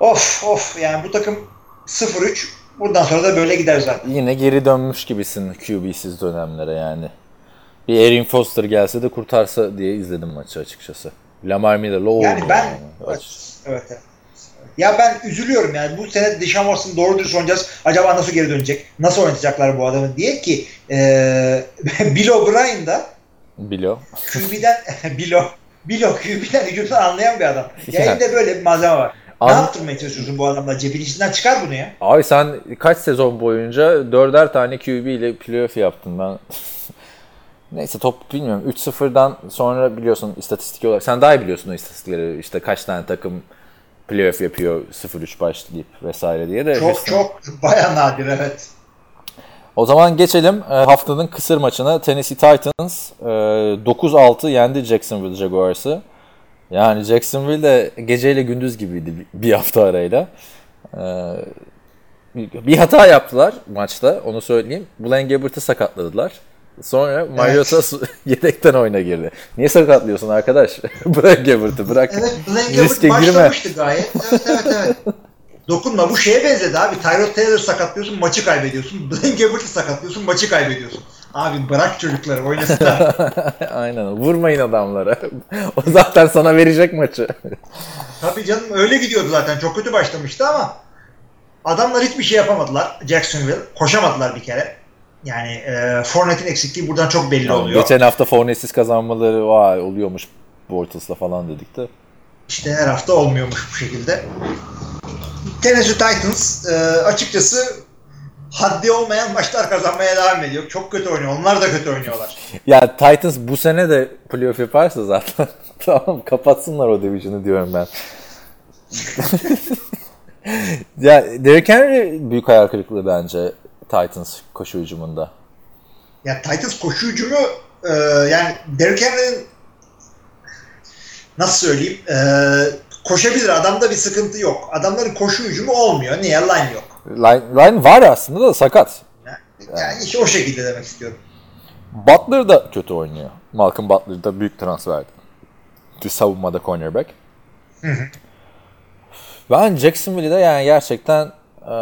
Speaker 4: of of yani bu takım 0-3 buradan sonra da böyle gider zaten.
Speaker 3: Yine geri dönmüş gibisin QB'siz dönemlere yani. Bir Erin Foster gelse de kurtarsa diye izledim maçı açıkçası. Lamar Miller'la o
Speaker 4: Yani ben
Speaker 3: yani.
Speaker 4: evet, evet, evet. Ya ben üzülüyorum yani bu sene Deshaun Watson doğru dürüst oynayacağız. Acaba nasıl geri dönecek? Nasıl oynatacaklar bu adamı diye ki e, Bill O'Brien da
Speaker 3: Bilo.
Speaker 4: QB'den Bill, O- Bill O QB'den hücumdan anlayan bir adam. Ya
Speaker 3: Ya.
Speaker 4: elinde böyle bir malzeme var.
Speaker 3: An-
Speaker 4: Ne yaptırmaya çalışıyorsun bu adamla? Cebin içinden çıkar bunu ya.
Speaker 3: Abi sen kaç sezon boyunca dörder tane QB ile playoff yaptın ben. Neyse top bilmiyorum. 3-0'dan sonra biliyorsun istatistik olarak. Sen daha iyi biliyorsun o istatistikleri. İşte kaç tane takım playoff yapıyor 0-3 başlayıp vesaire diye de.
Speaker 4: Çok
Speaker 3: Houston-
Speaker 4: çok baya nadir evet.
Speaker 3: O zaman geçelim e, haftanın kısır maçına. Tennessee Titans e, 9-6 yendi Jacksonville Jaguars'ı. Yani Jacksonville de geceyle gündüz gibiydi bir- hafta arayla. E, bir hata yaptılar maçta onu söyleyeyim. Blaine Gabbert'ı sakatladılar. Sonra Mariota su- yedekten oyuna girdi. Niye sakatlıyorsun arkadaş? Bırak Gabbert'ı bırak.
Speaker 4: Evet Blaine
Speaker 3: Riske
Speaker 4: Gabbert
Speaker 3: girme.
Speaker 4: başlamıştı gayet. Evet evet evet. Dokunma bu şeye benzedi abi. Tyrod Taylor sakatlıyorsun maçı kaybediyorsun. Blaine Gabbert'ı sakatlıyorsun maçı kaybediyorsun. Abi bırak çocukları oynasınlar.
Speaker 3: Aynen vurmayın adamlara. o zaten sana verecek maçı.
Speaker 4: Tabii canım öyle gidiyordu zaten. Çok kötü başlamıştı ama adamlar hiçbir şey yapamadılar. Jacksonville. Koşamadılar bir kere. Yani e, Fournette'in eksikliği buradan çok belli oluyor.
Speaker 3: Geçen hafta Fournette'siz kazanmaları vay oluyormuş Bortles'la falan dedik de.
Speaker 4: İşte her hafta olmuyormuş bu şekilde. Tennessee Titans e, açıkçası haddi olmayan maçlar kazanmaya devam ediyor. Çok kötü oynuyor. Onlar da kötü oynuyorlar.
Speaker 3: Ya Titans bu sene de playoff yaparsa zaten tamam kapatsınlar o division'ı diyorum ben. ya Derrick Henry büyük hayal kırıklığı bence Titans koşu hücumunda.
Speaker 4: Ya Titans koşu hücumu e, yani Derrick Henry'nin nasıl söyleyeyim e, koşabilir. Adamda bir sıkıntı yok. Adamların koşu hücumu olmuyor. Niye? Line yok.
Speaker 3: Line, line var aslında da sakat.
Speaker 4: Yani işte o şekilde demek istiyorum.
Speaker 3: Butler da kötü oynuyor. Malcolm Butler da büyük transferdi. Savunmada cornerback. Ben Jacksonville'i de yani gerçekten e,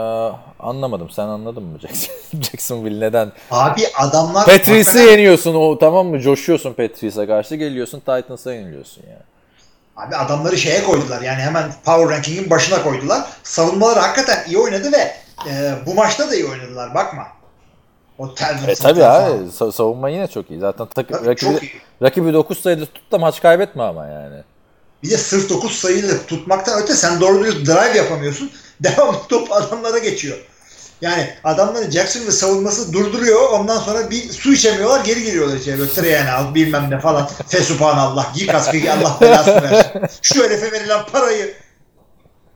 Speaker 3: anlamadım. Sen anladın mı Jackson, Jacksonville neden?
Speaker 4: Abi adamlar
Speaker 3: Patrice'i
Speaker 4: hakikaten-
Speaker 3: yeniyorsun o tamam mı? Coşuyorsun Patrice'e karşı geliyorsun Titans'a yeniliyorsun yani.
Speaker 4: Abi adamları şeye koydular. Yani hemen Power Ranking'in başına koydular. Savunmaları hakikaten iyi oynadı ve e, bu maçta da iyi oynadılar. Bakma. O Telvin
Speaker 3: E tabi abi sa- savunma yine çok iyi. Zaten tak-
Speaker 4: Tabii,
Speaker 3: rakibi, rakibi 9 sayıda tut da maç kaybetme ama yani.
Speaker 4: Bir de sırf 9 sayıyla tutmaktan öte sen doğru düz drive yapamıyorsun. Devamlı top adamlara geçiyor. Yani adamları Jacksonville savunması durduruyor. Ondan sonra bir su içemiyorlar. Geri geliyorlar içeri. Böyle treyene al bilmem ne falan. Fesubhanallah. Giy kaskı giy, Allah belasını versin. Şu herife verilen parayı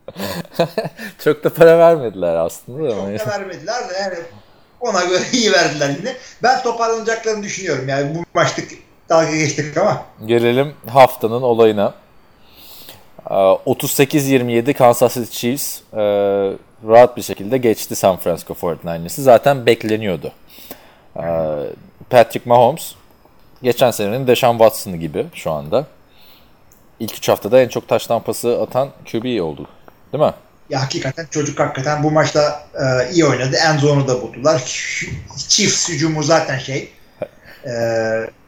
Speaker 3: Çok da para vermediler aslında
Speaker 4: çok da vermediler de yani ona göre iyi verdiler yine. Ben toparlanacaklarını düşünüyorum. Yani bu maçlık dalga geçtik ama.
Speaker 3: Gelelim haftanın olayına. Ee, 38-27 Kansas City Chiefs e, rahat bir şekilde geçti San Francisco 49ers'ı. Zaten bekleniyordu. Ee, Patrick Mahomes geçen senenin Deshaun Watson'ı gibi şu anda. İlk 3 haftada en çok taş tampası atan QB oldu. Değil mi?
Speaker 4: Ya hakikaten çocuk hakikaten bu maçta e, iyi oynadı. En zone'u da buldular. Chiefs hücumu zaten şey. E,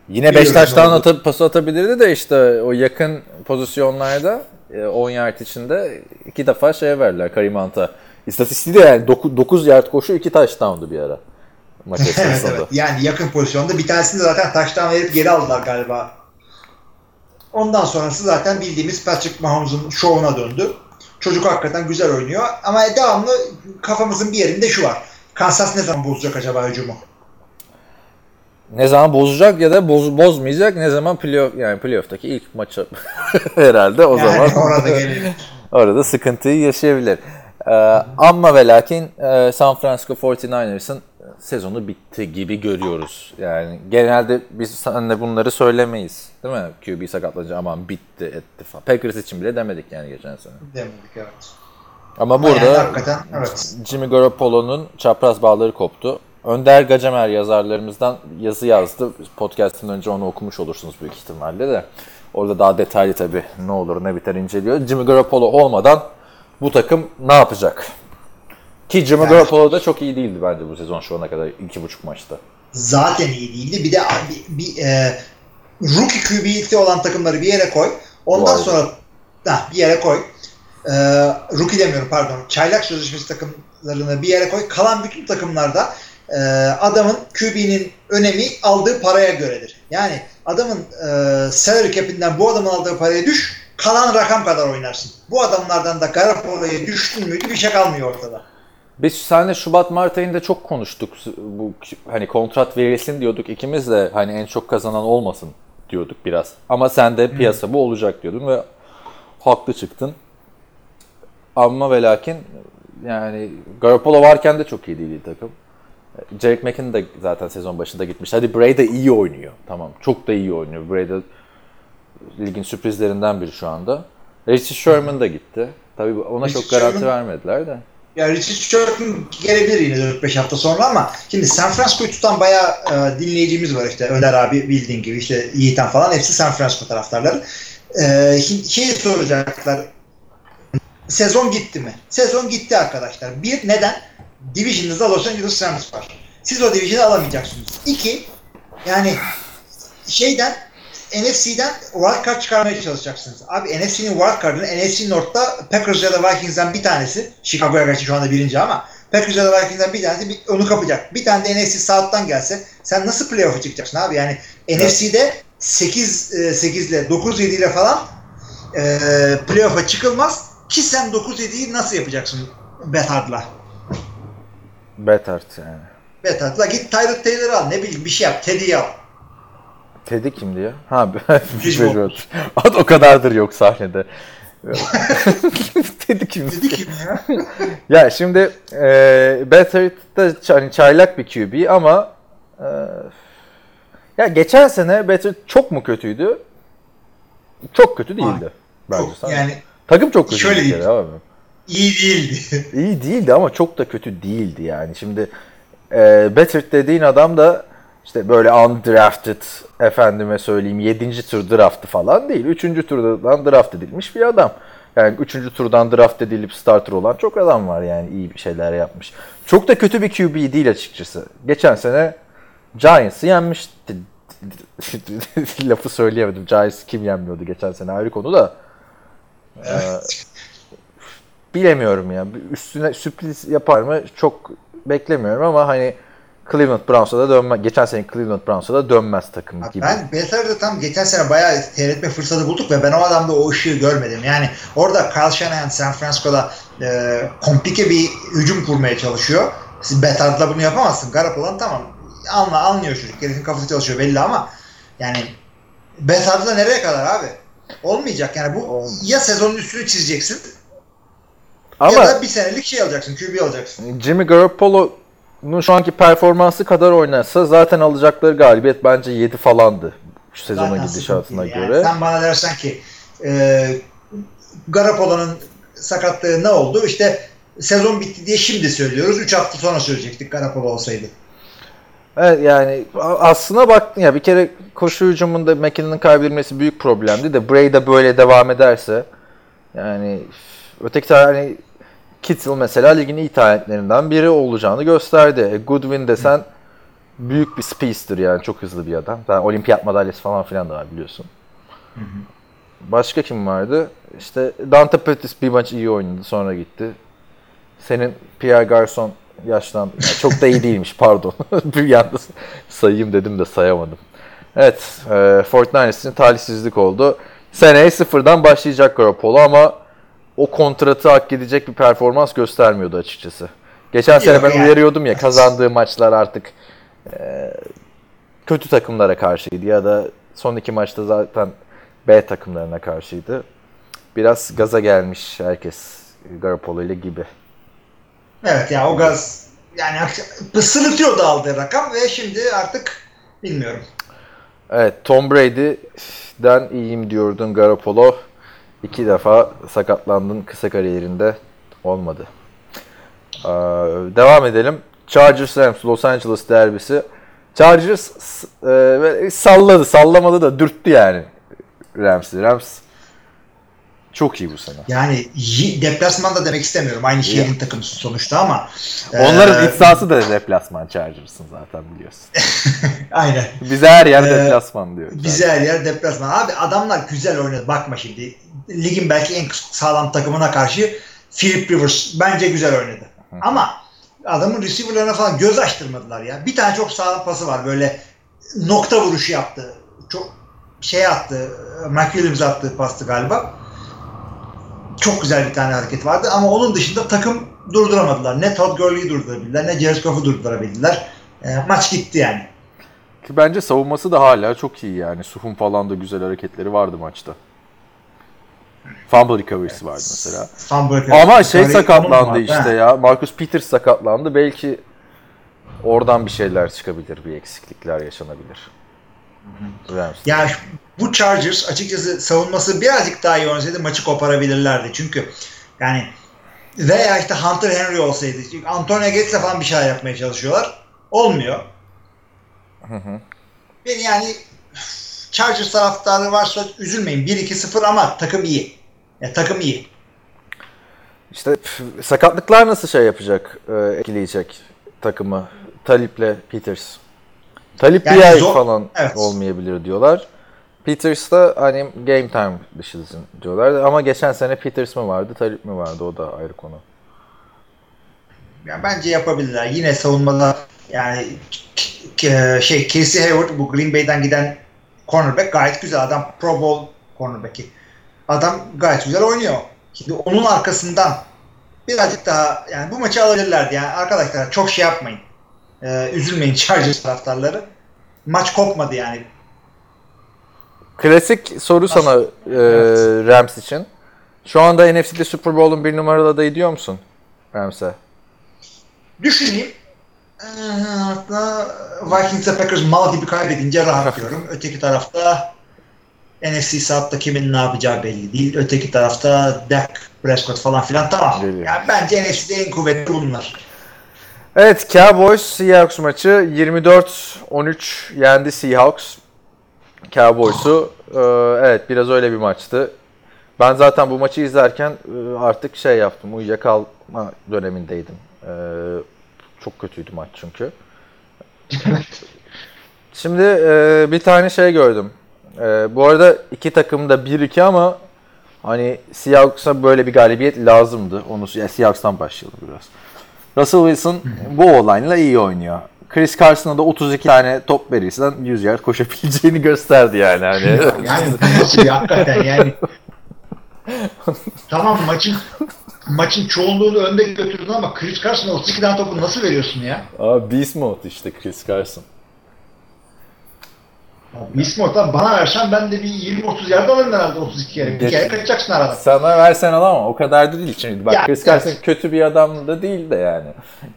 Speaker 3: Yine
Speaker 4: İyi
Speaker 3: 5
Speaker 4: oyun
Speaker 3: taştan
Speaker 4: oldu.
Speaker 3: atıp pas atabilirdi de işte o yakın pozisyonlarda e, 10 yard içinde iki defa şeye verdiler Karim Hunt'a. İstatistiği de yani 9, yard koşu 2 touchdown'du bir ara. Maç
Speaker 4: evet, evet. Yani yakın pozisyonda bir tanesini de zaten taştan verip geri aldılar galiba. Ondan sonrası zaten bildiğimiz Patrick Mahomes'un şovuna döndü. Çocuk hakikaten güzel oynuyor ama devamlı kafamızın bir yerinde şu var. Kansas ne zaman bozacak acaba hücumu?
Speaker 3: Ne zaman bozacak ya da boz, bozmayacak ne zaman playoff yani playoff'taki ilk maçı herhalde o
Speaker 4: Yani
Speaker 3: zaman
Speaker 4: orada
Speaker 3: orada sıkıntıyı yaşayabilir. Ee, ama ve lakin e, San Francisco 49ers'ın sezonu bitti gibi görüyoruz. Yani genelde biz seninle bunları söylemeyiz. Değil mi? QB sakatlanınca aman bitti etti falan. Packers için bile demedik yani geçen sene.
Speaker 4: Demedik evet.
Speaker 3: Ama
Speaker 4: Ama yani
Speaker 3: burada
Speaker 4: hakikaten evet.
Speaker 3: Jimmy Garoppolo'nun çapraz bağları koptu. Önder Gacemer yazarlarımızdan yazı yazdı. Podcast'ın önce onu okumuş olursunuz büyük ihtimalle de. Orada daha detaylı tabii ne olur ne biter inceliyor. Jimmy Garoppolo olmadan bu takım ne yapacak? Ki Jimmy
Speaker 4: Yani-
Speaker 3: Garoppolo da çok iyi değildi bence bu sezon şu ana kadar iki buçuk maçta.
Speaker 4: zaten iyi değildi. Bir de bir, bir e, rookie QB'likte olan takımları bir yere koy. Ondan
Speaker 3: Doğru.
Speaker 4: sonra ha, bir yere koy. E, rookie demiyorum pardon. Çaylak sözleşmesi takımlarını bir yere koy. Kalan bütün takımlarda e, adamın QB'nin önemi aldığı paraya göredir. Yani adamın e, salary cap'inden bu adamın aldığı paraya düş. Kalan rakam kadar oynarsın. Bu adamlardan da Garoppolo'ya düştün müydü bir şey kalmıyor ortada.
Speaker 3: Biz seninle Şubat Mart ayında çok konuştuk. Bu hani kontrat verilsin diyorduk ikimiz de hani en çok kazanan olmasın diyorduk biraz. Ama sen de piyasa bu olacak diyordun ve haklı çıktın. Ama ve lakin yani Garoppolo varken de çok iyi değildi takım. Jerick McKinnon da zaten sezon başında gitmiş. Hadi Bray de iyi oynuyor. Tamam. Çok da iyi oynuyor. Bray de ligin sürprizlerinden biri şu anda. Richie Sherman da gitti. Tabii ona
Speaker 4: Richie
Speaker 3: çok garanti
Speaker 4: Sherman-
Speaker 3: vermediler de.
Speaker 4: Ya Richard Sherman gelebilir yine 4-5 hafta sonra ama şimdi San Francisco'yu tutan bayağı e, dinleyicimiz var işte Önder abi bildiğin gibi işte Yiğiten falan hepsi San Francisco taraftarları. E, şi- şey soracaklar sezon gitti mi? Sezon gitti arkadaşlar. Bir neden? Division'ınızda Los Angeles Rams var. Siz o division'ı alamayacaksınız. İki yani şeyden NFC'den wildcard çıkarmaya çalışacaksınız. Abi NFC'nin wildcard'ını NFC North'ta Packers ya da Vikings'den bir tanesi Chicago'ya gerçi şu anda birinci ama Packers ya da Vikings'den bir tanesi bir, onu kapacak. Bir tane de NFC South'tan gelse sen nasıl playoff'a çıkacaksın abi? Yani NFC'de 8 e, 8 ile 9 7 ile falan e, playoff'a çıkılmaz ki sen 9 7'yi nasıl yapacaksın Betard'la?
Speaker 3: Better yani.
Speaker 4: Betard'la git Tyrod Taylor'ı al ne bileyim bir şey yap Teddy'yi al.
Speaker 3: Teddy kimdi ya? Ha
Speaker 4: Bridgewater.
Speaker 3: Ad o kadardır yok sahnede. Teddy kimdi?
Speaker 4: Dedi kim ya?
Speaker 3: Ya şimdi e, Better da hani çaylak bir QB ama e, ya geçen sene Better çok mu kötüydü? Çok kötü değildi. Bence
Speaker 4: Çok,
Speaker 3: sana.
Speaker 4: yani
Speaker 3: Takım çok kötü
Speaker 4: şöyle
Speaker 3: bir kere abi.
Speaker 4: İyi değildi.
Speaker 3: İyi değildi ama çok da kötü değildi yani. Şimdi e, Bettert dediğin adam da işte böyle undrafted efendime söyleyeyim 7. tur draftı falan değil. 3. turdan draft edilmiş bir adam. Yani 3. turdan draft edilip starter olan çok adam var yani iyi bir şeyler yapmış. Çok da kötü bir QB değil açıkçası. Geçen sene Giants'ı yenmişti. Lafı söyleyemedim. Giants kim yenmiyordu geçen sene ayrı konu da. Bilemiyorum ya. Üstüne sürpriz yapar mı çok beklemiyorum ama hani Cleveland Browns'a da dönmez. Geçen sene Cleveland Browns'a da dönmez takım gibi.
Speaker 4: Ben Beathard'ı tam geçen sene bayağı seyretme fırsatı bulduk ve ben o adamda o ışığı görmedim. Yani orada Kyle Shanahan San Francisco'da e, komplike bir hücum kurmaya çalışıyor. Siz Beathard'la bunu yapamazsın. Garoppolo'nun tamam anla, anlıyor çocuk. Herifin kafası çalışıyor belli ama yani Beathard'la nereye kadar abi? Olmayacak yani bu
Speaker 3: Olmaz.
Speaker 4: ya sezonun üstünü çizeceksin
Speaker 3: Ama
Speaker 4: ya da bir senelik şey alacaksın. QB alacaksın.
Speaker 3: Jimmy Garoppolo'nun şu anki performansı kadar oynarsa zaten alacakları galibiyet bence 7 falandı. Şu sezonun
Speaker 4: Zaten
Speaker 3: gidişatına.
Speaker 4: Yani
Speaker 3: göre.
Speaker 4: sen bana dersen ki e, Garoppolo'nun sakatlığı ne oldu? İşte sezon bitti diye şimdi söylüyoruz. 3 hafta sonra söyleyecektik Garoppolo olsaydı.
Speaker 3: Evet yani aslına baktın ya bir kere koşu hücumunda McKinnon'ın kaybedilmesi büyük problemdi de Bray de böyle devam ederse yani öteki taraftan hani Kittle mesela ligin iyi talentlerinden biri olacağını gösterdi. E, Goodwin desen büyük bir speedster yani çok hızlı bir adam. Yani olimpiyat madalyası falan filan da var biliyorsun. Başka kim vardı? İşte Dante Pettis bir maç iyi oynadı sonra gitti. Senin Pierre Garçon yaşlan ya çok da iyi değilmiş pardon. bir anda sayayım dedim de sayamadım. Evet, e, 49ers için talihsizlik oldu. Seneye sıfırdan başlayacak Garoppolo ama o kontratı hak edecek bir performans göstermiyordu açıkçası. Geçen sene
Speaker 4: Yok
Speaker 3: ben
Speaker 4: yani.
Speaker 3: uyarıyordum ya kazandığı maçlar artık e, kötü takımlara karşıydı ya da son iki maçta zaten B takımlarına karşıydı. Biraz gaza gelmiş herkes Garoppolo ile gibi.
Speaker 4: Evet ya o gaz yani sırıtıyordu aldığı rakam ve şimdi artık bilmiyorum.
Speaker 3: Evet Tom Brady'den iyiyim diyordun Garoppolo. İki defa sakatlandın kısa kariyerinde olmadı. Ee, devam edelim. Chargers Rams Los Angeles derbisi. Chargers e, salladı sallamadı da dürttü yani Rams'i. Rams çok iyi bu sene.
Speaker 4: Yani deplasman da demek istemiyorum. Aynı şehrin takımı sonuçta ama.
Speaker 3: Onların
Speaker 4: e,
Speaker 3: iç sahası da deplasman Chargers'ın zaten biliyorsun.
Speaker 4: Aynen.
Speaker 3: Bize her yer
Speaker 4: Ee,
Speaker 3: deplasman diyor.
Speaker 4: Bize her yer deplasman. Abi adamlar güzel oynadı. Bakma şimdi. Ligin belki en sağlam takımına karşı Philip Rivers bence güzel oynadı. Ama adamın receiver'larına falan göz açtırmadılar ya. Bir tane çok sağlam pası var. Böyle nokta vuruşu yaptı. Çok şey attı. Mike Williams attığı pastı galiba. Çok güzel bir tane hareket vardı ama onun dışında takım durduramadılar. Ne Todd Gurley'i durdurabildiler ne Jared Goff'u durdurabildiler. E, maç gitti yani.
Speaker 3: Ki bence savunması da hala çok iyi yani. Suhum falan da güzel hareketleri vardı maçta. Fumble recovery'si vardı mesela.
Speaker 4: Fumble
Speaker 3: Ama şey
Speaker 4: onun
Speaker 3: sakatlandı işte ya. Marcus Peters sakatlandı. Belki oradan bir şeyler çıkabilir. Bir eksiklikler yaşanabilir. Rams.
Speaker 4: Ya şu- bu Chargers açıkçası savunması birazcık daha iyi oynasaydı maçı koparabilirlerdi. Çünkü yani veya işte Hunter Henry olsaydı. Çünkü Antonio Gates'le falan bir şeyler yapmaya çalışıyorlar. Olmuyor. Ben yani Chargers taraftarı varsa üzülmeyin. 1-2-0 ama takım iyi. Ya, takım iyi.
Speaker 3: İşte sakatlıklar nasıl şey yapacak, e, etkileyecek takımı? Talip'le Peters. Talip
Speaker 4: Yani
Speaker 3: bir ay
Speaker 4: zor-
Speaker 3: falan
Speaker 4: evet.
Speaker 3: olmayabilir diyorlar. Peters da hani game time dışısın diyorlar. Ama geçen sene Peters mi vardı, Talip mi vardı? O da ayrı konu.
Speaker 4: Ya bence yapabilirler. Yine savunmada yani şey Casey Hayward bu Green Bay'den giden cornerback gayet güzel adam. Pro Bowl cornerback'i. Adam gayet güzel oynuyor. Şimdi onun arkasından birazcık daha yani bu maçı alabilirlerdi. Yani arkadaşlar çok şey yapmayın. Ee, üzülmeyin Chargers taraftarları. Maç kopmadı yani.
Speaker 3: Klasik soru sana e,
Speaker 4: Evet.
Speaker 3: Rams için. Şu anda NFC'de Super Bowl'un bir numaralı adayı diyor musun Rams'e?
Speaker 4: Düşüneyim. Ee, hatta Vikings'e Packers mal gibi kaybedince rahatlıyorum. Öteki tarafta NFC South'ta kimin ne yapacağı belli değil. Öteki tarafta Dak Prescott falan filan tamam.
Speaker 3: Geliyor.
Speaker 4: Yani bence NFC'de en kuvvetli bunlar.
Speaker 3: Evet Cowboys Seahawks maçı 24-13 yendi Seahawks. Cowboys'u Ee, evet biraz öyle bir maçtı. Ben zaten bu maçı izlerken e, artık şey yaptım uyuyakalma dönemindeydim. Ee, çok kötüydü maç çünkü. Şimdi e, bir tane şey gördüm. E, bu arada iki takım da 1-2 ama hani Seahawks'a böyle bir galibiyet lazımdı. Onu yani Seahawks'tan başlayalım biraz. Russell Wilson bu olayla iyi oynuyor. Chris Carson'a da 32 tane top verirsen 100 yard koşabileceğini gösterdi yani. Hani
Speaker 4: Yani bir hakikaten yani. tamam maçın maçın çoğunluğunu önde götürdün ama Chris Carson'a 32 tane topu nasıl veriyorsun ya?
Speaker 3: Abi beast mode işte Chris Carson.
Speaker 4: Bismuth'tan bana versen ben de bir 20-30 yerde alırım herhalde 32 kere. Bir kere kaçacaksın arada.
Speaker 3: Sana versen alamam. O kadar da değil şimdi. Bak
Speaker 4: Ya,
Speaker 3: Chris Carson
Speaker 4: evet.
Speaker 3: kötü bir adam da değil de yani.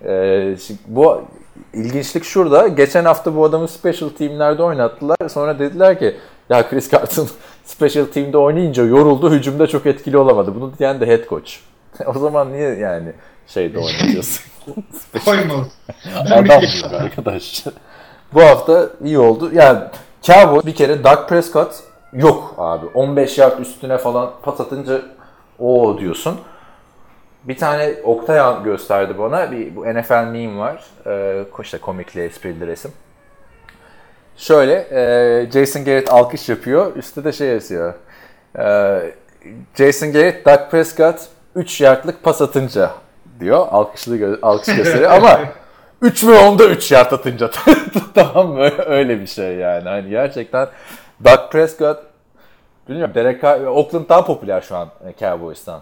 Speaker 3: Ee, şimdi bu ilginçlik şurada. Geçen hafta bu adamı special teamlerde oynattılar. Sonra dediler ki ya Chris Carson special team'de oynayınca yoruldu. Hücumda çok etkili olamadı. Bunu diyen de head coach. o zaman niye yani şeyde oynatıyorsun?
Speaker 4: Koymalı.
Speaker 3: Adam gibi arkadaş. Bu hafta iyi oldu. Yani Cowboys bir kere Dak Prescott yok abi. 15 yard üstüne falan pas atınca o diyorsun. Bir tane Oktay gösterdi bana. Bir, bu NFL meme var. Ee, işte komikli, esprili resim. Şöyle, e, Jason Garrett alkış yapıyor. Üstte de şey yazıyor. E, Jason Garrett, Dak Prescott 3 yardlık pas atınca diyor. Alkışlı gö- alkış gösteriyor ama 3 mü onda 3 yard atınca tamam mı? Öyle bir şey yani. Hani gerçekten Dak Prescott bilmiyorum Derek Oakland daha popüler şu an Cowboys'tan.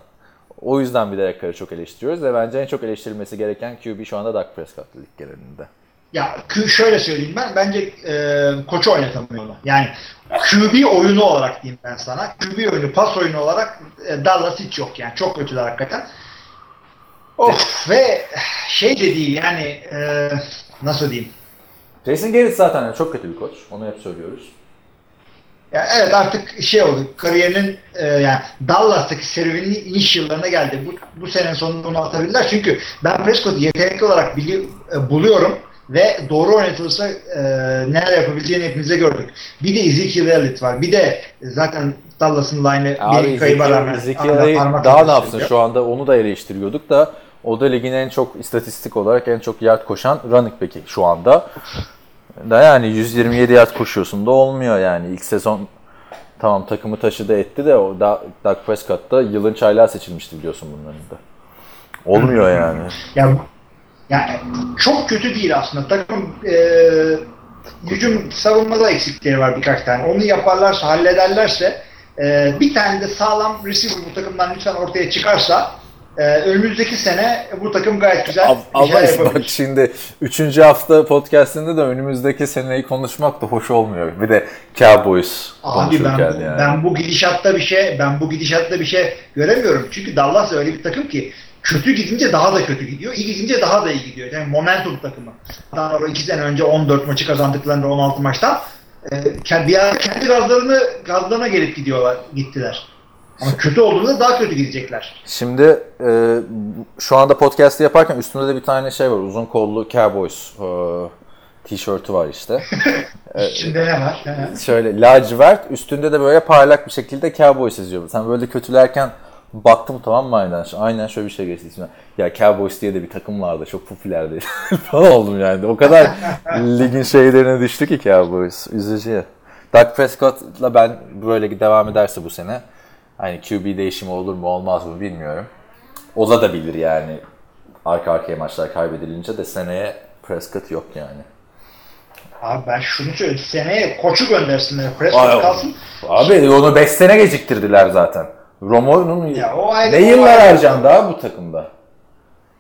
Speaker 3: O yüzden bir Derek Carr'ı çok eleştiriyoruz ve bence en çok eleştirilmesi gereken QB şu anda Dak Prescott lig genelinde.
Speaker 4: Ya şöyle söyleyeyim ben. Bence e, koçu oynatamıyorlar. Yani QB oyunu olarak diyeyim ben sana. QB oyunu, pas oyunu olarak e, Dallas hiç yok yani. Çok kötüler hakikaten. Of ve şey de değil yani e, nasıl diyeyim.
Speaker 3: Jason Garrett zaten çok kötü bir koç. Onu hep söylüyoruz.
Speaker 4: Ya evet artık şey oldu. Kariyerinin e, yani Dallas'taki serüveninin iniş yıllarına geldi. Bu, bu senenin sonunda bunu atabilirler. Çünkü ben Prescott'u yetenekli olarak bili, e, buluyorum ve doğru oynatılırsa e, neler yapabileceğini hepimize gördük. Bir de Ezekiel Elliott var. Bir de zaten Dallas'ın line'ı bir kayıba rağmen
Speaker 3: Ezekiel daha ne yapsın şu anda onu da eleştiriyorduk da o da ligin en çok istatistik olarak en çok yard koşan running back'i şu anda. Da yani 127 yard koşuyorsun da olmuyor yani. İlk sezon tamam takımı taşıdı etti de o da Dak Prescott da yılın çaylağı seçilmişti biliyorsun bunların da. Olmuyor yani.
Speaker 4: Ya, yani çok kötü değil aslında. Takım e, hücum savunmada eksikleri var birkaç tane. Onu yaparlarsa, hallederlerse e, bir tane de sağlam receiver bu takımdan lütfen ortaya çıkarsa e, önümüzdeki sene bu takım gayet güzel bir
Speaker 3: Ama bak şimdi 3. hafta podcastinde de önümüzdeki seneyi konuşmak da hoş olmuyor. Bir de Cowboys
Speaker 4: Abi ben,
Speaker 3: yani.
Speaker 4: ben bu gidişatta bir şey ben bu gidişatta bir şey göremiyorum. Çünkü Dallas öyle bir takım ki kötü gidince daha da kötü gidiyor. iyi gidince daha da iyi gidiyor. Yani momentum takımı. Daha sonra iki sene önce 14 maçı kazandıklarında 16 maçtan e, bir ara kendi gazlarını gazlarına gelip gidiyorlar, gittiler. Ama kötü olduğunda daha kötü gidecekler.
Speaker 3: Şimdi e, şu anda podcast'ı yaparken üstünde de bir tane şey var. Uzun kollu Cowboys e, tişörtü var işte.
Speaker 4: Şimdi ne var?
Speaker 3: Şöyle lacivert üstünde de böyle parlak bir şekilde Cowboys yazıyor. Sen böyle kötülerken baktım tamam mı aynen? Aynen şöyle bir şey geçti içimden. Ya Cowboys diye de bir takım vardı. Çok popülerdi. falan oldum yani. O kadar ligin şeylerine düştü ki Cowboys. Üzücü. Dak Prescott'la ben böyle devam ederse bu sene hani QB değişimi olur mu olmaz mı bilmiyorum. Ola da bilir yani. Arka arkaya maçlar kaybedilince de seneye Prescott yok yani.
Speaker 4: Abi ben şunu söyleyeyim. Seneye koçu göndersinler. Prescott kalsın.
Speaker 3: Abi onu 5 sene geciktirdiler zaten. Romo'nun
Speaker 4: Ya o
Speaker 3: ne
Speaker 4: o
Speaker 3: yıllar harcandı abi bu takımda.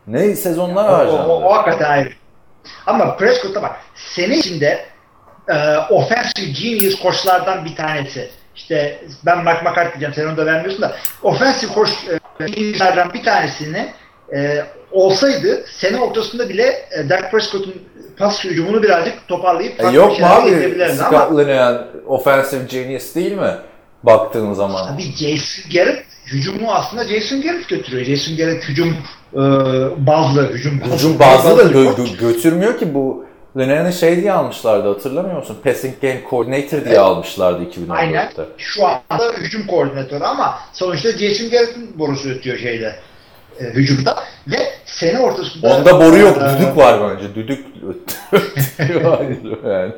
Speaker 3: Ne sezonlar
Speaker 4: O,
Speaker 3: harcandı.
Speaker 4: o, o hakikaten ayrı. Ama Prescott'a bak. Sene içinde e, offensive genius koçlardan bir tanesi. İşte ben Mark McCart diyeceğim. Sen onu da vermiyorsun da. Offensive koç e, bir tanesini e, olsaydı sene ortasında bile e, Dak Prescott'un pas hücumunu birazcık toparlayıp
Speaker 3: E yok mu abi Scott Linehan offensive genius değil mi? Baktığın zaman.
Speaker 4: Abi Jason Garrett hücumu aslında Jason Garrett götürüyor. Jason Garrett hücum e, bazlı hücum bazlı.
Speaker 3: Hücum bazlı da gö- götürmüyor ki bu Linehan'ı şey diye almışlardı hatırlamıyor musun? Passing Game Coordinator diye almışlardı 2014'te.
Speaker 4: Aynen. Şu anda hücum koordinatörü ama sonuçta Jason Garrett'in borusu ötüyor şeyde e, hücumda ve sene ortasında
Speaker 3: Onda boru yok,
Speaker 4: e,
Speaker 3: düdük var bence. Düdük yani.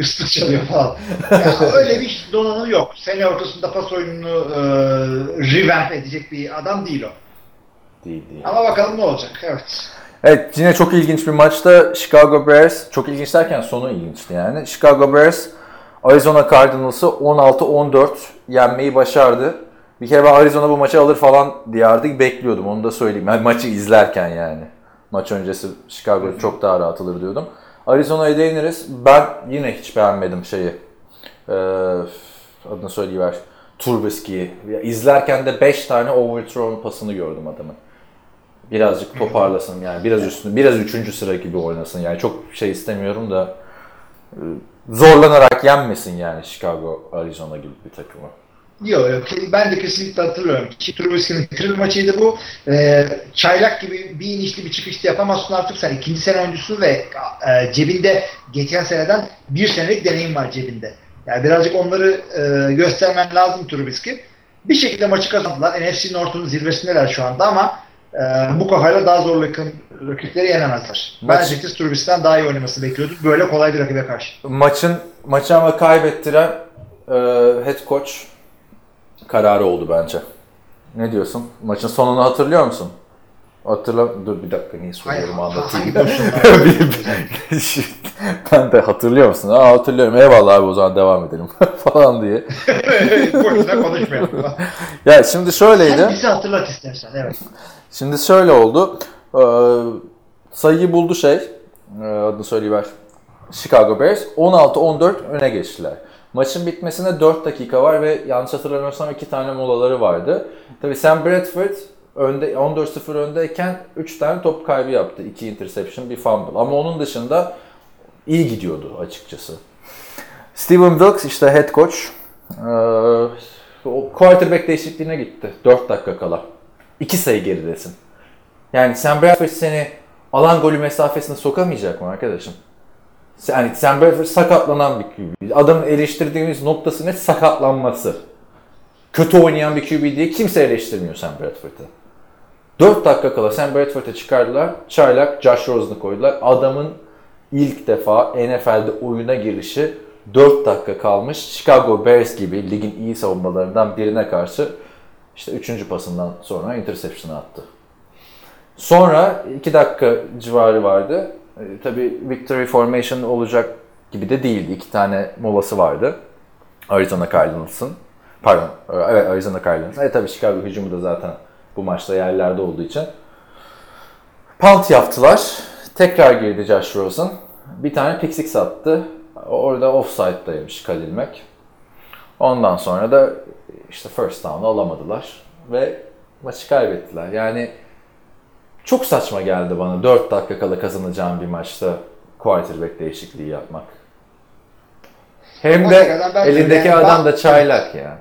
Speaker 4: ıslık çalıyor falan. Ya öyle bir donanım yok. Sene ortasında pas oyununu e, revamp edecek bir adam değil o.
Speaker 3: Değil değil.
Speaker 4: Ama bakalım ne olacak. Evet.
Speaker 3: Evet yine çok ilginç bir maçta Chicago Bears, çok ilginç derken sonu ilginçti yani. Chicago Bears Arizona Cardinals'ı 16-14 yenmeyi başardı. Bir kere ben Arizona bu maçı alır falan diye artık bekliyordum onu da söyleyeyim. Yani maçı izlerken yani. Maç öncesi Chicago çok daha rahat alır diyordum. Arizona'ya değiniriz. Ben yine hiç beğenmedim şeyi. Ee, adını söyleyiver. Trubisky'yi. Ya İzlerken de 5 tane overthrown pasını gördüm adamın. Birazcık toparlasın yani biraz üstünde biraz üçüncü sıra gibi oynasın yani çok şey istemiyorum da e, zorlanarak yenmesin yani Chicago Arizona gibi bir takımı.
Speaker 4: Yok yok ben de kesinlikle hatırlıyorum. Trubisky'nin kriz maçıydı bu. Ee, çaylak gibi bir inişli bir çıkışta yapamazsın artık sen ikinci sene oyuncusu ve e, cebinde geçen seneden bir senelik deneyim var cebinde. Yani birazcık onları e, göstermen lazım Trubisky. Bir şekilde maçı kazandılar. NFC North'un zirvesindeler şu anda ama e, bu kafayla daha zor rakip, rakipleri yenemezler.
Speaker 3: Maç-
Speaker 4: Ben açıkçası Trubisky'den daha iyi oynamasını bekliyordum. Böyle kolay bir rakibe karşı.
Speaker 3: Maçın maçı ama kaybettiren e, head coach kararı oldu bence. Ne diyorsun? Maçın sonunu hatırlıyor musun? Hatırla dur bir dakika niye soruyorum
Speaker 4: Hayır,
Speaker 3: anlatayım. ben de hatırlıyor musun? Aa hatırlıyorum. Eyvallah abi o zaman devam edelim falan diye.
Speaker 4: Boşuna konuşmayalım.
Speaker 3: Ya şimdi şöyleydi.
Speaker 4: Sen bizi hatırlat istersen. Evet.
Speaker 3: Şimdi şöyle oldu. Ee, sayıyı buldu şey. Ee, adını söyleyiver. Chicago Bears 16-14 öne geçtiler. Maçın bitmesine 4 dakika var ve yanlış hatırlamıyorsam 2 tane molaları vardı. Tabii Sam Bradford önde 14-0 öndeyken 3 tane top kaybı yaptı. 2 interception, bir fumble. Ama onun dışında iyi gidiyordu açıkçası. Steven Wilkes işte head coach. Ee, quarterback değişikliğine gitti 4 dakika kala. 2 sayı geridesin. Yani Sam Bradford seni alan golü mesafesine sokamayacak mı arkadaşım? Yani Sam Bradford sakatlanan bir QB. Adamın eleştirdiğimiz noktası ne? Sakatlanması. Kötü oynayan bir QB diye kimse eleştirmiyor Sam Bradford'ı. 4 dakika kala Sam Bradford'ı çıkardılar. Çaylak Josh Rosen'ı koydular. Adamın ilk defa NFL'de oyuna girişi 4 dakika kalmış. Chicago Bears gibi ligin iyi savunmalarından birine karşı işte 3. pasından sonra interception attı. Sonra 2 dakika civarı vardı. E, tabii victory formation olacak gibi de değildi. İki tane molası vardı. Arizona Cardinals'ın. Pardon, e, evet Arizona Cardinals. Evet tabii Chicago hücumu da zaten bu maçta yerlerde olduğu için. Punt yaptılar. Tekrar girdi Josh Rosen. Bir tane pick six attı. Orada offside'daymış Khalil Mack. Ondan sonra da işte first down'u alamadılar. Ve maçı kaybettiler. Yani çok saçma geldi bana 4 dakika kala kazanacağım bir maçta quarterback değişikliği yapmak. Hem de elindeki
Speaker 4: yani
Speaker 3: adam da çaylak ya.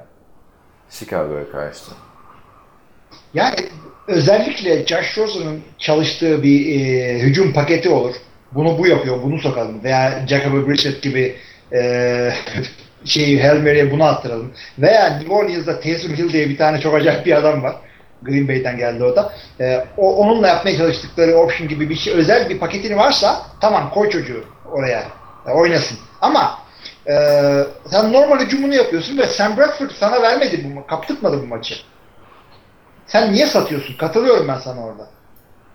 Speaker 3: Chicago'ya karşı.
Speaker 4: Yani özellikle Josh Rosen'ın çalıştığı bir e, hücum paketi olur. Bunu bu yapıyor, bunu sokalım. Veya Jacoby Brissett gibi e, şeyi Hail Mary'e bunu attıralım. Veya New Orleans'da Taysom Hill diye bir tane çok acayip bir adam var. Green Bay'den geldi o da. E, o, onunla yapmaya çalıştıkları option gibi bir şey, özel bir paketini varsa tamam koy çocuğu oraya. E, oynasın. Ama e, sen normal hücumunu yapıyorsun ve Sam Bradford sana vermedi bu ma- kaptırmadı bu maçı. Sen niye satıyorsun? Katılıyorum ben sana orada.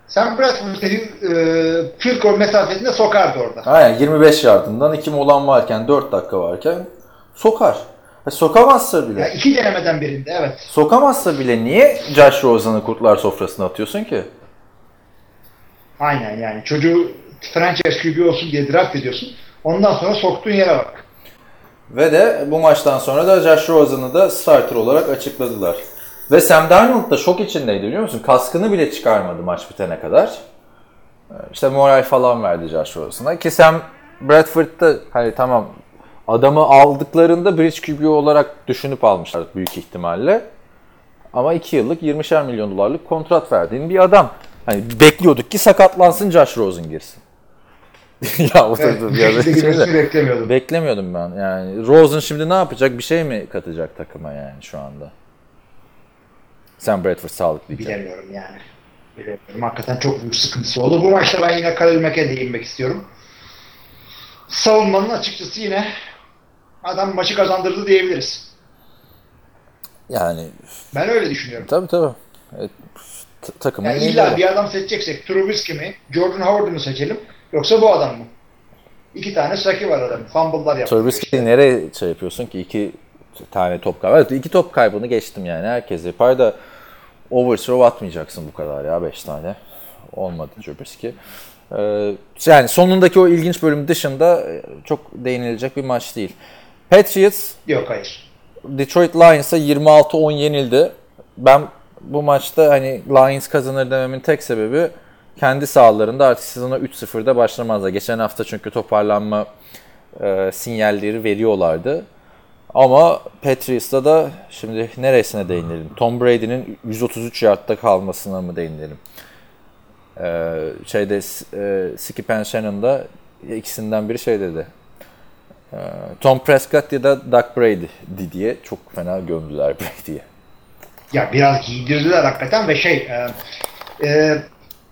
Speaker 4: Sam Bradford seni e, field goal mesafesinde sokardı orada.
Speaker 3: Aynen 25 yardından 2 molan varken 4 dakika varken sokar. Sokamazsa bile.
Speaker 4: Ya iki denemeden birinde evet.
Speaker 3: Sokamazsa bile niye Josh Rosen'ı kurtlar sofrasına atıyorsun ki?
Speaker 4: Aynen yani. Çocuğu franchise QB olsun diye draft ediyorsun. Ondan sonra soktuğun yere bak.
Speaker 3: Ve de bu maçtan sonra da Josh Rosen'ı da starter olarak açıkladılar. Ve Sam Darnold da şok içindeydi biliyor musun? Kaskını bile çıkarmadı maç bitene kadar. Ee, İşte moral falan verdi Josh Rosen'a. Ki Sam Bradford da hani tamam adamı aldıklarında bridge QB olarak düşünüp almışlar büyük ihtimalle. Ama 2 yıllık 20'şer milyon dolarlık kontrat verdiğin bir adam. Hani bekliyorduk ki sakatlansın Josh Rosen girsin. ya o
Speaker 4: Evet,
Speaker 3: da
Speaker 4: beklemiyordum.
Speaker 3: Beklemiyordum ben. Yani Rosen şimdi ne yapacak? Bir şey mi katacak takıma yani şu anda? Sam Bradford sağlıklıyken.
Speaker 4: Bilemiyorum yani. Bilemiyorum. Hakikaten çok büyük sıkıntısı oldu. Bu maçta ben yine Khalil Mack'e değinmek istiyorum. Savunmanın açıkçası yine adam maçı kazandırdı diyebiliriz.
Speaker 3: Yani
Speaker 4: Ben öyle düşünüyorum.
Speaker 3: tabii tabii. Evet, takımın
Speaker 4: Yani illa bir adam seçeceksek Trubisky mi, Jordan Howard'ı mı seçelim yoksa bu adam mı? İki tane saki var adam. Fumble'lar yapıyor.
Speaker 3: Trubisky'yi nereye şey yapıyorsun ki? iki tane top kaybı. Evet, iki top kaybını geçtim yani. Herkes yapar da overthrow atmayacaksın bu kadar ya. Beş tane. Olmadı Trubisky. Ee, yani sonundaki o ilginç bölüm dışında e, çok değinilecek bir maç değil. Patriots
Speaker 4: Yok hayır.
Speaker 3: Detroit Lions'a 26-10 yenildi. Ben bu maçta hani Lions kazanır dememin tek sebebi kendi sahalarında artık sezona 3-0'da başlamazlar. Geçen hafta çünkü toparlanma e, sinyalleri veriyorlardı. Ama Patriots'ta da şimdi neresine değinelim? Tom Brady'nin 133 yardta kalmasına mı değinelim? Ee, şeyde e, Skip and Shannon da ikisinden biri şey dedi. Ee, Tom Prescott ya da Doug Brady diye çok fena gömdüler Brady'ye.
Speaker 4: Ya biraz giydirdiler hakikaten ve şey e, e,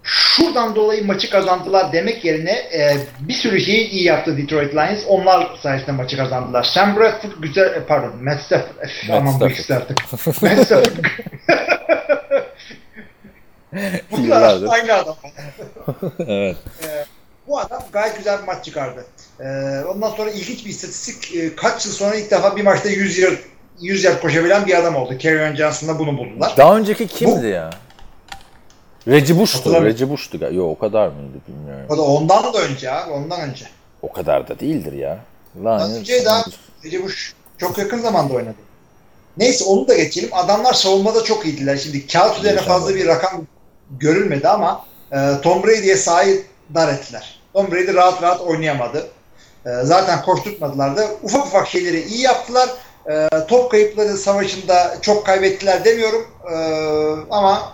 Speaker 4: şuradan dolayı maçı kazandılar demek yerine e, bir sürü şeyi iyi yaptı Detroit Lions. Onlar sayesinde maçı kazandılar. Sam Bradford güzel, e, pardon Matt Stafford.
Speaker 3: Matt
Speaker 4: aman bu ikisi artık. Matt Stafford. Bunlar aynı adam.
Speaker 3: evet.
Speaker 4: Bu adam gayet güzel bir maç çıkardı. Ee, ondan sonra ilginç bir istatistik. Ee, kaç yıl sonra ilk defa bir maçta 100 yard, 100 yard koşabilen bir adam oldu. Kerryon Johnson'da bunu buldular.
Speaker 3: Daha önceki kimdi ya? Reggie Bush'tu. Reggie Bush'tu. Yok o kadar mıydı bilmiyorum.
Speaker 4: O da ondan da önce abi, ondan önce.
Speaker 3: O kadar da değildir ya.
Speaker 4: Ondan
Speaker 3: Lions.
Speaker 4: önce daha Recep Bush çok yakın zamanda oynadı. Neyse onu da geçelim. Adamlar savunmada çok iyiydiler. Şimdi kağıt üzerine fazla bir rakam görülmedi ama e, Tom Brady'ye sahayı dar ettiler. Tom Brady rahat rahat oynayamadı. E, zaten koşturtmadılar da. Ufak ufak şeyleri iyi yaptılar. E, top kayıpları savaşında çok kaybettiler demiyorum. E, ama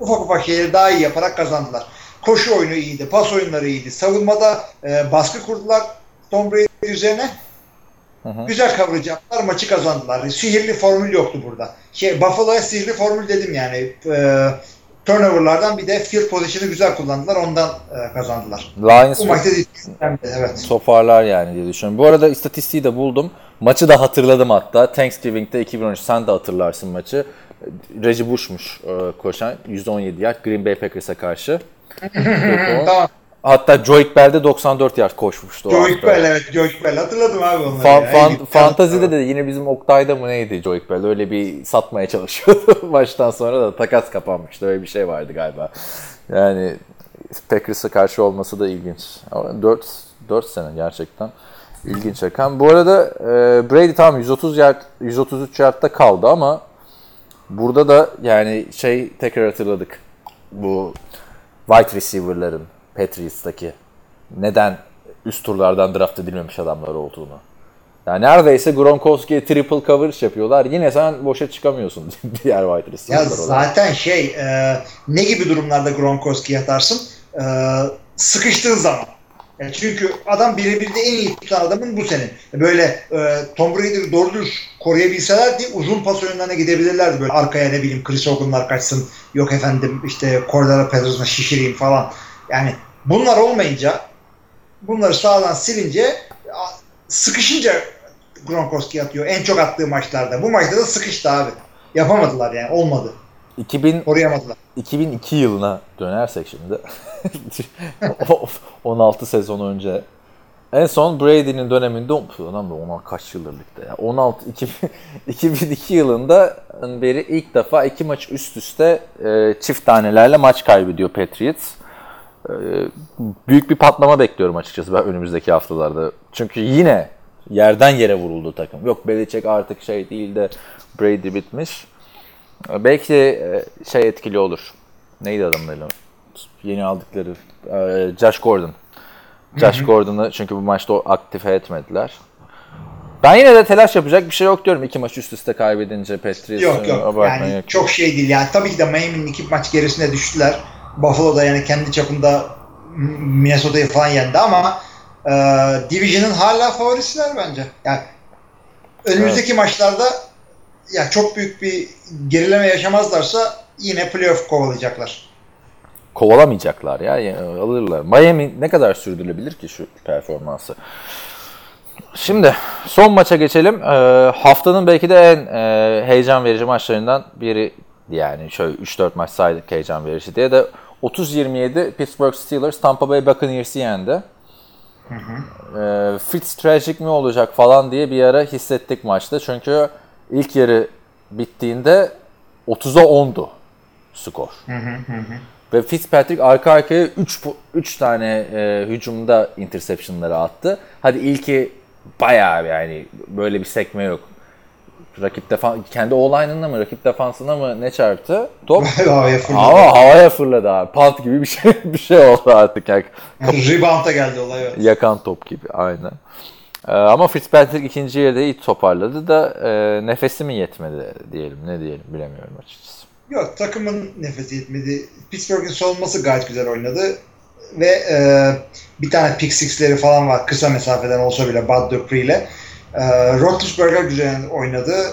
Speaker 4: ufak ufak şeyleri daha iyi yaparak kazandılar. Koşu oyunu iyiydi, pas oyunları iyiydi. Savunmada e, baskı kurdular Tom Brady üzerine.
Speaker 3: Hı hı.
Speaker 4: Güzel coverage yaptılar, maçı kazandılar. Sihirli formül yoktu burada. Şey, Buffalo'ya sihirli formül dedim yani. E, turnoverlardan bir de field position'ı güzel kullandılar, ondan e, kazandılar.
Speaker 3: Lions
Speaker 4: Bu maçta. Evet.
Speaker 3: toparlar yani diye düşünüyorum. Bu arada istatistiği de buldum. Maçı da hatırladım hatta. Thanksgiving'de 2013 sen de hatırlarsın maçı. Reggie Bush'muş e, koşan 117 yard Green Bay Packers'a karşı.
Speaker 4: Tamam.
Speaker 3: Hatta Joey Bell'de 94 yard koşmuştu. hafta.
Speaker 4: Bell evet, Joey Bell. Hatırladım abi onları. Ya.
Speaker 3: fan, fantazide de yine bizim Oktay'da mı neydi Joey Bell? Öyle bir satmaya çalışıyordu. Baştan sonra da takas kapanmıştı. Öyle bir şey vardı galiba. Yani Packers'a karşı olması da ilginç. Ama 4, 4 sene gerçekten ilginç rakam. Bu arada e, Brady tam 130 yard, 133 yardta kaldı ama burada da yani şey tekrar hatırladık. Bu wide receiver'ların Patriots'taki neden üst turlardan draft edilmemiş adamlar olduğunu. Yani neredeyse Gronkowski'ye triple coverage yapıyorlar. Yine sen boşa çıkamıyorsun diğer wide receiver'lar olarak.
Speaker 4: zaten şey e, ne gibi durumlarda Gronkowski atarsın? E, sıkıştığın zaman. Yani çünkü adam birebir de en iyi tutan adamın bu senin. Böyle e, Tom Brady'yi doğru dürüst koruyabilselerdi uzun pas oyunlarına gidebilirlerdi. Böyle arkaya ne bileyim Chris Hogan'lar kaçsın. Yok efendim işte Cordero Patterson'a şişireyim falan. Yani bunlar olmayınca bunları sağdan silince sıkışınca Gronkowski atıyor. En çok attığı maçlarda. Bu maçta da sıkıştı abi. Yapamadılar yani. Olmadı.
Speaker 3: 2000,
Speaker 4: Koruyamadılar.
Speaker 3: 2002 yılına dönersek şimdi. 16 sezon önce. En son Brady'nin döneminde lan be ona kaç yıldır ligde ya. 16 2000, 2002 yılında beri ilk defa iki maç üst üste e, çift tanelerle maç kaybediyor Patriots. E, büyük bir patlama bekliyorum açıkçası ben önümüzdeki haftalarda. Çünkü yine yerden yere vuruldu takım. Yok Belichick artık şey değil de Brady bitmiş. E, Belki e, şey etkili olur. Neydi adamın adı? Yeni aldıkları e, Josh Gordon. Josh Gordon'ı çünkü bu maçta o aktife etmediler. Ben yine de telaş yapacak bir şey yok diyorum. İki maç üst üste kaybedince Patriots.
Speaker 4: Yok yok. Yani
Speaker 3: yok.
Speaker 4: çok şey değil. Yani tabii ki de Miami'nin iki maç gerisine düştüler. Buffalo'da yani kendi çapında Minnesota'yı falan yendi ama e, Division'ın hala favorisiler bence. Yani önümüzdeki maçlarda ya çok büyük bir gerileme yaşamazlarsa yine playoff kovalayacaklar.
Speaker 3: Kovalamayacaklar ya. yani alırlar. Miami ne kadar sürdürülebilir ki şu performansı? Şimdi son maça geçelim. Ee, haftanın belki de en e, heyecan verici maçlarından biri yani şöyle 3-4 maç saydık heyecan verici diye de 30-27 Pittsburgh Steelers Tampa Bay Buccaneers'i yendi. Ee, Fitz tragic mi olacak falan diye bir ara hissettik maçta. Çünkü ilk yarı bittiğinde 30'a 10'du skor. Ve Fitzpatrick arka arkaya 3 3 tane e, hücumda interception'ları attı. Hadi ilki bayağı yani böyle bir sekme yok. Rakip defan kendi o-line'ına mı rakip defansına mı ne çarptı? Top
Speaker 4: Havaya fırladı.
Speaker 3: Hava havaya fırladı abi. Punt gibi bir şey bir şey oldu artık. Yani
Speaker 4: Rebound'a geldi olay evet.
Speaker 3: yakan top gibi aynen. Ee, ama Fitzpatrick ikinci yarıda iyi toparladı da e, nefesi mi yetmedi diyelim ne diyelim bilemiyorum açıkçası.
Speaker 4: Yok takımın nefesi yetmedi. Pittsburgh'in savunması gayet güzel oynadı. Ve e, bir tane pick six'leri falan var kısa mesafeden olsa bile Bud Dupree ile. E, Roethlisberger güzel oynadı.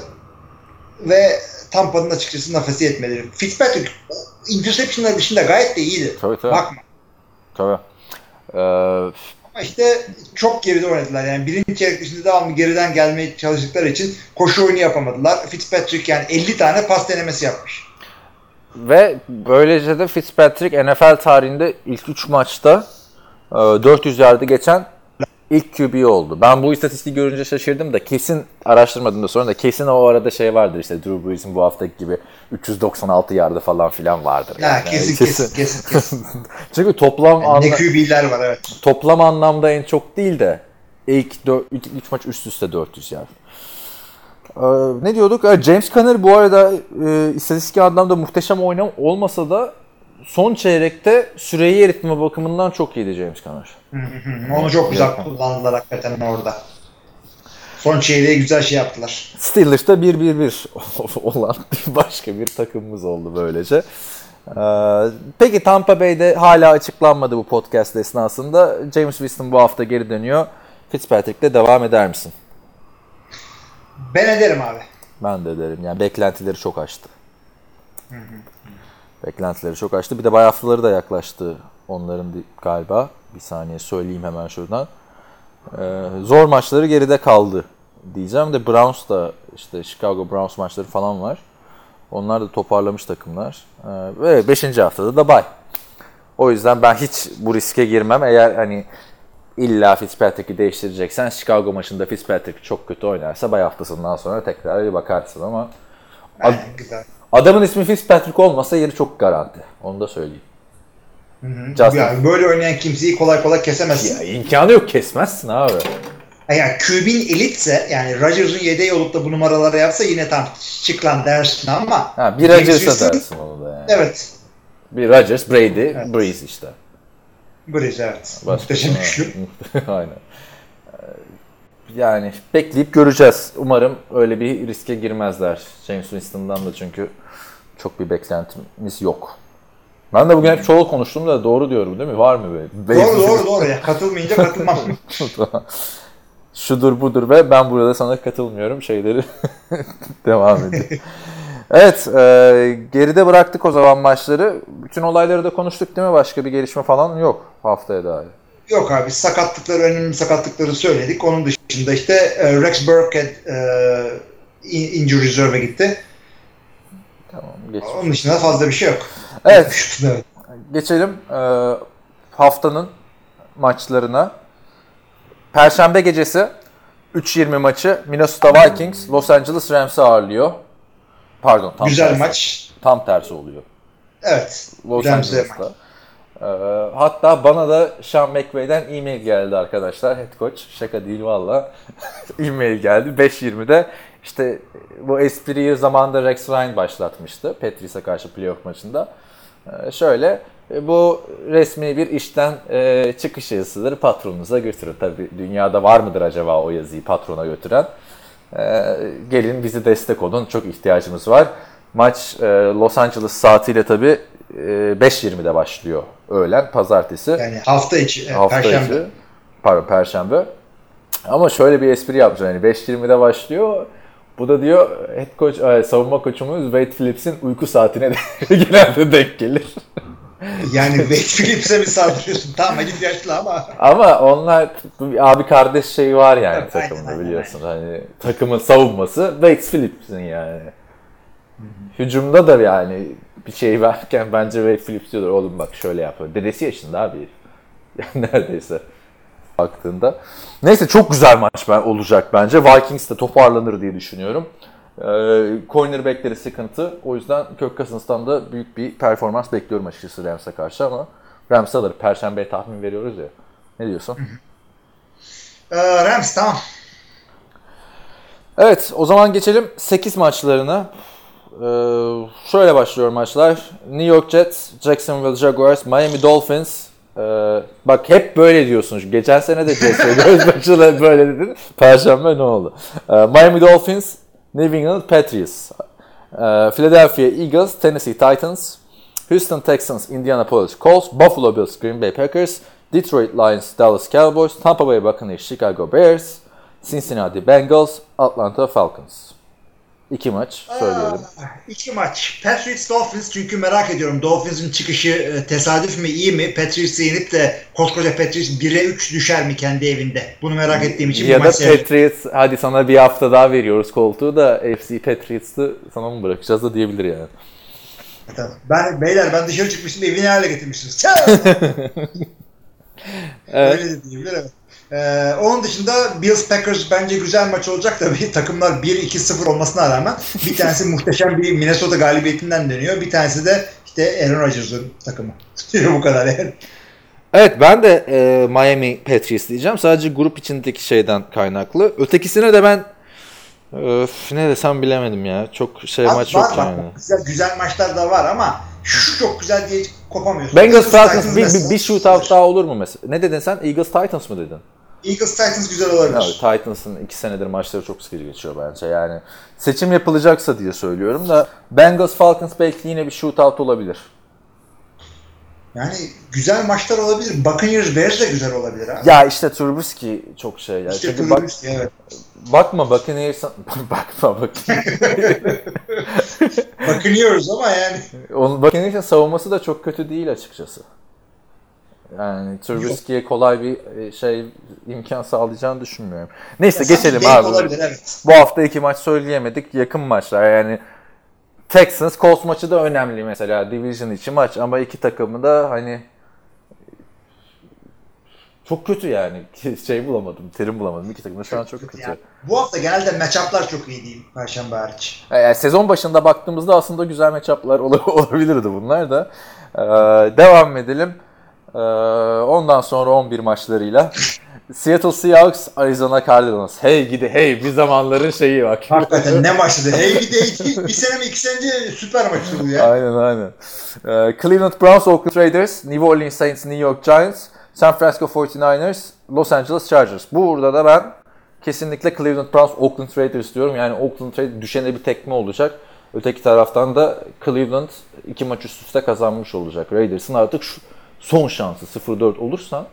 Speaker 4: Ve Tampa'nın açıkçası nefesi yetmedi. Fitzpatrick interception'lar dışında gayet de iyiydi.
Speaker 3: Tabii tabii.
Speaker 4: Bakma.
Speaker 3: tabii. Ee,
Speaker 4: Ama işte çok geride oynadılar. Yani birinci çeyrek dışında devamlı geriden gelmeye çalıştıkları için koşu oyunu yapamadılar. Fitzpatrick yani 50 tane pas denemesi yapmış.
Speaker 3: Ve böylece de Fitzpatrick NFL tarihinde ilk 3 maçta e, 400 yardı geçen ilk QB oldu. Ben bu istatistiği görünce şaşırdım da kesin araştırmadım da sonra da kesin o arada şey vardır işte Drew Brees'in bu haftaki gibi 396 yardı falan filan vardır.
Speaker 4: Ya
Speaker 3: yani.
Speaker 4: kesin,
Speaker 3: Kesin.
Speaker 4: kesin kesin.
Speaker 3: Çünkü toplam
Speaker 4: ne
Speaker 3: anla-
Speaker 4: QB'ler var evet.
Speaker 3: toplam anlamda en çok değil de ilk 3 maç üst üste 400 yard. Ee, ne diyorduk? Ee, James Conner bu arada e, istatistik anlamda muhteşem oynam olmasa da son çeyrekte süreyi eritme bakımından çok iyiydi James Conner.
Speaker 4: Onu çok güzel kullandılar hakikaten orada. Son çeyreğe güzel şey yaptılar.
Speaker 3: Steelers'ta 1-1-1 olan başka bir takımımız oldu böylece. Ee, peki Tampa Bay'de hala açıklanmadı bu podcast esnasında. James Winston bu hafta geri dönüyor. Fitzpatrick'le devam eder misin?
Speaker 4: Ben ederim abi.
Speaker 3: Ben de derim. Yani beklentileri çok aştı. Beklentileri çok aştı. Bir de bay haftaları da yaklaştı onların galiba. Bir saniye söyleyeyim hemen şuradan. Ee, zor maçları geride kaldı diyeceğim de Browns da işte Chicago Browns maçları falan var. Onlar da toparlamış takımlar. Ee, ve 5. haftada da bay. O yüzden ben hiç bu riske girmem. Eğer hani illa Fitzpatrick'i değiştireceksen Chicago maçında Fitzpatrick çok kötü oynarsa bay haftasından sonra tekrar bir bakarsın ama
Speaker 4: güzel.
Speaker 3: adamın ismi Fitzpatrick olmasa yeri çok garanti. Onu da söyleyeyim. Justin
Speaker 4: Yani böyle oynayan kimseyi kolay kolay kesemezsin.
Speaker 3: ya imkanı yok kesmezsin abi.
Speaker 4: Yani QB'in elitse yani Rodgers'ın yedeği olup da bu numaraları yapsa yine tam çık lan dersin ama
Speaker 3: Ha, bir Rodgers'a dersin onu da yani.
Speaker 4: Evet.
Speaker 3: Bir Rodgers, Brady, Breeze işte.
Speaker 4: Breeze evet.
Speaker 3: Başka-
Speaker 4: Muhteşem
Speaker 3: Ha,
Speaker 4: üçlü.
Speaker 3: Aynen. Ee, Yani bekleyip göreceğiz. Umarım öyle bir riske girmezler. James Winston'dan da çünkü çok bir beklentimiz yok. Ben de bugün hep çoğul konuştum da doğru diyorum değil mi? Var mı böyle?
Speaker 4: Doğru doğru doğru. Ya. Katılmayınca katılmam.
Speaker 3: Şudur budur ve ben burada sana katılmıyorum şeyleri devam ediyor. Evet, e, geride bıraktık o zaman maçları. Bütün olayları da konuştuk değil mi? Başka bir gelişme falan yok haftaya dair.
Speaker 4: Yok abi sakatlıkları önemli sakatlıkları söyledik. Onun dışında işte e, Rex Burkhead e, in- injury reserve'e gitti.
Speaker 3: Tamam, geç.
Speaker 4: Onun dışında fazla bir şey yok.
Speaker 3: Evet,
Speaker 4: evet.
Speaker 3: geçelim e, haftanın maçlarına. Perşembe gecesi 3.20 maçı Minnesota Vikings Los Angeles Rams'ı ağırlıyor. Pardon, tam
Speaker 4: Güzel
Speaker 3: tersi.
Speaker 4: maç.
Speaker 3: Tam tersi oluyor.
Speaker 4: Evet.
Speaker 3: Los Angeles'ta. Ee, hatta bana da Sean McVay'den e-mail geldi arkadaşlar. Head coach. Şaka değil valla. e-mail geldi. 5.20'de işte bu espriyi zamanında Rex Ryan başlatmıştı. Patrice'e karşı playoff maçında. Ee, şöyle e, bu resmi bir işten e, çıkış yazısıdır patronunuza götürün. Tabi dünyada var mıdır acaba o yazıyı patrona götüren? Ee, gelin bizi destek olun. Çok ihtiyacımız var. Maç e, Los Angeles saatiyle tabi e, 5.20'de başlıyor öğlen pazartesi.
Speaker 4: Yani hafta içi.
Speaker 3: hafta
Speaker 4: Perşembe.
Speaker 3: içi. Pardon perşembe. Ama şöyle bir espri yapmış yani 5.20'de başlıyor. Bu da diyor head coach, e, savunma koçumuz Wade Phillips'in uyku saatine de genelde denk gelir.
Speaker 4: Yani Wade Phillips'e mi saldırıyorsun? Tamam Elif yaşlı ama.
Speaker 3: Ama onlar abi kardeş şeyi var yani
Speaker 4: aynen,
Speaker 3: takımda
Speaker 4: aynen,
Speaker 3: biliyorsun. Hani takımın savunması Wade Phillips'in yani. Hücumda da yani bir şey verken bence Ray Phillips diyorlar oğlum bak şöyle yapıyor. Dedesi yaşında abi. Yani neredeyse baktığında. Neyse çok güzel maç ben, olacak bence. Vikings de toparlanır diye düşünüyorum. Ee, cornerback'leri sıkıntı. O yüzden Kirk Cousins'tan da büyük bir performans bekliyorum açıkçası Rams'e karşı ama Rams alır. Perşembeye tahmin veriyoruz ya. Ne diyorsun?
Speaker 4: Ee, Rams tamam.
Speaker 3: Evet o zaman geçelim 8 maçlarına. Ee, şöyle başlıyor maçlar. New York Jets, Jacksonville Jaguars, Miami Dolphins. Ee, bak hep böyle diyorsun. Geçen sene de göz maçı böyle dedin. Perşembe ne oldu? Ee, Miami Dolphins, New England Patriots. Ee, Philadelphia Eagles, Tennessee Titans. Houston Texans, Indianapolis Colts, Buffalo Bills, Green Bay Packers, Detroit Lions, Dallas Cowboys, Tampa Bay Buccaneers, Chicago Bears, Cincinnati Bengals, Atlanta Falcons. İki maç söyleyelim.
Speaker 4: Aa, İki maç. Patriots Dolphins çünkü merak ediyorum. Dolphins'in çıkışı e, tesadüf mü iyi mi? Patriots'ı yenip de koskoca Patriots 1'e 3 düşer mi kendi evinde? Bunu merak ettiğim için
Speaker 3: Ya
Speaker 4: bu
Speaker 3: da
Speaker 4: maç seyredeceğim.
Speaker 3: Patriots hadi sana bir hafta daha veriyoruz koltuğu da FC Patriots'ı sana mı bırakacağız da diyebilir yani.
Speaker 4: Tamam. Ben beyler ben dışarı çıkmıştım evini hale getirmişsiniz.
Speaker 3: Evet.
Speaker 4: Öyle de diyebilir evet. Ee, onun dışında Bills Packers bence güzel maç olacak tabii. Takımlar 1-2-0 olmasına rağmen bir tanesi muhteşem bir Minnesota galibiyetinden dönüyor. Bir tanesi de işte Aaron Rodgers'ın takımı. bu kadar yani.
Speaker 3: Evet ben de e, Miami Patriots diyeceğim. Sadece grup içindeki şeyden kaynaklı. Ötekisine de ben öf, ne desem bilemedim ya. Çok şey
Speaker 4: Az
Speaker 3: maç
Speaker 4: var
Speaker 3: yok
Speaker 4: bak,
Speaker 3: yani.
Speaker 4: Güzel, güzel maçlar da var ama şu çok güzel diye kopamıyorsun.
Speaker 3: Bengals Falcons
Speaker 4: Titans
Speaker 3: bir, bir, bir shootout daha olur mu mesela? Ne dedin sen? Eagles Titans mı dedin?
Speaker 4: Eagles Titans güzel olabilir.
Speaker 3: Evet, Titans'ın iki senedir maçları çok sıkıcı geçiyor bence. Yani seçim yapılacaksa diye söylüyorum da Bengals Falcons belki yine bir shootout olabilir.
Speaker 4: Yani güzel maçlar olabilir. Buccaneers Bears de güzel olabilir ha.
Speaker 3: Ya işte Trubisky çok şey ya.
Speaker 4: İşte
Speaker 3: Çünkü bak,
Speaker 4: Trubisky, evet.
Speaker 3: bakma Buccaneers bakma bak.
Speaker 4: Buccaneers ama yani
Speaker 3: Onun Buccaneers'in savunması da çok kötü değil açıkçası. Yani Trubisky'ye kolay bir e, şey imkan sağlayacağını düşünmüyorum. Neyse
Speaker 4: sanki
Speaker 3: geçelim abi.
Speaker 4: olabilir evet.
Speaker 3: Bu hafta iki maç söyleyemedik. Yakın maçlar yani Texans Colts maçı da önemli mesela. Division içi maç ama iki takımı da hani çok kötü yani. Şey bulamadım, terim bulamadım. İki takım da şu an çok kötü.
Speaker 4: Yani bu hafta genelde matchup'lar çok iyi değil Perşembe hariç.
Speaker 3: Yani sezon başında baktığımızda aslında güzel matchup'lar ol- olabilirdi bunlar da. Ee, devam edelim. Ee, ondan sonra 11 maçlarıyla. Seattle Seahawks, Arizona Cardinals. Hey gidi hey bir zamanların şeyi bak.
Speaker 4: Hakikaten ne maçtı? Hey gidi hey, bir sene mi iki sene önce süper maçtı bu ya.
Speaker 3: aynen aynen. Ee, Cleveland Browns, Oakland Raiders, New Orleans Saints, New York Giants, San Francisco 49ers, Los Angeles Chargers. Burada da ben kesinlikle Cleveland Browns, Oakland Raiders diyorum. Yani Oakland Raiders düşene bir tekme olacak. Öteki taraftan da Cleveland iki maç üst üste kazanmış olacak. Raiders'ın artık şu son şansı 0-4 olursa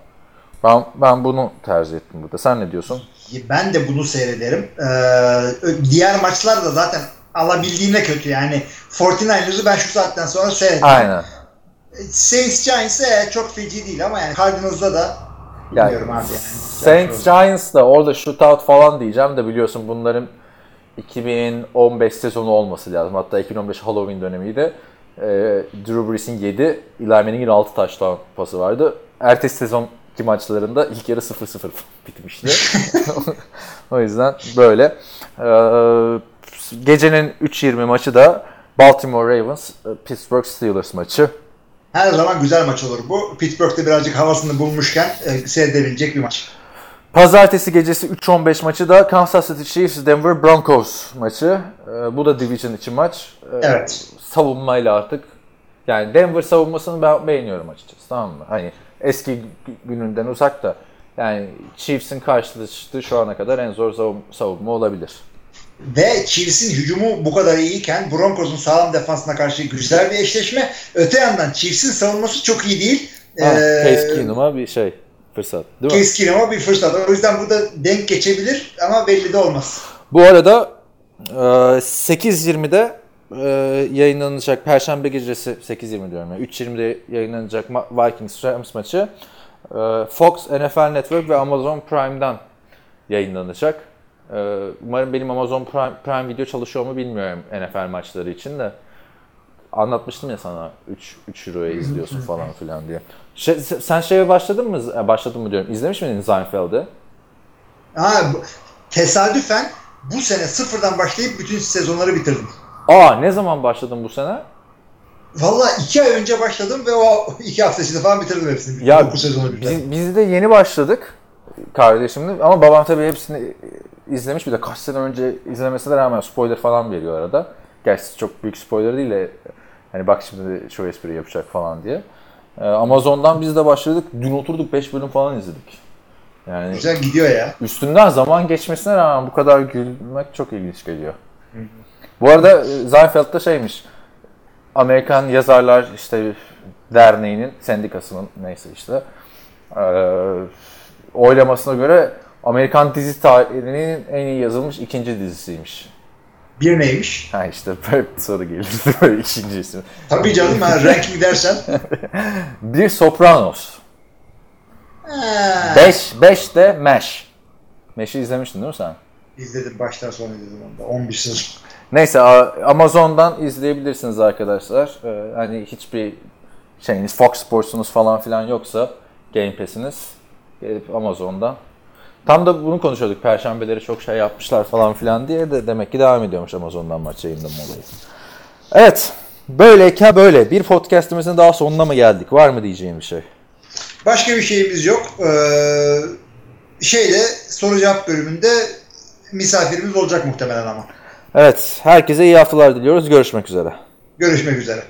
Speaker 3: ben, ben bunu tercih ettim burada. Sen ne diyorsun?
Speaker 4: Ben de bunu seyrederim. Ee, diğer maçlar da zaten alabildiğine kötü yani. 49ers'ı ben şu saatten sonra seyrederim.
Speaker 3: Aynen.
Speaker 4: Saints Giants e, çok feci değil ama yani Cardinals'da da
Speaker 3: Yani
Speaker 4: bilmiyorum abi yani.
Speaker 3: Saints Giants da orada shootout falan diyeceğim de biliyorsun bunların 2015 sezonu olması lazım. Hatta 2015 Halloween dönemiydi. Ee, Drew Brees'in 7, Eli Manning'in 6 touchdown pası vardı. Ertesi sezonki maçlarında ilk yarı 0-0 bitmişti. o yüzden böyle. Ee, gecenin 3.20 maçı da Baltimore Ravens, Pittsburgh Steelers maçı.
Speaker 4: Her zaman güzel maç olur bu. Pittsburgh'de birazcık havasını bulmuşken e, seyredebilecek bir maç.
Speaker 3: Pazartesi gecesi 3-15 maçı da Kansas City Chiefs Denver Broncos maçı. Ee, bu da division için maç. Ee,
Speaker 4: Evet.
Speaker 3: Savunmayla artık yani Denver savunmasını ben beğeniyorum açıkçası tamam mı? Hani eski gü- gününden uzak da yani Chiefs'in karşılaştığı şu ana kadar en zor savun- savunma olabilir.
Speaker 4: Ve Chiefs'in hücumu bu kadar iyiyken Broncos'un sağlam defansına karşı güzel bir eşleşme. Öte yandan Chiefs'in savunması çok iyi değil.
Speaker 3: Ha,
Speaker 4: Ee,
Speaker 3: Case Keenum'a bir şey fırsat değil mi?
Speaker 4: Case Keenum'a bir fırsat. O yüzden burada denk geçebilir ama belli de olmaz.
Speaker 3: Bu arada e, 8.20'de e, yayınlanacak Perşembe gecesi 8.20 diyorum yani 3.20'de yayınlanacak Vikings Rams maçı e, Fox, NFL Network ve Amazon Prime'dan yayınlanacak. Ee, umarım benim Amazon Prime, Prime Video çalışıyor mu bilmiyorum NFL maçları için de. Anlatmıştım ya sana 3 3 euroya izliyorsun falan filan diye. Şey, sen şeye başladın mı? E, Başladın mı diyorum. İzlemiş miydin Seinfeld'i?
Speaker 4: Bu- tesadüfen bu sene sıfırdan başlayıp bütün sezonları bitirdim.
Speaker 3: Aa ne zaman başladın bu sene?
Speaker 4: Valla iki ay önce başladım ve o iki hafta içinde falan bitirdim hepsini.
Speaker 3: Ya
Speaker 4: 9 sezonu
Speaker 3: biz, biz de yeni başladık kardeşimle ama babam tabii hepsini izlemiş bir de kaç sene önce izlemesine rağmen spoiler falan veriyor arada. Gerçi çok büyük spoiler değil de hani bak şimdi şu espri yapacak falan diye. Ee, Amazon'dan biz de başladık. Dün oturduk 5 bölüm falan izledik. Yani
Speaker 4: Güzel gidiyor ya.
Speaker 3: üstünden zaman geçmesine rağmen bu kadar gülmek çok ilginç geliyor. Bu arada e, Seinfeld'da şeymiş. Amerikan Yazarlar işte Derneği'nin sendikasının neyse işte e, oylamasına göre Amerikan dizi tarihinin en iyi yazılmış ikinci dizisiymiş.
Speaker 4: Bir neymiş?
Speaker 3: Ha işte böyle bir soru gelir böyle ikinci isim.
Speaker 4: Tabii canım ha ranking dersen.
Speaker 3: Bir Sopranos.
Speaker 4: Ha.
Speaker 3: 5 5 de Mesh. Mesh'i izlemiştin değil mi sen?
Speaker 4: İzledim baştan sona izledim onu da. 11 sezon.
Speaker 3: Neyse Amazon'dan izleyebilirsiniz arkadaşlar. Ee, hani hiçbir şeyiniz Fox Sports'unuz falan filan yoksa Game Pass'iniz gelip Amazon'dan. Tam da bunu konuşuyorduk. Perşembeleri çok şey yapmışlar falan filan diye de demek ki devam ediyormuş Amazon'dan maç yayınlama olayı. Evet. Böyleyken böyle. Bir podcast'imizin daha sonuna mı geldik? Var mı diyeceğim bir şey?
Speaker 4: Başka bir şeyimiz yok. Ee, şeyde soru cevap bölümünde misafirimiz olacak muhtemelen ama.
Speaker 3: Evet. Herkese iyi haftalar diliyoruz. Görüşmek üzere.
Speaker 4: Görüşmek üzere.